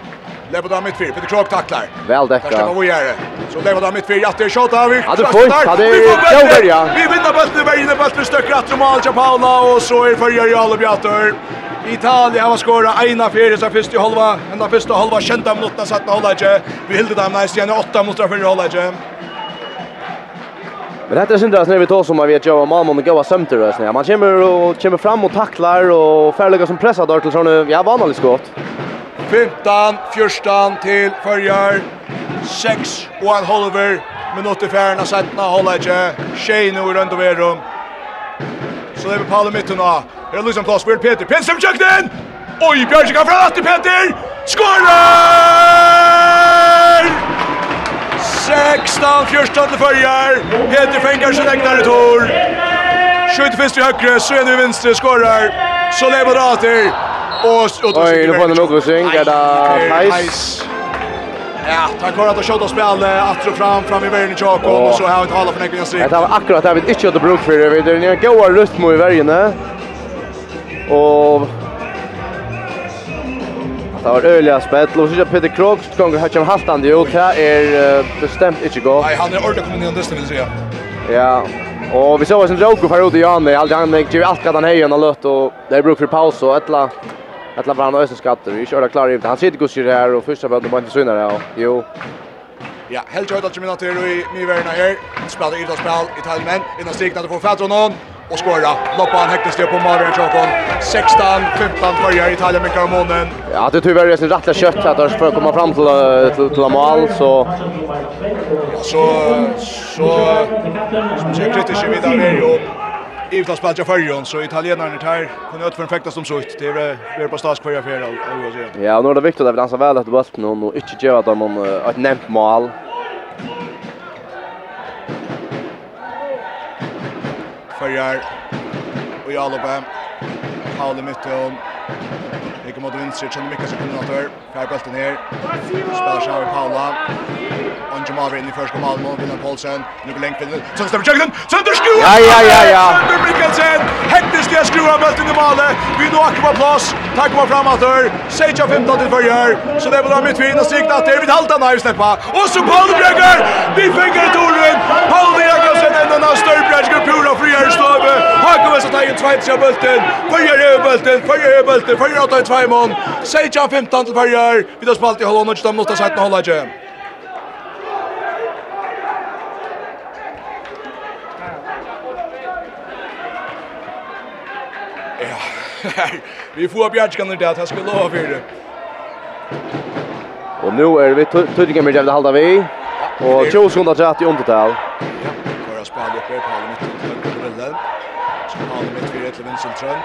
Speaker 6: Lever mitt fyr, Peter Krog tacklar.
Speaker 7: Väl
Speaker 6: däcka.
Speaker 7: Där
Speaker 6: släpper Vojare. Så lever av mittfyr, Jatte Shota. Vi
Speaker 7: Ja, fullt, hade Jover ja.
Speaker 6: Vi vinner bulten, vi vinner bulten, stöcker att Romal Paula och så är förra i Alope Alobjator. Italien har skårat ena fyra så första halva, enda första halva kända minuterna satt hålla inte. Vi hyllde dem nästan i åtta minuter för halva inte.
Speaker 7: Men det här är syndras när vi tar som man vet jag och mamma och goa sömter Man kommer och kommer fram och tacklar och färliga som pressar där till såna ja vanligt skott.
Speaker 6: 15 fjärstan till förjar 6 och en halver Minuter färna sättna håller inte Shane och runt och verum. Så det är på alla mitten då. Det är Lucian för Peter. Peter som kökt in. Oj, Björn kan fram till Peter. Skorar! 16, 14 till följar. Heter fänkar sin ägna retur. Skjuter fyrst i högre, så är nu vänster, skorrar. Så lever det alltid. Och
Speaker 7: Oj, nu får han en utrustning. Är det nice?
Speaker 6: Ja, tack vare att de tjöta spel att och fram, fram i världen i Tjakom och så har vi talat för Nekvingas strik.
Speaker 7: Det var akkurat det vi inte hade bruk för det. Är en goa röstmo i världen. Och Det var öliga spett. Och så Peter Krogs gånger kommer hatcha haltande ju. Det är bestämt inte gå.
Speaker 6: Nej, han är ordentligt kommit ner nästan vill säga.
Speaker 7: Ja. Och vi såg sen Roko för ute i är Allt han gick ju allt han hejen och lött och det är bruk för paus och ettla ettla bara några skatter. Vi körde klar ut. Han sitter gus här och första bollen bara inte synare och jo.
Speaker 6: Ja, helt jag att jag menar till i Myverna här. Spelar i det spel i Talmen. Innan stigna det får fatta någon och skåra. Loppan häktes det på Marvin Chokon. 16 15 börjar Italien med Carmonen.
Speaker 7: Ja, det tyvärr är sin rätta kött att för får komma fram till till, till mål så
Speaker 6: så så som sig kritiskt vidare och Ivta spelade förjon så italienarna tar kunde ut för en fäktas som sått. Det är det på stas kvar för
Speaker 7: Ja, nu är det viktigt att vi dansar väl efter bollen och inte göra dem om ett nämnt mål.
Speaker 6: Førjar og Jalope. i Mytton. Ikke mot vinstre, Kjønne Mikkelsen kombinator. Fjær bølten her. Spiller seg av Paula on Jamal in the first goal Malmo William Paulsen nu går längt till så stämmer Jörgen Sander skruva
Speaker 7: Ja ja ja ja.
Speaker 6: Sander Mikkelsen! Hektisk jag skruva bulten i målet. Vi nu åker på plats tack var framåt där Sage 15 till förgör så det blir mitt fina strikt att David Halta när vi släppa och så Paul Bröger vi fänger Torun Paul Bröger sen den där stör Bröger pura friar stove Hakan så in två till bulten förgör bulten förgör bulten förgör åt två mål Sage 15 till förgör vi då spalt i Holland och stämmer åt att sätta hålla igen Ja. vi får bjärtskan det att jag skulle lova för det.
Speaker 7: Och nu är vi tydligen med jävla halda vi. Och 20 sekunder till att i undertal.
Speaker 6: Ja, bara spela upp på halva mitt till höger till Lund. Så har vi mitt för ett vänster trend.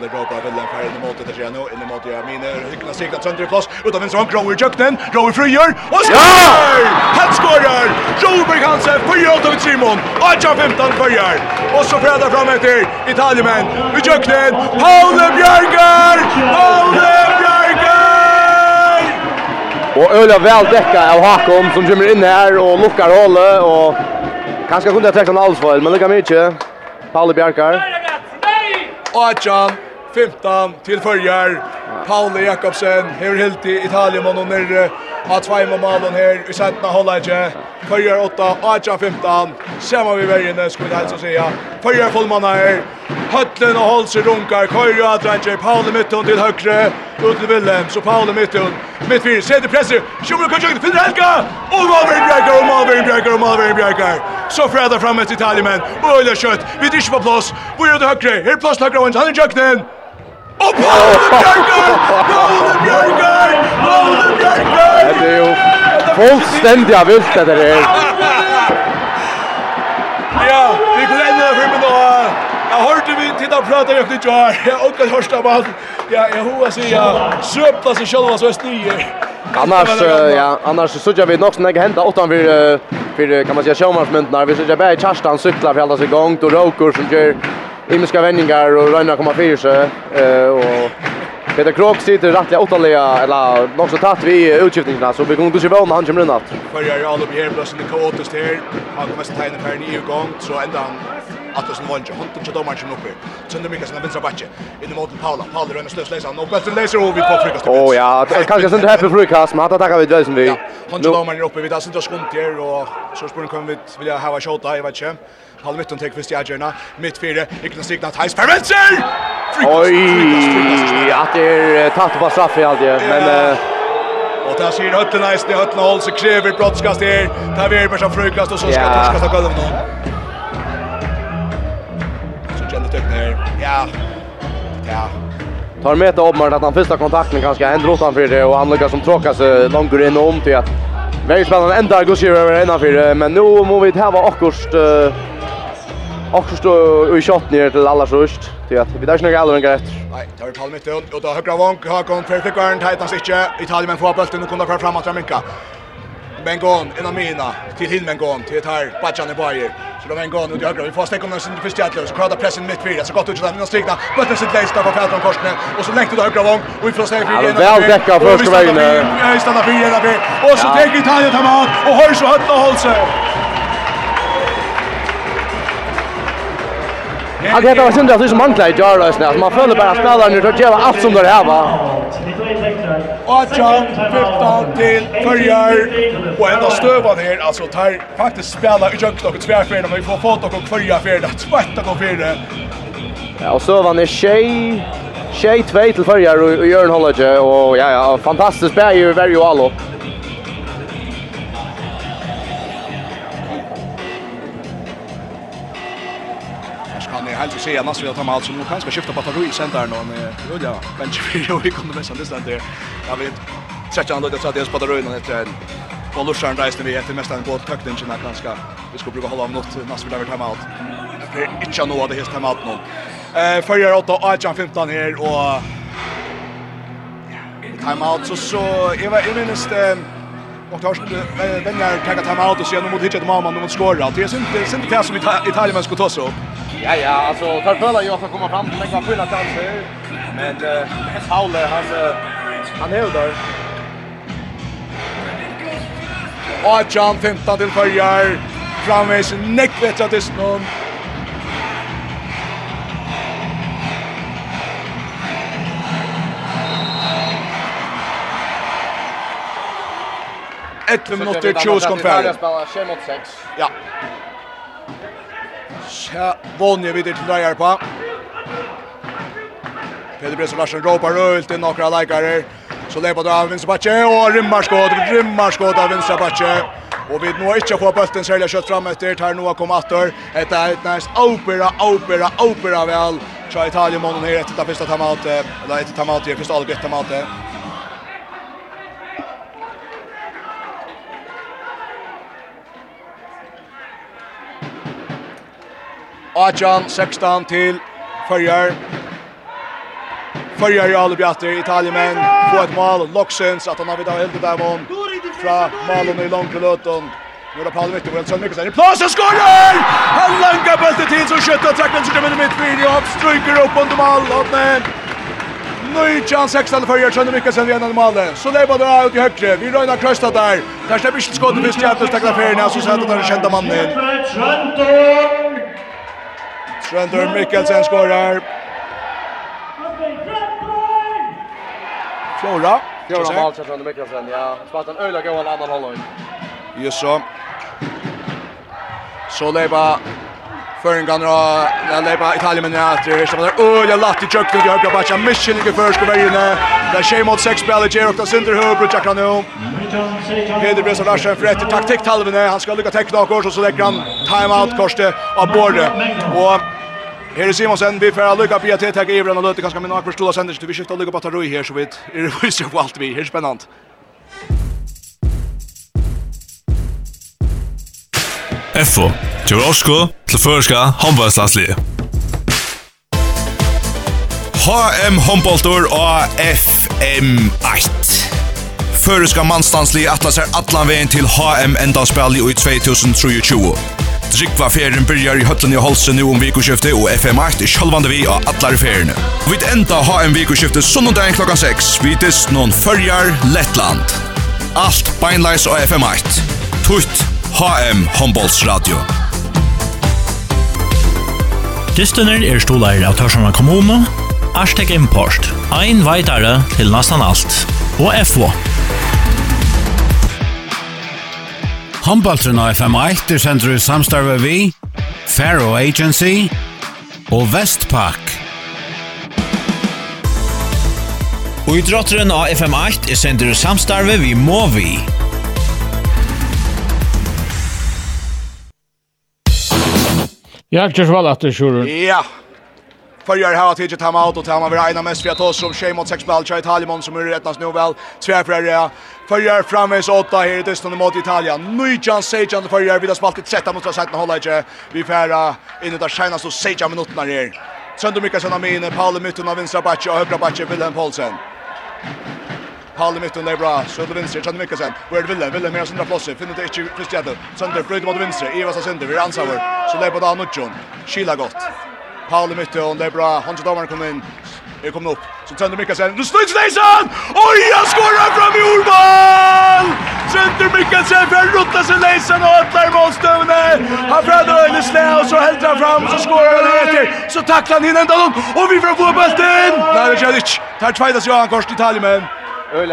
Speaker 6: Alexander Gropa vill den färgen emot det ser nu in emot Jamine Hyckna sig att sönder plats utan vänster han Grower Jöknen Grower frigör och skår! Han skorar! Roberg Hansen Fyra åt av Simon. 8-15 färger. Och så frädar fram efter Italienmän. Jöknen, Paule Björgar! Paule Björgar!
Speaker 7: Och Öla väl täcka av Hakom som kommer in här och lockar hålet och kanske kunde jag träcka en allsfall men lika mycket. Paule Bjørgar.
Speaker 6: Åtjan, 15 till följer. Paul Jakobsen här helt i Italien och under har två mål malen här i sätta hållage. Följer 8 Aja 15. ser man vi vägen värjen skulle alltså säga. Följer fullman här. Höllen och hålls runkar. Kör att Ranger Paul i mitten till högre. Ut till Willem så Paul i mitten. Mitt fyra sätter press. Schumer kan skjuta för Helga. Och Malvin Bjerker och Malvin Bjerker och Malvin Bjerker. Så fräda fram ett Italien men. Och det kött. Vi dyrs på plats. Börjar det högre. Här plats högre han är jöknen. Og Paul Bjørgaard! Paul Bjørgaard! Paul Bjørgaard!
Speaker 7: Det er jo fullstendig av vilt det der er.
Speaker 6: Ja, vi kunne enda det filmen nå. Jeg hørte vi til å prate rett litt her. Jeg åker hørste av alt. Ja, jeg hoa sier ja. søpte seg selv så jeg snyer.
Speaker 7: Annars, ja, annars så gjør vi nok som jeg hentet åttan for, for, kan man säga, sjåmarsmyndene. Vi så gjør bare Kjerstan sykler for alle seg gongt og råkor som gjør himmelska vändningar och rönna komma fyra sig. Eh och Peter Krok sitter rättliga åttaliga eller något så tatt vi utskiftningarna så vi kommer inte se vad han kommer
Speaker 6: runt. Förra all upp här plus det kaotiskt här. Han kommer att tajna för en ny gång så ända han att det som var inte hon tog domaren som uppe. Sen det mycket av vänstra backe in mot Paula. Paula rönner slös läsa och bättre läser och vi på frukast.
Speaker 7: Åh ja, kanske sen det här för men att attacka vi det som vi.
Speaker 6: Han tog domaren uppe vi där sen då skumt här och så spår kommer vi vill ha ha shot där i vart halv midten till Kristi Ajerna mitt fyra Iklas Signa Thais för vänster.
Speaker 7: Oj, att det är tatt på straff i allt men
Speaker 6: Och där ser Hötten nice det Hötten håll så kräver brottskast här. Där vi är som frukast och så ska torskast av golvet någon. Så känner det där. Ja. Ja.
Speaker 7: Tar med att Obmar att han första kontakten kanske ändrar åt han för det och han lyckas som tråkas långt in om till att Väldigt spännande ända går sig över innanför men nu må vi ta vara akkurst också stå i shot ner till alla först. Det att vi där snäga alla gånger efter.
Speaker 6: Nej, tar vi palmet ut och då högra vank har kom för för kvarn tajta sig Italien får bollen och kommer fram framåt Amerika. Bengon en mina till Hilmen Gon till här Bajan i Bayer. Så då Bengon ut i högra. Vi får stäcka oss inte för stjärtlös. Så kvar pressen mitt fyra så gott ut den strikna. Bollen sitt längst där på fältet korsningen och så längt ut högra vank och vi får se för
Speaker 7: igen. Väl täcka första vägen.
Speaker 6: Ja, stanna fyra där. Och så tar Italien tar mat och hörs och hötta håll sig.
Speaker 7: Att det var synd att det är så mantlar i jar rösten. Alltså man följer bara spelarna nu och gör allt som det här va.
Speaker 6: Och John 15 till förjar. Och ända stövan här alltså tar faktiskt spela i junk och tvärfärd om vi får fot och förja färd att tvätta och färd.
Speaker 7: Ja, och så var det tjej. Tjej två till förjar och Jörn Hollage och ja ja fantastiskt spel ju
Speaker 6: varje allo. helt vill säga nästan att han alltså nu kanske skifta batteri i centern och med Julia bench för och vi kommer missa det sen där. Jag vet sätta andra det så att det spottar runt efter en på Lucian Dyson vi heter mest på båt takt inte när kanske vi ska bruka hålla av något nästan vi där time out. Det är inte något det helt time out nu. Eh förra åt då 15 här och time out så så jag minns det och tar vänner tagga ta out och sen mot hitchet mamma mot skora. Det är inte inte det som Italien man ska ta så.
Speaker 7: Ja ja, alltså tar förla jag ska komma fram till lägga fulla chanser. Men Paul han han är där.
Speaker 6: Och jump 15 till förjar. Framvis näck vet jag det någon. 11
Speaker 7: minutter, 20 sekunder ferdig.
Speaker 6: Ja. Så vanlig videre til dreier på. Peter Bresen Larsen råpar røylt inn nokra leikare. Så leipar det av vinstrebatje, og rymmarskåd, rymmarskåd av vinstrebatje. Og vi nå ikke få bølten særlig kjøtt fram etter, tar nå kom atter. Etter er næst opera, opera, opera vel. Tja Italien månen her etter ta første tamat, eller etter tamat, første algrett tamat. Ajan 16 til Førjar. i alle bjatter Italien men på ett mål Loxens att han har vidare helt där mån. Fra Malon i långt löton. Nu då Paul Victor Wilson mycket sen. Plats skorar! Han langar bulten till så skjuter tacken så kommer det mitt fyra och stryker upp under mål och men Nujjan 16 för Jörgen Sjönder Mikkelsen vid en mål. Så det lever det ut i högre. Vi röjnar krösta där. Där släpper inte skottet för Stjärnus tacklar färgerna. Så sätter den kända mannen. Svendor Mikkelsen skorar. Fjora.
Speaker 7: Fjora mål till Svendor Mikkelsen, ja. Spalt en öjla en annan hållning.
Speaker 6: Just så. Så leva Föringarna och leva Italien men efter. Så där öjla latt i kökten jag har bara mission i första värjene. Där shame mot sex spel i Jerok där Sunder Hubro checkar nu. Peter Bresa Larsen för ett taktik halvene. Han ska lycka täcka och så lägger han timeout korste av bordet. Och Her er Simonsen, vi får lykke på at jeg tar Ivren og løte kanskje min akkurat stål av sender, så vi skifter lykke på at jeg her, så vidt er viser på alt vi, her er spennende.
Speaker 1: FO, Gjør til føreska håndbøyslandslige. HM Håndboltor og FM1. Føreska mannstanslige atlas er atlan vegin til HM endanspall i 2023. Drikva ferien byrjar i høtlen i Holsen nu om vikoskiftet og FM8 sjølvande vi av atlar feriene. Vi enda ha en vikoskiftet sonnendagen klokka 6. Vi dist noen fyrjar Lettland. Alt beinleis og FM8. Tutt HM Håndbollsradio.
Speaker 4: Dystuner er stolar av Tørsjana kommune, Arstek Import, ein veitare til nastan alt, og FO.
Speaker 2: Håndbaltren av FM1 er sendt i samstarve vi, Faro Agency og Vestpak.
Speaker 3: Og i drotteren av FM8 er sender samstarve vi Movi.
Speaker 5: Ja, ikke så vel at det, Sjurun.
Speaker 6: Ja. Kvarjar har tagit time out och tar man vid ena mest för att oss om tjej mot sex ball tjej Italien som är rättnas nu väl. Tvärfrärja. Kvarjar framvis åtta här i distan mot Italien. Nujan Sejan Kvarjar vid spaltet sätta mot sidan hålla inte. Vi färra in i där tjänas och Sejan minuterna här. Sönder mycket har min. Paul i mitten av vänstra backe och högra backe Wilhelm Paulsen. Paul i mitten, där är bra. Sönder vänster, Sönder mycket Mikkelsen. Where Wilhelm, Wilhelm med söndra plåse, finner det inte Kristianen. Sönder, bryter mot vänster, Ivas har sönder, vi ansvar. Så lägger på Dan Nutsson, kyla gott. Paul i mitten och det är bra. Hanske Damar kommer in. Det kommer upp. Så Sönder Mikkelsen. Nu snuts Nejsan! Oj, han skorar fram i ordmål! Sönder Mikkelsen för att rutta sig Nejsan och öppnar målstövne. Han fräder öjne slä och så hälter han fram och så skorar han efter. Så tacklar han in ända någon och vi får få bulten! Nej, det kör inte. Tar tvejdas Johan Kors till
Speaker 7: Taljemen.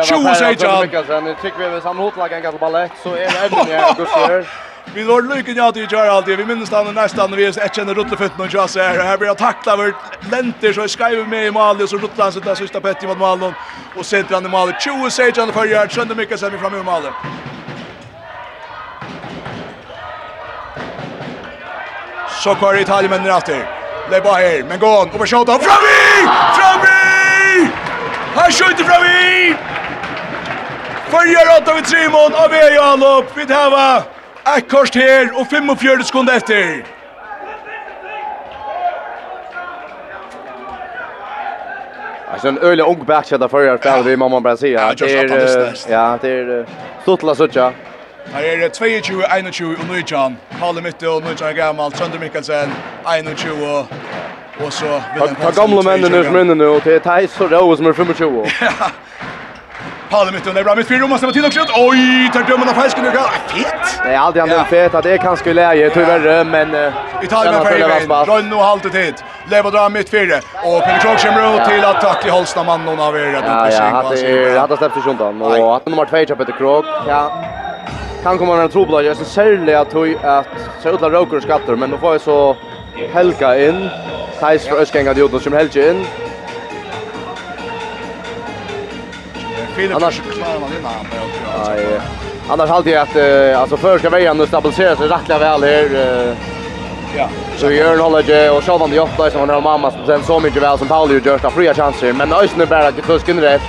Speaker 6: Tjo, säger Jan.
Speaker 7: Mikkelsen, tycker vi att han hotlagen kan ballett så är det även jag går för.
Speaker 6: Vi lår lykke ja til kjøre alltid. Vi minnes han nesten vi er kjenner rutleføtten og kjøse her. Her blir han takla over lenter, så skriver med i Mali, så rutler han sitt der sista petti mot Malen, og senter han i Mali. 20 sage han for Gjert, skjønner mycket sen vi framme ur Mali. Så kvar Italien men efter. Lebba här, men gå on. Over shot av Fravi! Fravi! Han skjuter i! Följer åtta vid Trimon av Ejan upp. Vi tävlar Ett kors her, og 45 sekunder efter.
Speaker 7: Alltså en öle ung back shot där förra för det
Speaker 6: man bara säga. Det är
Speaker 7: ja, det är stotla såcha.
Speaker 6: Här är det 22 21 och nu John. Mytte mitt och nu John Gamal Mikkelsen 21 och så vill
Speaker 7: han.
Speaker 6: Ta
Speaker 7: gamla männen nu som nu och det är Thais och Rose är 25.
Speaker 6: Palle mitt under bra mitt fyra måste vara till och skjut. Oj, tar dömen av fisken nu. Fett.
Speaker 7: Det är alltid han fett att det kan skulle läge tyvärr men
Speaker 6: Italien på
Speaker 7: väg.
Speaker 6: Rönn och halter tid. Leva dra mitt fyra och Petrov kommer ut till att tackla Holsta mannen av er
Speaker 7: rädd och sig. Ja, det hade släppt sig undan och att nummer 2 Chapter Krog. Ja. Kan komma en trubbel jag så särskilt att tog att så utla roker skatter men då får jag så Helga in. Thais för Öskänga Djurgården som Helge in. Annars
Speaker 6: klarar man vinna
Speaker 7: här. Ja. Annars alltid att att alltså för ska vägen nu stabilisera sig rättliga väl här.
Speaker 6: Ja.
Speaker 7: Så gör en hållage och så vann det som när mamma sen så mycket väl som Paul gjorde första fria chanser men Ösne bara att kusken rätt.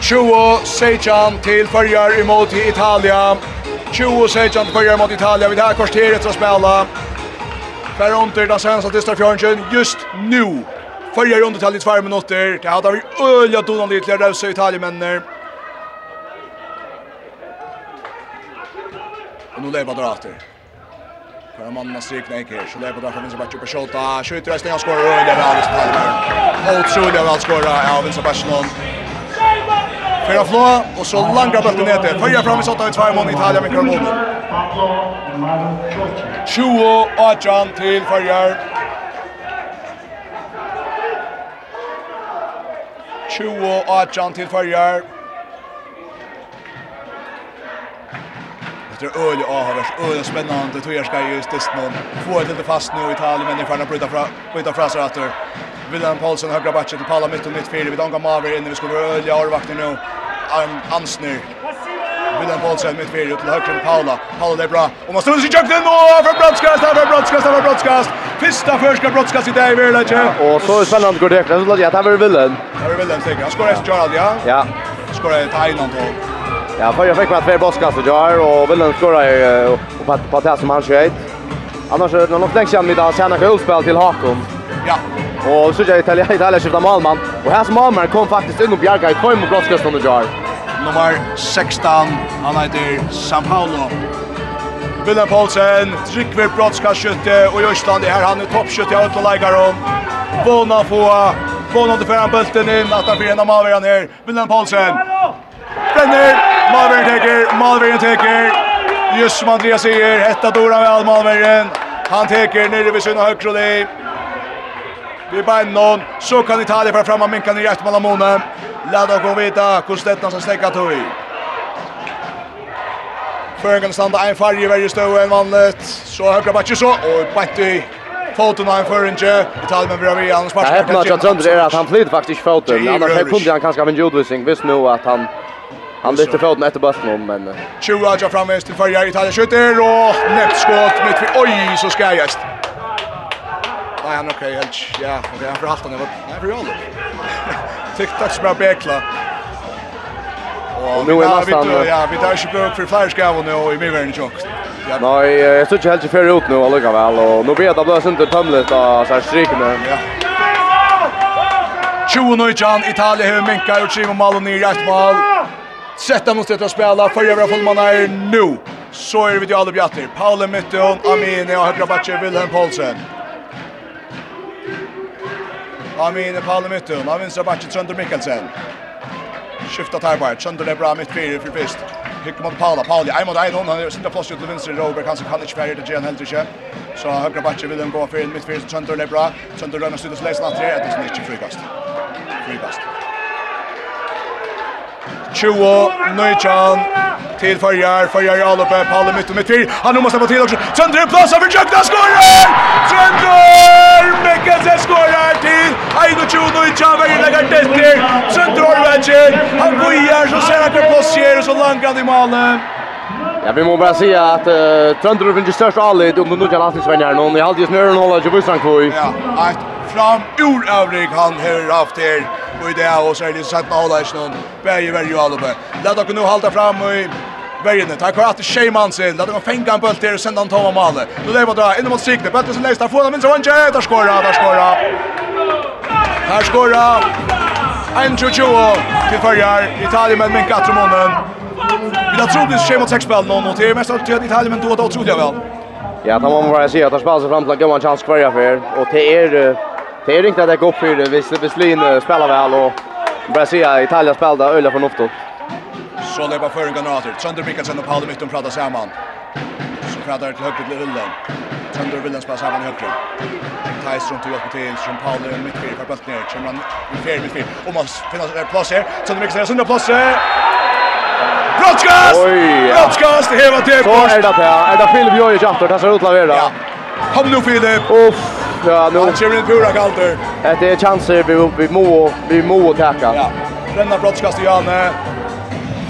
Speaker 6: 20 Sejan till förjar emot Italien. 20 Sejan förjar emot Italien. Vi här kvarteret att spela. Där under den svenska tista just nu. Följer under till i två minuter. Det hade vi öliga donan lite till Rösa Italienmänner. Och nu lever bara åter. För man måste räkna inte här. Så lever bara finns bara på skjuta. Skjuter resten han skorar ölja väl så här. Otroliga väl skorar av Vince Barcelona. Fyra flå och så långa bollen ner. till. Följer fram i såtta i två mål Italien med Carmona. 20 och 18 till Följer. 20 18 till förjar. Efter öl och Havers öl spännande tror jag ska just det någon få ett lite fast nu i Italien men ifall han bryta fra bryta fra fraser åter. William Paulsen högra backen till Palla mitt och mitt fyra vi dankar Maver inne vi skulle öl och vakten nu. Arn Ansner William Paulsen mitt fyra till högra Paula. Paula det är bra. Och man står sig i kökten och för brottskast, för brottskast, för brottskast. Fista förska brottskast i där i Verlache.
Speaker 7: Ja, och så är spännande går det. Så låt jag väl villen.
Speaker 6: Willen. väl villen säkert. Han skorar ett Gerald, ja.
Speaker 7: Ja.
Speaker 6: Skorar ett Thailand och
Speaker 7: Ja, för jag fick med två brottskast och jag och villen skorar på på det som han sköt. Annars är det nog länge sedan vi där sena kulspel till Hakon.
Speaker 6: Ja.
Speaker 7: Och så jag Italien Italien skiftar målman och här som målman kom faktiskt in och bjärga i två brottskast under jar.
Speaker 6: Nummer 16, han heter San Paulo. Gunnar Poulsen, Tryggve Brottskaskytte och i Östland är här han är toppskytte jag ut och. Bona få, Bona till föran bulten in, att han förena Malveren ner. Gunnar Poulsen, bränner, Malveren teker, Malveren teker. Just som Andreas säger, hetta dora väl Malveren. Han teker nere vid sina högrolli. Vi någon. så kan Italien föra fram och minka ner i eftermallamånen. Lada och gå vidare, Kostettan som stäcker tog i. Bergen standa en i verje støv enn vannet. Så høyre bakke så, og bant i foten av en føringe. I talen med Bravi, han sparsker.
Speaker 7: Det er helt nødt til at han flyter faktisk foten. Annars
Speaker 6: her
Speaker 7: kunde han kanskje av en jordvisning, visst nå at han Han lyfter foten etter bøtten men...
Speaker 6: 20 Adja framvis til farger, Italien skjuter, og nettskått mitt for... Oi, så skal jeg Nej, han okej, helt... Ja, okej, han får halta ner. Nej, för jag håller. Tic-tac som jag beklar.
Speaker 7: Och nu är nästan
Speaker 6: ja, vi tar ju bruk för flyerskav nu i Mivern Junk.
Speaker 7: Nej, jag tror inte helt för ut nu alltså väl och nu vet jag blås inte tömligt och så här stryker nu.
Speaker 6: Ja. Tjugo nu Jan Italien hur minkar och Timo Maloni i rätt mål. Sätta mot det att spela för övriga fullmanar nu. Så är det vi alla bjatter. Paule Mitton, Amine och högra backen Wilhelm Paulsen. Amine Paul Mitton, av vänstra backen Trond Mikkelsen skifta tar bara Sönder är bra mitt fyra för fyrst. Hickar mot Paula. Pauli, en mot en. Hon har sina plats ut till vänster. Robert kanske kan inte spärra till Jan helt inte. Så högra backen vill den gå för mitt fyra. Sönder är bra. Sönder rönnar studios läsen att det är inte frikast. Frikast. 20 Nøytjan til Farjar, Farjar i Alupe, Palle mitt og mitt fyr, han nu måste på tid också, Trøndre plasser for Tjøkna skorer! Trøndre! Mikkelsen skorer til 21 Nøytjan, Verger legger detter, Trøndre Orvetjer, han bojar, så ser han hver plass skjer, og så langer han i malen.
Speaker 7: Ja, vi må bara säga att uh, Tröndor finns ju störst avlid om de nu kan landstingsvänja någon. Jag har alltid snören och håller sig bussran kvoj.
Speaker 6: Ja, ett fram ur övrig han har haft här och i det här och så är det satt med hålla i snön. Bärje, bärje och allobe. Lät dere nu halta fram och Bergen. Tack kvar att Sheymansen Låt dem fänga en bult där och sända en tomma mål. Nu lever dra in mot Signe. Bättre som nästa får han vinner vanje. Där skorar, där skorar. Här skorar. 1-2 till förjar. Italien med Minka Tromonen. Vi har troligt schema och sexspel någon mot er, mest alltid Italien, men då då det otroliga väl.
Speaker 7: Ja, då må man bara säga att han spelar sig fram till att gömma en chans kvar för er. Och det är, det är inte att det går upp för det, visst Veslin spelar väl och bara säga Italien spelade öle för oftot.
Speaker 6: Så lever för en granater. Trönder Mikkelsen och Paul Mytton pratar samman. Så pratar till högt till Ullen. Trönder Ullen spelar samman i högre. Tyson och hjälper till som Paul är mitt fyra för bulten ner. Kör man i fyra mitt fyra. Och man finner plats här. Trönder Mikkelsen har sunda plats här brottskast! Brottskast, heva till
Speaker 7: Så är det här. Är det Filip Jojic antar, det ser ut lavera.
Speaker 6: Ja. Kom nu Filip!
Speaker 7: Uff, ja nu.
Speaker 6: Han kommer inte pura kalter.
Speaker 7: Det är chanser vi, vi må, vi må täcka.
Speaker 6: Ja. Bränna brottskast i Janne.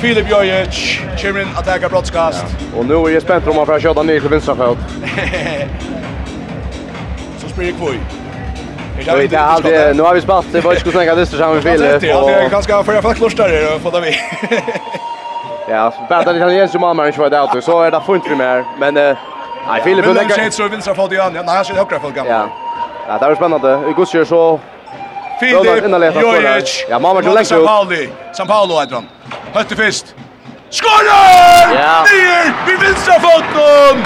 Speaker 6: Filip Jojic kommer in att täcka brottskast. Ja.
Speaker 7: Och nu är jag spänd om han får köta ner till vänstra fot.
Speaker 6: Så springer Kvoj.
Speaker 7: Jag vet allt det. Nu har vi spalt. Det var ju skulle snacka dyster samman med Filip.
Speaker 6: Det är ganska för jag fattar klostrar där och fått av vi.
Speaker 7: Ja, bättre det italiensk som mamma inte var där ute så är det fint för mer. Men nej, Filip vill
Speaker 6: lägga. Men så vinner för det andra. Nej, jag ser högra för gamla.
Speaker 7: Ja. Ja, det är spännande. Vi går kör så
Speaker 6: Filip
Speaker 7: Jojic. Ja, mamma kan
Speaker 6: lägga.
Speaker 7: São
Speaker 6: Paulo. San Paulo heter han. Hötte först. Skorar! Ner! Vi vinner foten!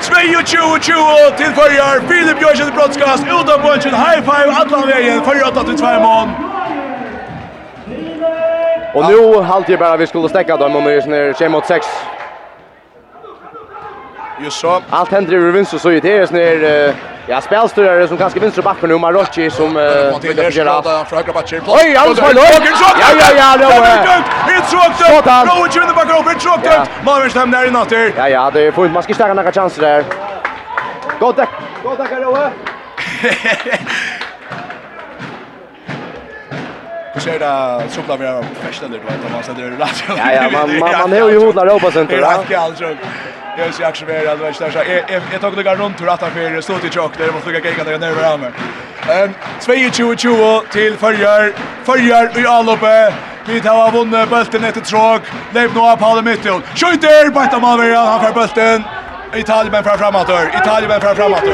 Speaker 6: 22-20 till förjar. Filip Jojic Jørgensen Brodskast, Uda Bønchen, high five, Alla vägen. Förjar 8-2 mån.
Speaker 7: Och nu halvtid bara vi skulle stäcka dem om det är tjej mot 6.
Speaker 6: Just så.
Speaker 7: Allt händer i vinst så det är snär ja spelstörare som kanske vinst backen nu Marocci som vill göra. Oj, alls för. Ja ja ja, det var.
Speaker 6: It's
Speaker 7: rocked.
Speaker 6: Go in the back over. It's
Speaker 7: rocked.
Speaker 6: Malmö stäm där i natter.
Speaker 7: Ja ja, det är fullt. Man ska stäcka några chanser där. Gott tack. Gott tack Rowe.
Speaker 6: Du ser det sola vi har första det då man så det är rätt.
Speaker 7: Ja ja, man man man är ju hodlar
Speaker 6: då
Speaker 7: center. sånt
Speaker 6: där. Jag alltså. Jag ser också väl att det är så jag jag tog det runt tur att för står till chock där måste jag kika där ner med armen. Ehm 22-20 till förjar. Förjar i alloppe. Vi tar av vunnit bulten efter tråk. Leif Noah Paul Mittel. Skjuter! Bätta Malvera, han får bulten. Italien fram framåt. Italien fram framåt.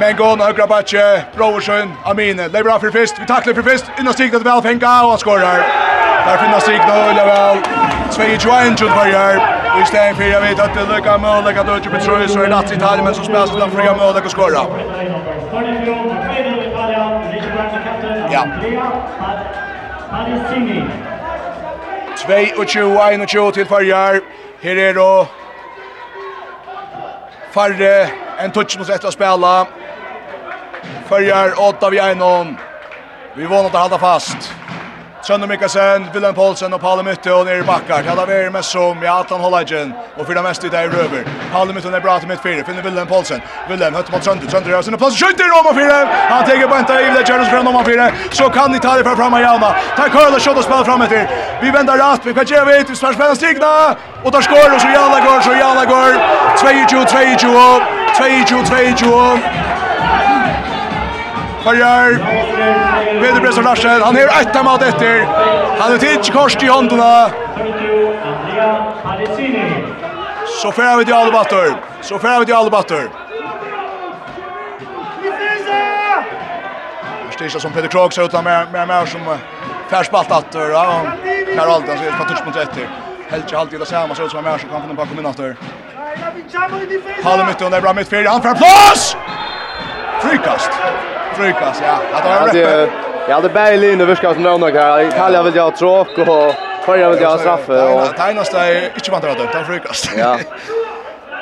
Speaker 6: Men gå nå högra backe, Brorsson, Amine. Det är bra för först. Vi tacklar för först. Innan stigna det väl fänga och han skorrar. Där finns stigna eller väl. 2-21, till varje. Vi stäng för jag vet att det lukar möjligt att Ötje Petroi så är det att Italien men så spelas utan fria möjligt och skorra. Ja. 2-21 til Farjar. Her er då Farre en touch mot ett att spela. Följer åtta vid en Vi vånar att hålla fast. Sönder Mikkelsen, Willem Poulsen och Palle Mytte och ner i backar. Tjalla vi er mest som i Atlan Hollagen og fyrir mest i dag i røver. Palle Mytte är bra till mitt fyra. finner Willem Poulsen. Willem høtter mot Sönder. Sönder gör sinne plats. Skjuter i Roma fyra. Han tänker på inte i det kjøres fra Roma fyra. så kan de ta det fra fram av Jauna. Ta Karl och og spiller fram etter. Vi vänder rast, vi kan ge vi, vi spelar spela stigna, Och tar skor och så Jauna går, så Jauna går. 22-22, 22-22. Farjar, Peter Bresson Larsen, han har ett mat efter. Han har tidigt korsk i håndena. Så færa vi till Alubator. Så færa vi till Alubator. Stisha som Peter Krog ser ut med med mer som färspalt att ja Karl Alden så är på touch mot etter. Helge alltid det samma så ut som mer som kan få på kommun efter. Halle mitt under bra mitt fyra han för plats. Frikast. Frukas, ja. Att det var
Speaker 7: det. Ja, det Bailey nu viskar som någon där. Kalja vill jag tråk och Förra vill jag straffe och
Speaker 6: Tajnas där inte man drar dömt av Frukas.
Speaker 7: Ja.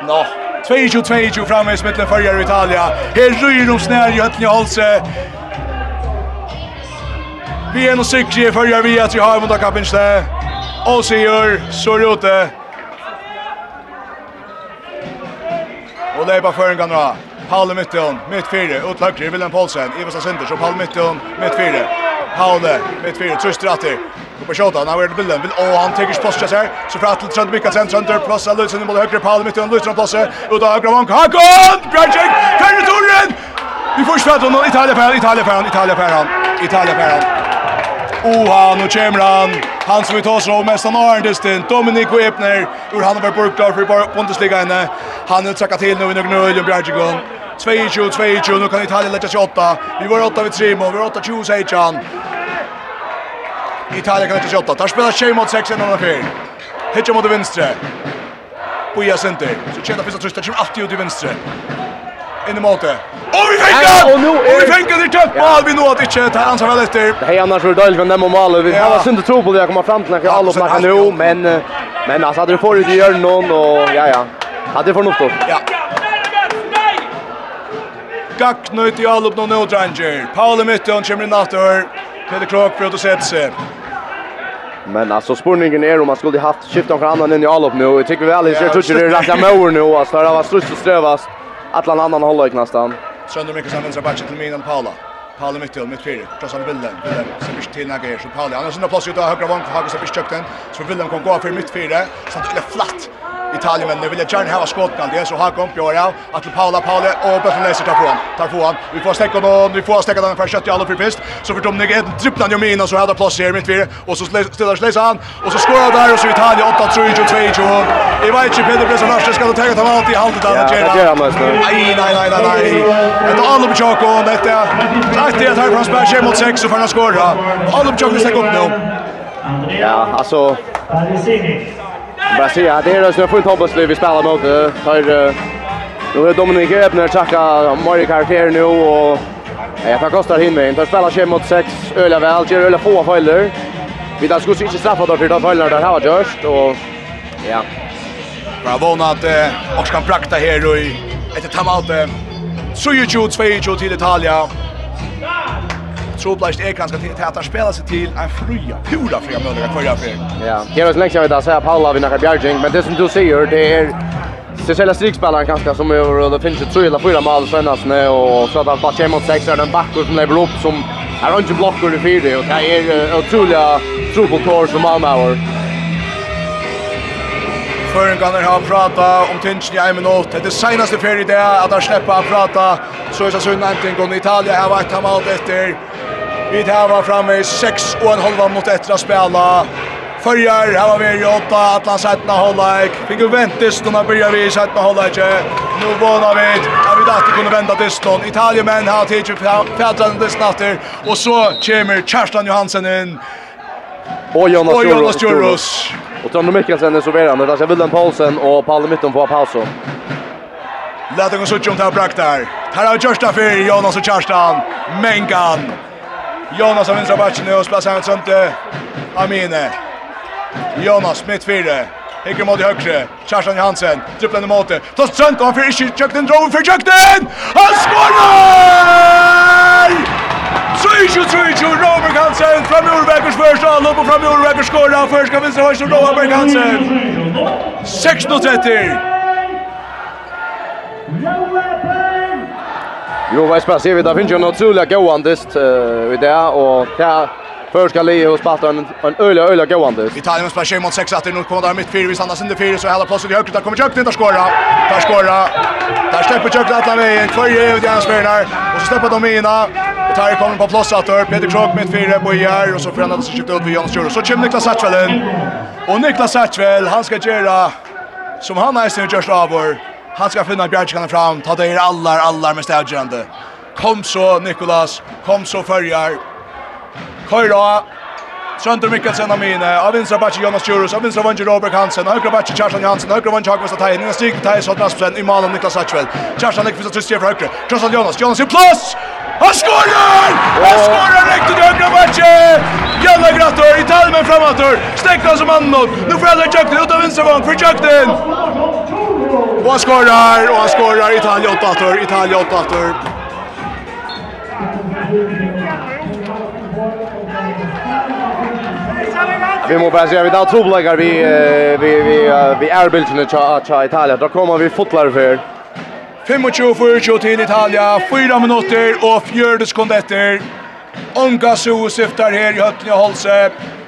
Speaker 6: Nå, 22-22 framme i smittle i Italia. Här ryr de snär i hötlen i Holse. Vi är nog sikre förra vi att vi har mot kappens där. Och så er det ute. Och det är för en kan Paul Mitton, mitt fyra, ut högre, Willem Paulsen, Ivasa Sinter, så Paul Mitton, mitt fyra. Paul, mitt fyra, tröst rätter. Och på shotan, han har bilden, vill och han tar sig plats här. Så för att Trent Mikkelsen, Trent där plats alltså mot högre Paul Mitton, Lutron plats. Ut av högre vank, Hakon, kom! Brandcheck, Ferreturen! Vi får stöta någon Italien-Ferran, Italien-Ferran, Italien-Ferran, Italien-Ferran. Oha, han och Kemran, han som vi tar sig av mest han har en distin, Dominic Wipner, ur Hannover burklar för Bundesliga inne. Han har trackat till nu i Nögnö och Bjergjegon. 22, 22, nu kan Italien lägga sig åtta. Vi var åtta vid Trimo, vi var åtta 20 säger han. Italien kan lägga sig åtta. Där spelar tjej mot 6 1 och 4. Hitcha mot vänstre. Buja center. Så tjena finns att trösta, kommer alltid ut i vinstre in i måte. Og vi
Speaker 7: fikk
Speaker 6: den!
Speaker 7: Og, nu
Speaker 6: er...
Speaker 7: og
Speaker 6: vi fikk den i kjøtt mål, vi nådde ikke, det er ansvar vel etter.
Speaker 7: Det er annars for døylig med dem og målet, vi har synd tro på det, jeg kommer fram
Speaker 6: til
Speaker 7: nekker
Speaker 6: alle
Speaker 7: oppmerket
Speaker 6: nå,
Speaker 7: men, men altså, hadde du får ut i hjørnen, og ja, ja, hadde du får noe
Speaker 6: Ja. Ja. nøyt i alle oppnå nå, Dranger. Paule Mytton kommer inn after. Peter Krok prøvd å sette seg.
Speaker 7: Men alltså spurningen är om man skulle haft skiftat från annan än i Alop nu. Jag tycker väl att jag tror det är rätt jag mår nu. Alltså det har varit strust och strövast. Atlan annan håller nästan.
Speaker 6: Sönder mycket som vänstra backen till Minan Paula. Paula mitt till mitt fyra. Trots Krossar Willem. Willem så blir till Nager så Paula. Annars är det plats ju då högra vank. Hager så blir den. Så Willem kan gå för mitt fyra. Så det är flatt. Italien men nu vill jag gärna ha skottkan det är så här kom på ja att Paula Paula och Buffen läser tar från tar från vi får stäcka då vi får stäcka den för kött i alla för pist så för Dominic Eden dribblar ju mina så hade plats här mitt vid och så ställer sig han och så skorar där och så Italien 8-3 22 i vet inte Peter Bresson ska ta ta allt i halvt där nej nej nej nej nej det är Alum Choco och detta rätt det här från Spärsjö mot 6 och för att Alla på Choco stäcker upp nu
Speaker 7: Ja, alltså Bara se att det är så fullt hopplöst vi spelar mot det. Tar nu är Dominik Ebner tacka Mari karaktär nu och jag tar kostar hinne. Tar spelar sig mot 6 öliga väl, gör öliga få fällor. Vi där skulle inte straffa då för de följderna där har gjort och ja.
Speaker 6: Bra vona att och kan prakta här och ett timeout. Så ju ju 2 ju till Italien. Troblast är ganska till att spela sig till en fria, pura fria möjliga kvarja för.
Speaker 7: Ja, det är så länge sedan vi där så här Paula vid några bjärging, men det som du säger det är Cecilia Strikspelaren kanske som är det finns ju tre eller fyra mål senast nu och så att han bara mot sex är den backor som lever upp som är inte blockar i fyra och det är otroliga tro som Malmö
Speaker 6: har. Føringarna har pratat om tingen i en minut. Det senaste för i det att han släppa att prata. Så är det så någonting går i Italien har varit timeout efter. Vi tar var framme i 6 och en halva mot ett att spela. Förjar var vi i åtta att han sätta hållak. Fick ju väntas när börjar vi sätta hållak. Nu vånar vi att vi dachte kunde vända diston. Italien men har tagit fjärran disnatter och så kommer Kerstan Johansen in.
Speaker 7: Och Jonas
Speaker 6: Jonas Jonas.
Speaker 7: Och Trond Mikkelsen är serverande. Där ser Willem Paulsen och Palle Mytton på Paulsen.
Speaker 6: Lät oss se om det här brakt där. Här har Kjörsta för Jonas och Kerstan. Mengan. Jonas har vinstra batchen nu och spelar sig sånt Amine. Jonas mitt fyra. Hikker mot i högre. Kerstan Johansen. Dribblen i måte. Ta strönt och han fyrir ikke. kökten. drog för kökten. Han! Tjuju, tjuju, Robert Hansen Fram i Orbeckers första anlopp och fram i Orbeckers skorra Först kan vänstra vänster Robert Hansen 6-30.
Speaker 7: Jo, vad spelar sig vi där finns ju något så gåandest oandest i det och där Först ska Leo spalta en en öliga öle gående.
Speaker 6: Italien spelar sig mot 6 att nu kommer där mitt fyra vi andas inte fyra så hela platsen i högt där kommer Jökten att skora. Där skora. Där släpper Jökten att lägga en kvar i det han spelar och så släpper de in där tar kommer på plats att Peter Krok med fyra bojar och så förändras sig ut vid Jonas Jure. Så kommer Niklas Satchvel in. Och Niklas Satchvel, han ska göra som han har sin just över. Han ska finna Bjärkan fram, ta det alla alla med städjande. Kom så Nikolas, kom så förjar. Kolla. Sönder Mikkelsen av mine, av vinstra bachi Jonas Jurus, av vinstra vange Robert Hansen, högra bachi Kjartan Jansen, högra vange Hakvist av Tein, innan stig Tein Sodd Aspsen, i malen Niklas Satchvel, Kjartan Ekvist av Tristje fra högra, Kjartan Jonas, Jonas i plats! Han skorar! Han skorar rätt i högra matchen! Jalla grattor i talmen framåt. Stäcker som annan. Nu får alla jakten ut av vänstervång för Jökten. Och han skorar och han skorar Italien 8-8. Italien 8-8.
Speaker 7: Vi må bara säga vi där trubbläggar vi vi vi vi är bilden i Italien. Då kommer vi fotlar för.
Speaker 6: 25-40 til Italia, 4 minutter og 4 sekunder etter. Onga Su syftar her i høttene og Holse.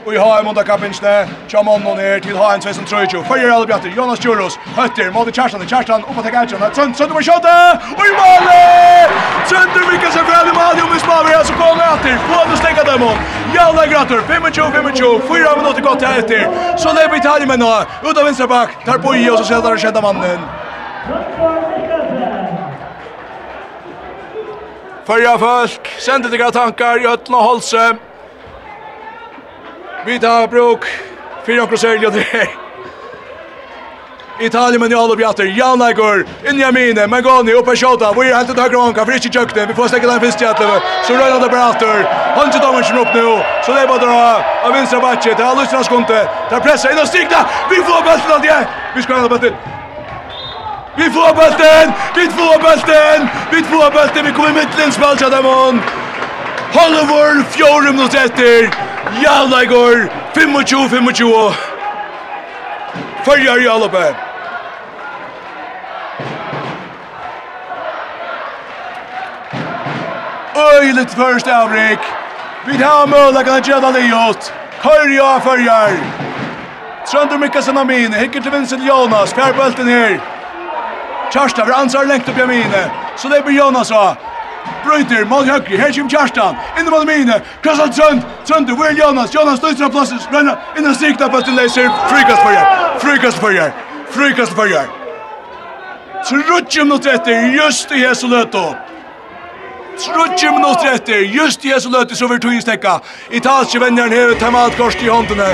Speaker 6: Og i HM under kappinsene, Tjamon og ned til HM 16-30. Følger alle bjatter, Jonas Djuros, Høtter, Måte Kjerstan, Kjerstan, opp og tek Ertjan, Trønd, Sønder med kjøttet, og i målet! Sønder vikker seg fra Alimani, og vi smaver her, så kommer etter, på å stenga dem om. Jalna Gratter, 25-25, 4 minutter godt her etter. Så lever Italien med nå, ut av venstre bak, tar på i, og så ser der skjedde mannen. Förra folk, sende deg tankar i öttna hållse. Vi tar bruk, fyrir okkur sørgja det. Italien men i alle bjatter, Jan Eikor, inni Amine, Mangoni, oppe Sjota, vi er hentet høyre vanka, for ikke kjøkne, vi får stekke den finst hjertelig, så røyna det bare after, hans i dommersen opp nå, så det er bare dra av vinstra batje, det er lustra Skonte, det er pressa inn og stikta, vi får bøtten av det, vi skal hende bøtten, Vi får bulten! Vi får bulten! Vi får bulten! Vi kommer i mittlen spall til Adamon! Hollywood, fjore minutter etter! Jalla i går! 25-25! Følger i alle oppe! Øylet först avrik! Vi tar møla kan göra det gjort! Kör jag, følger! Trønder Mikkelsen av Amin, hikker til Vincent Jonas, fjerdbølten her! Kjørstad var ansvar lengt opp i mine. Så det blir Jonas av. Brøyter, mål høyre, her kommer Kjarstan. Inne mot mine, kross alt Trønd. Trønd, hvor er Jonas? Jonas du av plassen, renner inn og strikta på til leser. Frykast for jer, frykast for jer, frykast for jer. Trutje minutter etter, just i hese løte Trutje minutter etter, just i hese løte, så vil tog stekka. Italske venneren hever hemmet korsk i håndene.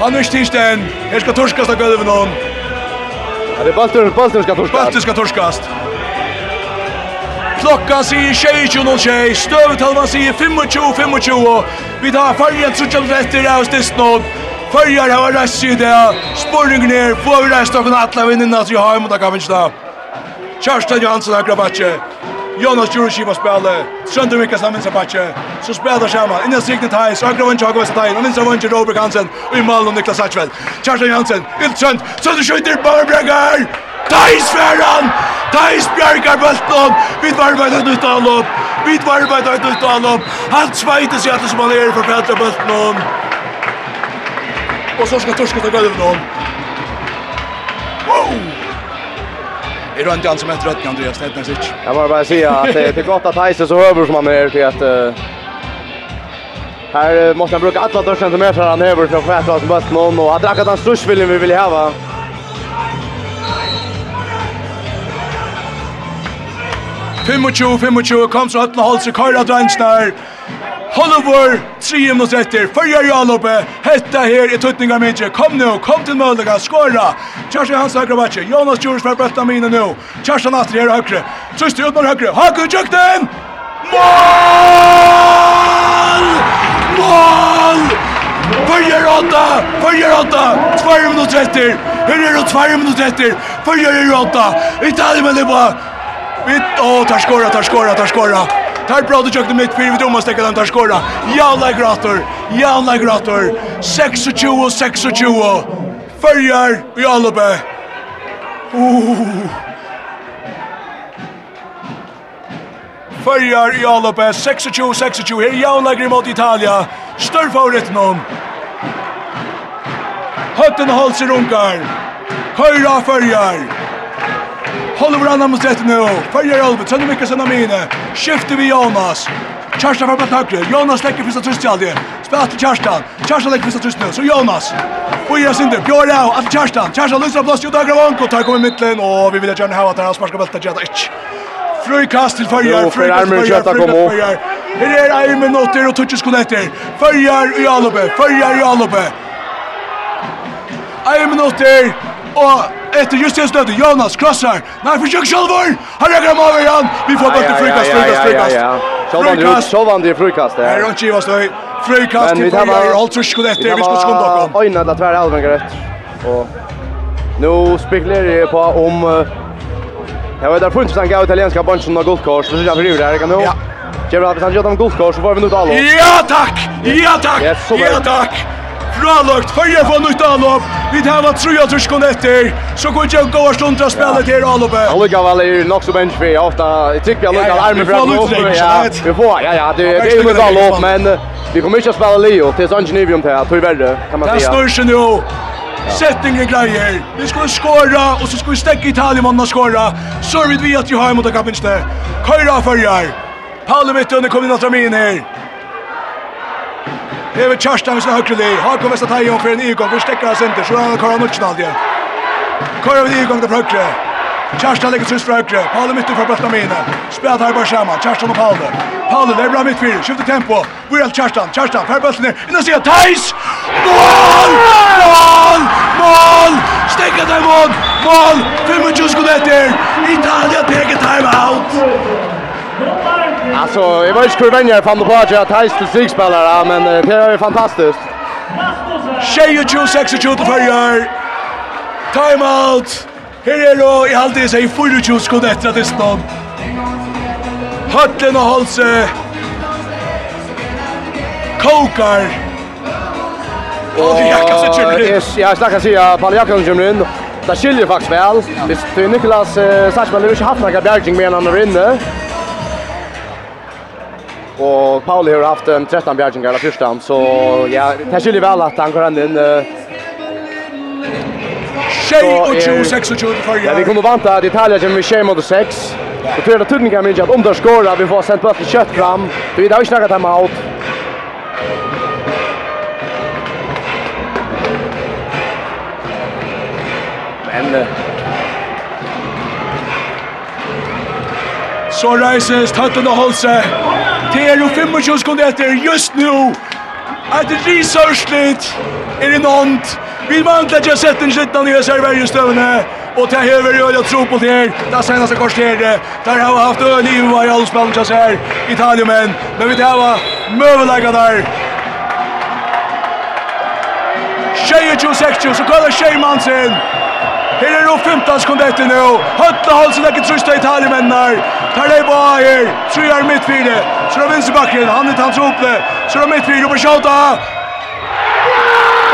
Speaker 6: Han er ikke tisdagen, her skal torskast av gulvet noen.
Speaker 7: Ja, det är Baltur, Baltur ska torska.
Speaker 6: Baltur ska torskast. Klokka sier 22.00, støvetalva sier 25.25, vi tar fargen trutjant retter av Stisnod, fargen har reist i det, spurring ner, får vi rest av en atla vinnina til Haim har da kan vi ikke da. Kjørsten Johansen Jonas Jurushiva spelar. Sjönde vecka samman så matchen. Så spelar Sharma. Inne signa Thais. Ögra vann Chago så Och Vinner vann Robert Hansen. Och i mål Niklas Sachvel. Kjartan Hansen. Iltrönt. Så det skjuter Barbregar. Thais Ferran. Thais Bjarkar bulten. Vi varvar ett nytt anlopp. Vi varvar det ut av. Han svajte sig att det som han är för fältet bulten. Och så ska Torska ta gulvet någon. Wow! är runt han som heter rött Andreas Netnasic.
Speaker 7: Jag bara bara säga att det är gott att Heise så över som han är till att uh, här måste han bruka alla dörren som han över för att fatta vad som bäst någon och han drack att han vi vill ha va.
Speaker 6: Fem och tjugo, fem och tjugo, kom så öppna håll så kör att Hollywood, tre mot etter, fyrja i alloppet, hetta her i tuttninga minje, kom nu, kom til Møllega, skåra, Kjerstin Hans høyre vatje, Jonas Djurs fra bøtta mine nu, Kjerstin Astrid her høyre, Trøsti Udmar høyre, Haku Tjøkten, mål! Mål! Fyrja i åtta, fyrja i åtta, tvær mot etter, her er det tvær mot etter, fyrja i åtta, Italien med det på, Vitt, åh, tar skåra, tar skåra, tar skåra. Tar bra du jökte mitt fyra vi domar stäcka den tar skora. Jävla grator. Jävla grator. 26 26. Följer i Albe. Oh. Följer i Albe 26 26. Här jävla grim mot Italia. Stör favorit någon. Hötten hålls i runkar. Høyra följer. Håller varandra mot rätt nu. Följer Albert, Tönne Mikkelsen av Mine. Skifter vi Jonas. Kjærstan fra blant högre. Jonas lägger första trist till aldrig. Spelar till Kjærstan. Kjærstan lägger första trist nu. Så Jonas. Fyra synder. Bjørn av. Att Kjærstan. Kjærstan lyser av plass. Jo, Dagra Vanko. Tar kommer i midtlen. Og vi vil gjerne hava at han sparska belta. Gjæta ikke. Frøykast
Speaker 7: til Førjar,
Speaker 6: Frukast
Speaker 7: til
Speaker 6: Førjar, Førjar. Her er Eimen Otter og Tutsis Konetter. Førjar i Alupe, Førjar i Alupe. Eimen Otter, Og etter just en støtte, Jonas krossar. Nei, forsøk Kjolvor! Han rekker ham over igjen! Vi får bøtte frikast, frukast, frukast. Frikast!
Speaker 7: Så vann de frikast. Det
Speaker 6: er
Speaker 7: ikke
Speaker 6: givet støy. Frikast til
Speaker 7: Forgjør,
Speaker 6: holdt
Speaker 7: trus skulle
Speaker 6: etter,
Speaker 7: vi
Speaker 6: skulle skunde okkom. Vi
Speaker 7: har øynene til hver alvenger rett. Og nå spekulerer jeg på om... Uh, Jeg vet, det er funnet sånn gav italienska bunchen av guldkors, så synes jeg for ivrig her, kan du?
Speaker 6: Ja.
Speaker 7: Kjøper at hvis han gjør dem guldkors, så får vi nå
Speaker 6: ut alle. Ja, takk!
Speaker 7: Ja, takk!
Speaker 6: Ja, takk! fralagt fyrja for nytt anlopp. Vi tar vad tror jag tror skon efter. Så går jag gå och stundra spelet här anloppet.
Speaker 7: Han lukar väl är nog så bench för ofta. Jag tycker jag
Speaker 6: lukar
Speaker 7: armen
Speaker 6: fram och
Speaker 7: ja. Vi får ja ja det det är ju
Speaker 6: bra
Speaker 7: lopp men vi kommer inte att spela Leo till Sanjenivium till att hur värre kan man säga.
Speaker 6: Det står ju nu. Sättningen grejer. Vi ska skåra och så ska vi stäcka Italien om man skåra. Så vi vet att vi har emot att kapinste. Köra förjar. Palle mitt under kommer in att dra in här. Över Kjørstan med sin högre leg. Har kommer att ta igen för en igång. Vi stäcker hans inte. Så han Karl Nordsen aldrig. Karl vid igång till högre. Kjørstan lägger sig högre. Palle mitt för mine. Spelat här bara samman. Kjørstan och Palle. Palle där bra mittfyr. Skiftar tempo. Börjar Kjørstan. Kjørstan för bollen ner. Innan ser Thais. Mål! Mål! Mål! Stäcker där mål. Mål! 25 sekunder efter. Italien peker time out.
Speaker 7: Alltså, jag vet inte hur vänjer fann på att jag har till stigspelare, men det är ju fantastiskt.
Speaker 6: Tjej Tjejer 26-26 till färger. Time out. Här är då i halvtid sig 24 skott efter att det stod. Hötlen och Holse. Kokar. Och Jakobsen kommer
Speaker 7: in.
Speaker 6: Ja,
Speaker 7: jag snackar säga, att Paul Jakobsen kommer in. Det skiljer faktiskt väl. Det är Niklas Sachman, det är inte haft några bjärging med en annan inne. Och Pauli har haft en 13 bjärgingar av första så ja, det skulle väl att han går in. Uh,
Speaker 6: Tjej och 26 och 20 förra.
Speaker 7: Ja, vi kommer vanta detaljer med tjej mot 6. Och för att tunningen kan minnas att om det skorar vi får sent bort kött fram. Vi har ju snackat hem out. Men
Speaker 6: Så reises Tatun og Holse. Det er jo 25 sekunder etter, just nu. Et risørslitt er i nånd. Vi vantler til å sette en slitten i serverjestøvene. Og det er høyre øl og tro på det her. Det er seneste korsere. Der har vi haft øl i hver i alle spillene til oss her. Italien, men Men vi tar hva møvelegget der. 22-26, så kallar tjej sin. Her er jo 15 sekunder etter nå. Høtta Halsen er ikke trøsta i talimennar. Tar det bare her. Trøyar midtfire. Så er vinsterbakken. Han er tans oppe. Så er midtfire på Kjauta.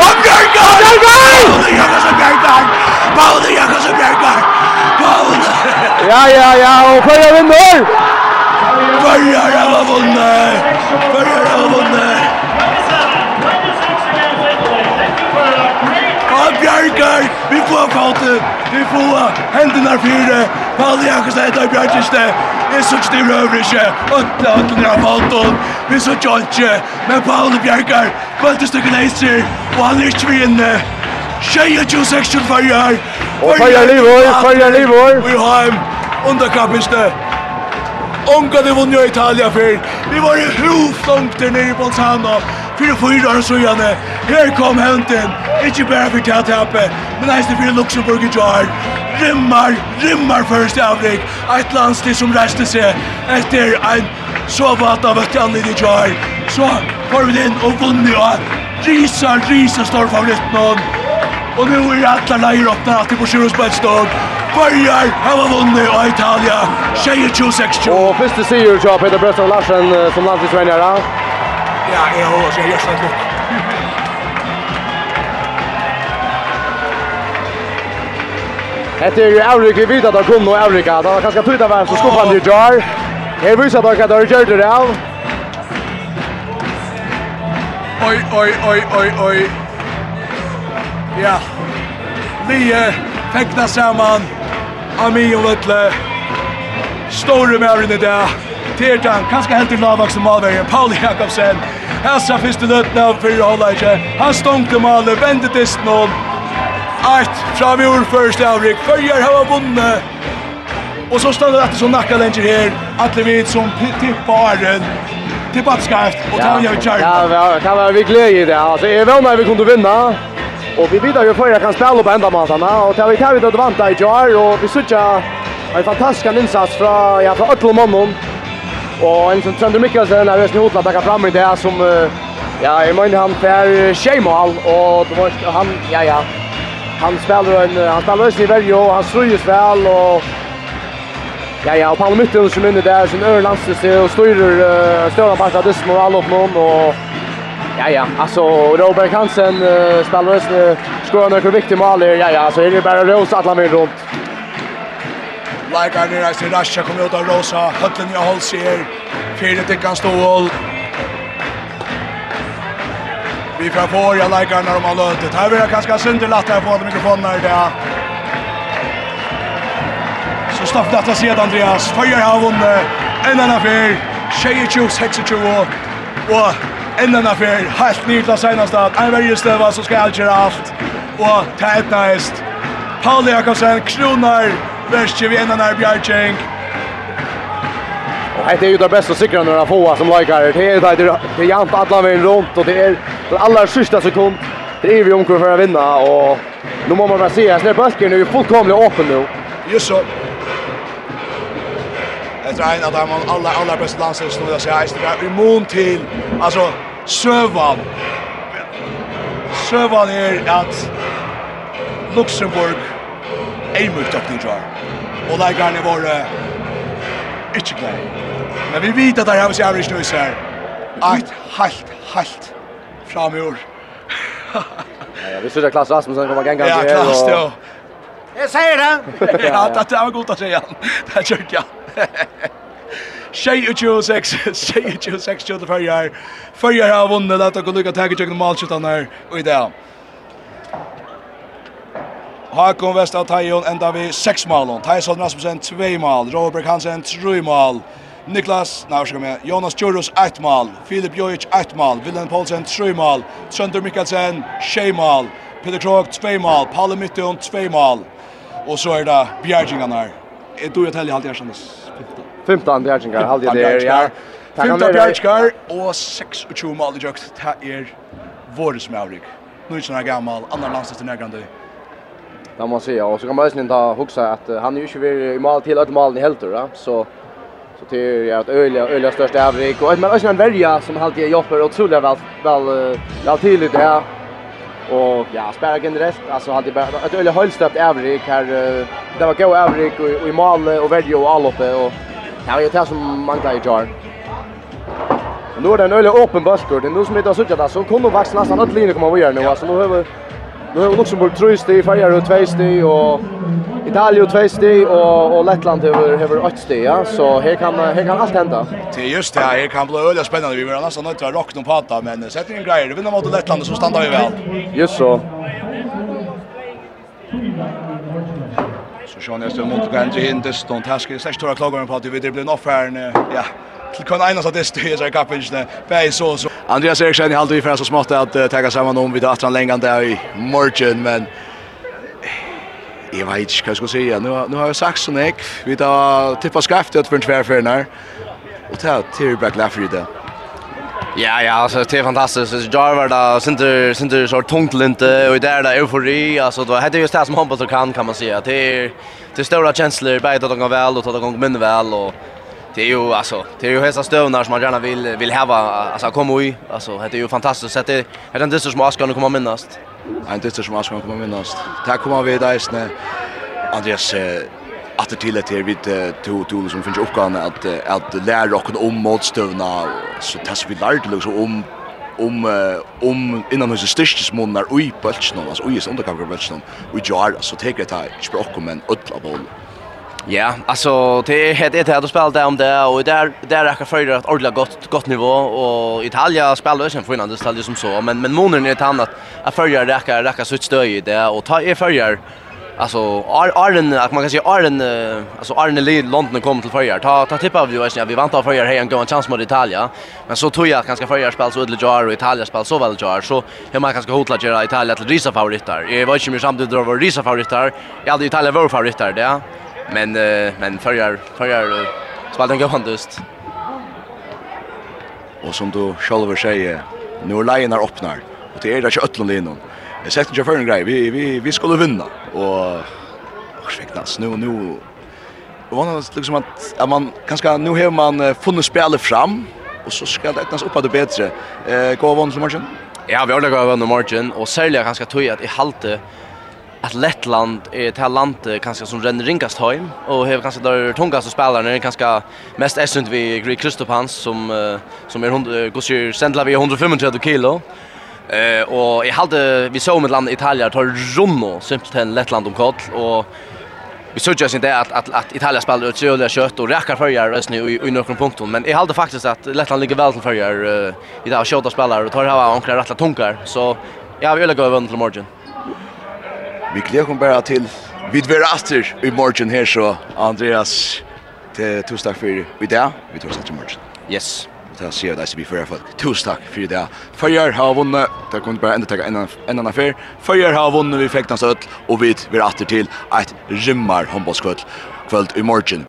Speaker 6: Og Bjørkar! Bjørkar! Pauli Jakobsen Bjørkar! Pauli Jakobsen Bjørkar! Pauli!
Speaker 7: Ja, ja, ja. Og Kjøyar vinner!
Speaker 6: Kjøyar har vunnet! Kjøyar har vunnet! Vi får kåte, vi får hendene fire, Palle Jakobsen heter Bjartiste, vi sitter til ikke. åtte åtte, av Falton, vi så ikke, men Palle Bjerkar, kvalitet stykke leiser, og han er ikke vi inne. Tjeje 26 farger,
Speaker 7: og farger livår, farger livår.
Speaker 6: Vi har en underkappiste, Onka, det vunner i Italia før. Vi var i hovlangt nere i Bolzano. Fyra fyra år så gjerne. Her kom henten. Ikke bare for tatt happe, men eisne för Luxemburg i jar. Rimmar, rimmar først avrik. Ett landstid som reste sig efter en så vatt av ett annat i jar. Så får vi inn og vunnet av Risa, Risa står favoritt nån. Og nu är alla leier åpna at det på Sjurus Bøtstog. Börjar, han har vunnit av Italia. Tjejer 26-20.
Speaker 7: Och första seger av Peter Brösson Larsen som landstidsvänjare.
Speaker 6: Ja, jeg har også, jeg gjør
Speaker 7: sånn lukk. Hette er jo vi vet at det kom noe Avrika. Det var kanskje tydelig av hvem som skuffet han i jar. Her viser dere at dere gjør det av.
Speaker 6: Oi, oi, oi, oi, oi. Ja. Lige fekna saman. Ami og Løtle. Store med Avrika i dag. Tertan, kanskje helt til lavvaksen Malvegen, Pauli Jakobsen. Hassa fyrste løtten av fyrir halvleikje. Han stångte maler, vendte disten om. Eit fra vi ordførst avrik. Førjar hava vunne. Og så stannar det som nakka lenger her. Atle vid som tippa Arren. Tippa skarft. Og ta vi av
Speaker 7: Ja, Ja, det var vi glede i det. Altså, jeg vet om vi kunne vinna. Og vi vidar jo før jeg kan spela på enda matana, Og det vi tar vi det vant i kjær. Og vi sutja en fantastisk innsats fra, ja, fra Øtlemannen. Och en som Trönder Mikkelsen har ju hotlat att fram i det som ja, jag menar han per Schemal och det var han ja ja. Han spelar en han spelar sig väl och han slår ju väl och ja ja, och Paul Mytten som inne där sin Örlandsstö och styr uh, stora parter det små all upp någon och Ja ja, alltså Robert Hansen uh, spelar ju skor några viktiga mål. Ja ja, så är det bara Rose att han runt.
Speaker 6: Leikar nere i Rasha kommer ut av Rosa. Høtlen i håll Holsier. Fyre tikkan stål. Vi får få jag Leikar när de har lötet. Här blir det ganska synder lätt här på att mikrofonen är där. Så stopp detta sedan Andreas. Följer har vunnit. En annan fyr. Tjejer 20, 26 år. Och en annan fyr. Helt ny till senaste. En värjestöva så ska allt göra allt. Och tätnaist. Paul Jakobsen kronar Uppvärstje vid ena när Bjartjenk.
Speaker 7: Och det är ju det bästa sikra några få som likar. Det är det det är jant alla vägen runt och det är den allra sista sekund. Det är vi omkring för att vinna och nu måste man bara se att när bulken är ju fullkomligt öppen nu.
Speaker 6: Just så. Efter en av de allra, allra bästa landslagen som jag säger, det är immun till, alltså, Sövan. Sövan är att Luxemburg ei mot öppning tror jar. Och där garne var uh, inte klar. Men vi vet att där har vi average nu så här. Ett halt halt framur.
Speaker 7: Ja, vi ser Klaas Rasmussen kommer gänga
Speaker 6: Ja, Klas då.
Speaker 8: Jag säger det.
Speaker 6: Ja, det var å se säga. Det tycker jag. Tjej och tjej och sex, tjej och tjej och sex tjej och förjar. Förjar har vunnit att de kan lycka tagga tjej och malkjötan här och i det. Hakon Vesta Tajon enda vi 6 mål. Tyson Rasmussen 2 mål, Robert Hansen 3 mål. Niklas, nej, ska med. Jonas Jurus 8 mål, Filip Jojic 8 mål, Willem Paulsen 3 mål, Sönder Mikkelsen 6 mål, Peter Krog 2 mål, Palle Mytton 2 mål. Och så är det Bjergingarna. Är du ett helg halvt järsens? 15.
Speaker 7: 15 Bjergingar halvt det ja.
Speaker 6: 15 Bjergingar och 26 mål i jukt. Det är vårdes med Avrik. Nu är det sådana gammal, annan landslagsnägrande
Speaker 7: kan man säga. Och så kan man ju ta huxa att uh, han är ju inte i mål till att målen i helter, va? Så så det är ju att öliga öliga största avrik och men också en värja som alltid jobbar otroligt väl väl väl till lite här. Och ja, spärrar generellt alltså hade bara ett öliga höllstöpt avrik här uh, det var gå avrik och, och i mål och värja och alloppe och ja, ju det som manglar i jar. Nu är det en öliga öppen basket. Nu som inte har suttit där så kommer vaxna nästan att kommer komma vidare nu. Alltså nu har vi Nu har Luxemburg 3 steg, Färjar 2 steg och Italien 2 steg och och Lettland över över 8 steg, ja. Så här kan här kan allt hända.
Speaker 6: Det är just det, här kan bli öliga spännande. Vi vill nästan inte att rocka någon pata, men sätter in grejer. Vinner mot Lettland så stannar vi väl.
Speaker 7: Just så.
Speaker 6: Så Sean är Estelle mot Gandhi in det stund. Här ska 6 klagar på att vi det blir en offer. Ja, till kan ena så det styrs i kapingen bäj så så Andreas Eriksson i halvt vi för så smått att uh, ta samman om vid att han länge där i morgon men Jag vet inte vad jag ska säga. Nu, nu har jag sagt sån ek. Vi tar tippa skaftet för en tvärfärden här. Och ta till back left i det.
Speaker 7: Ja, ja, alltså det är fantastiskt. Så jag var där center center så tungt linte och där där eufori. Alltså det hade just det som hoppas och kan kan man säga. Det är det stora känslor både att de går väl och att de går mindre väl och det är ju alltså det är ju hästa stövnar som man gärna vill vill ha alltså komma i alltså det är ju fantastiskt så det är den dyster som Askan kommer minnast.
Speaker 6: En dyster som Askan kommer minnast. Tack kommer vi där snä. Andreas att det till att det vid två tool som finns uppgåvan att att lära och om motstövna så tas vi lärt liksom om om om innan hus styrkes månader oj i bultsen alltså i undercover bultsen Vi jar så tar det här språk men öll boll.
Speaker 7: Ja, alltså det är det här du spelar där om det och där där räcker för att ordla gott gott nivå och Italien spelar ju sen för innan det ställde som så men men månen är ett annat att följa räcker räcker så stöj det och ta är följer alltså Arden att man kan säga Arden alltså Arden i London kom till förra ta ta tippa av ju vi vant av förra här en gång chans mot Italien men så tror jag ganska förra spel så Udle Jar och Italien spel så väl Jar så hur man kanske hotla göra Italien till risa favoriter jag var inte mer samtidigt drar var risa favoriter jag hade Italien var favoriter det Men uh, men förjar förjar uh, spalt en gång just.
Speaker 6: Och som du själv säger, nu Lions öppnar och det är det inte öllon linon. Jag sätter inte för en grej, vi vi vi skulle vinna och ursäkta, nu nu Och man liksom att, att man kanske nu har man funnit spelet fram och så ska det öppnas upp att det bättre. Eh går vann som matchen.
Speaker 7: Ja, vi har det gått vann matchen och sälja ganska tog att i halte att Lettland är ett land kanske som renner ringast hem och har kanske där tungaste spelarna är kanske mest essent vi Greg Kristopans som uh, som är 100 går sendla vi 135 kilo. Eh och i hade vi såg med land Italien tar Romno simpelthen Lettland om kall och vi såg ju inte att att att Italien spelar ut så kött och räcker förjar just nu i, i några punkter men jag hade faktiskt att Lettland ligger väl till förjar uh, i här skjuta spelare och tar ha ankra rätta tunkar så jag vill gå över till morgon.
Speaker 6: Vi gleder oss bare til vi dverer atter i morgen her, så Andreas, til tusen takk for i dag. Vi tar oss etter morgen.
Speaker 7: Yes.
Speaker 6: Og til å si at det er vi fører folk. Tusen takk for i dag. Førjer har vunnet, det kunne bare enda ta en annen affær. Førjer har vunnet vi freknast ødel, og vi dverer atter til et rymmer håndbåtskødel kvöld i morgen.